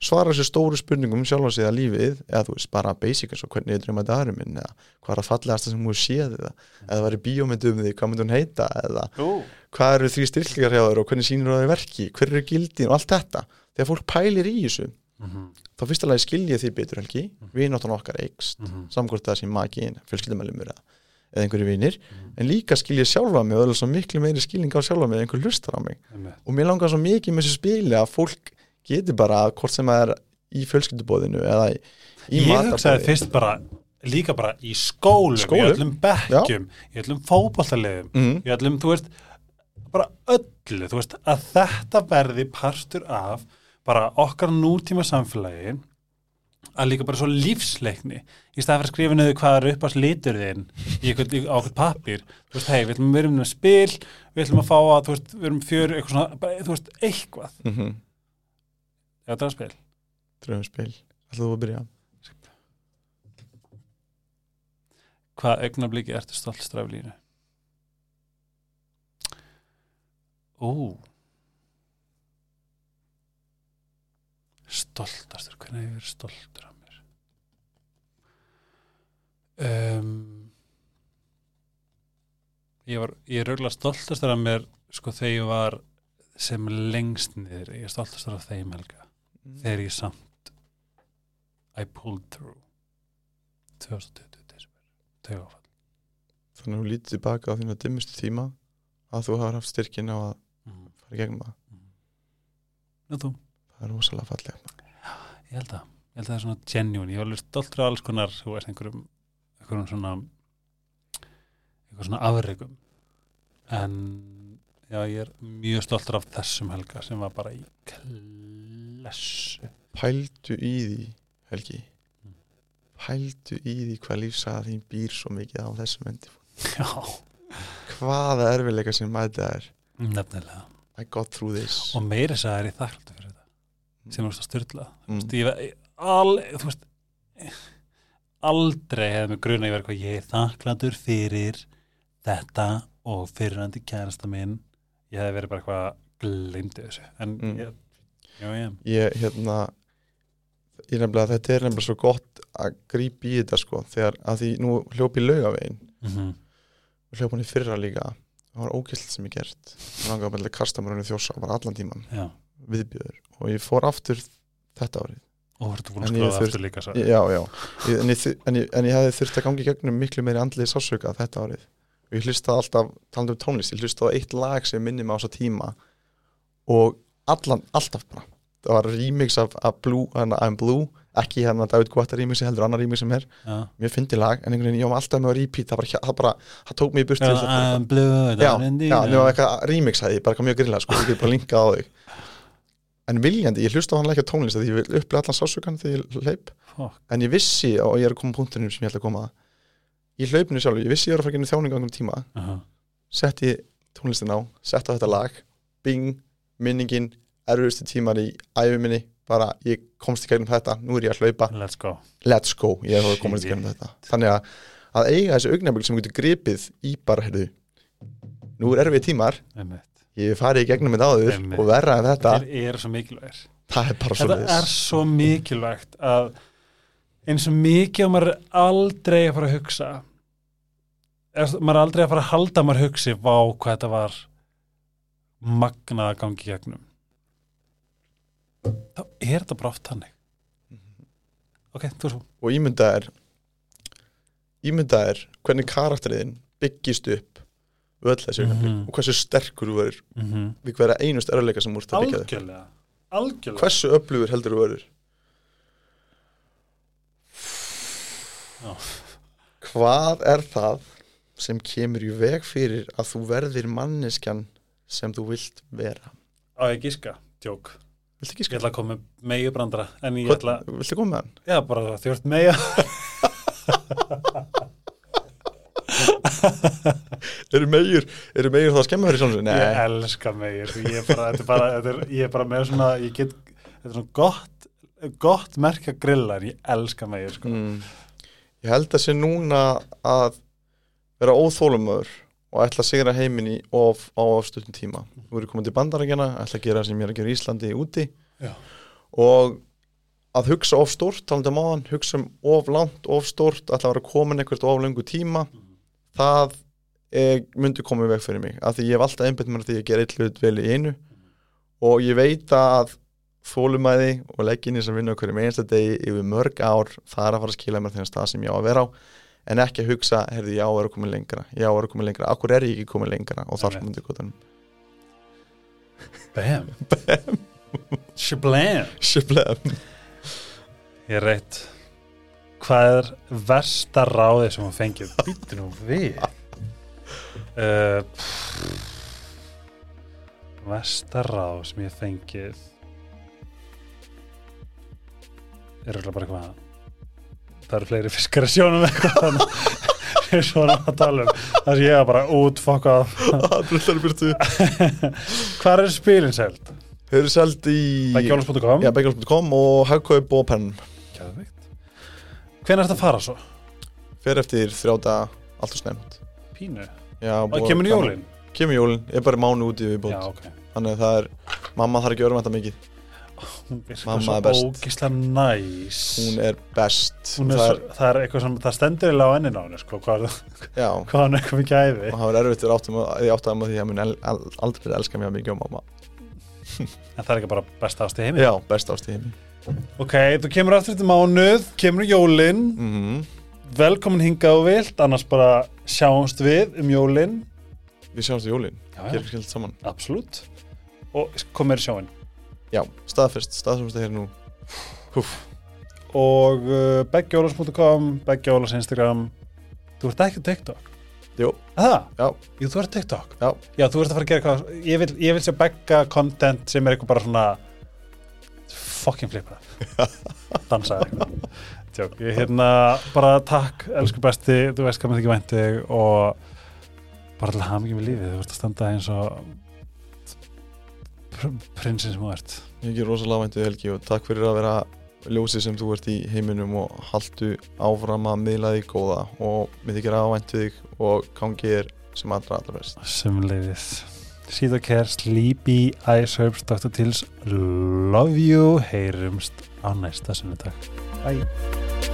svarar sér stóru spurningum um sjálfa sig að lífið eða þú veist bara basic eins og hvernig ég dröma dagurinn minn eða hvað er að fallegasta sem þú hefur séð eða, eða var í bíómyndu um því, hvað myndi hún heita eða Ú, hvað eru því styrklingar hjá þér og hvernig sýnir það í verki hver eru gildin og allt þetta. Þegar fólk pælir í þessu mhm, þá fyrst alveg skiljið því betur helgi. Við náttúrulega okkar eikst mhm, samkvæmt það sem makin, fjölskyldumælumur eða, eða einhverju vinir, Mhm. en líka skilja sjálfa mig og það er svo miklu meiri skilning á sjálfa mig en einhver hlustar á mig. Og mér langar svo mikið með þessu spili að fólk geti bara, hvort sem það er í fjölskyldubóðinu eða í, í Ég matarboði. hugsaði fyrst bara líka bara í skólum, Skólum? í öllum bekkjum í öllum fótballtaliðum mm, í öllum, þú veist bara öllu, þú veist, að þetta verði partur af bara okkar nútíma samfélagi að líka bara svo lífsleikni í staðan fyrir að skrifa niður hvað er upp á sliturðin í eitthvað pappir þú veist, hei, við ætlum að vera með spil við ætlum að fá að, þú veist, við erum fjör eitthvað svona, bara, þú veist, eitthvað mm -hmm. Eða það er spil dröfumspil, ætlaðu þú að byrja? Hvað augnabliki ertu stolt straflínu? Ó Stoltastur, hvernig hefur verið stoltur af mér? Um, ég var, ég er rauglega stoltastur af mér sko þegar ég var sem lengst niður, ég er stoltastur af þeim helga þegar ég samt I pulled through. 2020 desember tegafall þannig að þú lítið tilbaka á þína dimmustu tíma að þú hafa haft styrkin á að mm. fara í gegnum það. Þú, það er rosalega fallega ég held að ég held að það er svona genuine, ég var alveg stoltur af alls konar þú veist einhverjum, einhverjum svona einhverjum svona afregum en já, ég er mjög stoltur af þessum helga sem var bara í klessu pældu í því Helgi. Mm. pældu í því hvað lífsaga þín býr svo mikið á þessum endi Já, hvaða erfiðleika sem mætið er nefnilega. I got through this. Og meiri þess að er í þakkláttu fyrir þetta. Sem þú veist að styrla mm. ég, al, þú veist aldrei hefði mig gruna ég verið hvað ég er þakkláttur fyrir þetta og fyrirandi kærasta minn. Ég hefði verið bara eitthvað glimti þessu. En Mm. ég, já, ég, ég hérna ég nefnilega þetta er nefnilega svo gott að grípa í þetta sko þegar að því nú hljópi laugavegin mm -hmm. hljópa hann í fyrra líka. Það var ógæslega sem ég gert. Ég langaði kastamurinn í þjósa bara allan tíman já. Viðbjöður og ég fór aftur þetta árið. Og verður búin að þurft- aftur líka já, já, en ég, en ég, en ég hefði þurft að gangi gegnum miklu meiri andliði sásauka þetta árið. Og ég hlustaði alltaf, talandi um tónlist ég hlustaði eitt lag sem minni mig á þessa tíma. Og allan, alltaf bara. Það var remix af, af Blue, hana, I'm Blue ekki hérna David Guetta remixi heldur annar remix sem er. Já, mér fyndi lag en einhvern veginn ég var alltaf með að repeat það bara, það bara, það tók mig í burtu að- I'm blue já, já, the- nema eitthvað remix hefði ég bara kom mjög grilla sko, ég get bara linkað á þig. En viljandi, ég hlusta á hann ekki á tónlist því ég vil upplega allan sásugan þegar ég hleyp Fuck. en ég vissi, og ég er að koma punktunum sem ég ætla að koma að í hlaupinu sjálf, ég vissi ég er að fara að gera þjáningu um tíma, Aha. setti tónlistin á setti á þetta lag, bing minningin, erfiðustu tímar í æfi minni, bara ég komst í gegnum þetta, nú er ég að hlaupa, let's go. Let's go ég er að komast í gegnum þetta. Þannig að, að eiga þessi augnablik sem getur gripið í bara, heyrðu nú er erfið tímar, ég hef farið í gegnum þetta áður Einmitt. og verra en þetta, þeir eru svo mikilvægir. Það er bara svo þetta er svo mikilvægt að eins og mikið og maður er aldrei að fara að hugsa er, maður er aldrei að fara að halda að maður hugsi vá hvað þetta var magnað að gangi gegnum. Þá er þetta bara oft þannig. Ok, þú er svo. Og ímynda er ímynda er hvernig karakteriðin byggist upp öll þessi augnablik Mhm. og hversu sterkur þú verður mm -hmm. við hverja einust erðarleika sem úr það byggja þig. Algjörlega algjörlega. Hversu öflugur heldur þú verður? Hvað er það sem kemur í veg fyrir að þú verðir manneskjan sem þú vilt vera á ég gíska, tjók viltu ekki ég ætla að koma með megi ég ætla, viltu koma með hann? já bara þjórt mega eru megjur, eru megjur þá að skemma fyrir sjálfsög? ég Nei, elska megir ég ég er bara með svona ég get, þetta er svona gott gott merka grilla en ég elska megir sko. mm. ég held að sé núna að vera óþólumöður og ætla að sigra heiminn í of á stuttum tíma. Þú eru komið til bandarækjana, ætla að gera sem ég er að gera í Íslandi úti. Já. og að hugsa of stórt, talandi um áðan hugsa um of langt, of stórt ætla að vera komin eitthvað of lengu tíma. Það er, myndi koma í veg fyrir mig, af því ég hef alltaf einbætt mér að því að gera eitt hlut vel í einu. Og ég veit að þólumæði og legginni sem vinna okkur í einsta degi yfir mörg ár það er að fara að skila mér þennan stað sem ég á að vera á en ekki að hugsa, heyrðu, ég á að komin lengra. Ég á að komin lengra, akkur er ég ekki komin lengra? Og þar myndi gotanum bam. Shablam. Sjöflega ég er reitt hvað er versta ráðið sem hún fengið? Býttu nú við. Uh, versta ráð sem ég fengið. Er örugglega bara eitthvað það eru fleiri fiskar að sjónum eitthvað þannig svona að tala um. Það sem ég er bara út fokk af Brullar byrtu hvað er spilin seld? Þau eru seld í bækjóls.com og hagkaup og penn. Hvenær er þetta að fara svo? Fer eftir þrjáta allt og snemt Pínu. Já, Og kemur jólin? Kemur jólin, ég er bara mánu úti við bótt ok. Þannig að það er, mamma þarf ekki að örma þetta mikið Hún er Mamma svo er best. ógislega næs. Hún er best. Hún er það svo, það er eitthvað sem það stendur eiginlega á enninu á henni sko, hvað, hvað hann er eitthvað mikið æði og það var erfitt að áttum að að því að mun el, el, aldrei elska mér mikið um mamma. En það er ekki bara besta ást í heimi. Já, best ást í heimi. Ok, þú kemur aftur þetta mánuð kemur jólin, mm velkomin hingað og vilt annars bara sjáumst við um jólin. Við sjáumst í jólin, já, gerum skilt saman. Absolutt. Og komir í sjóin Já, staðfest, staðfest að hér nú Húf, og uh, beggjólas.com beggjólas Instagram þú ert ekki TikTok Jú. það? Já. Jú, þú ert TikTok Já. Já, þú ert að fara að gera eitthvað ég vil, ég vil sjá begga content sem er eitthvað bara svona fucking flippa dansa eitthvað tjók. Ég hérna bara takk, elsku besti, þú veist hvað maður ekki vænti þig og bara til hafa mikið með lífið, þú veist að standa eins og prinsinn sem þú ert. Ekki rosalega væntu Helgi og takk fyrir að vera ljósið sem þú ert í heiminum og haldu áfram að miðla þig góða og við þykir að væntu þig og gangi er sem allra allra best. Sem leiðis. Síðu kér, Sleepy, Ice Herbs, Dr. Tills, Love You, heyrumst á næsta sunnudag. Bye.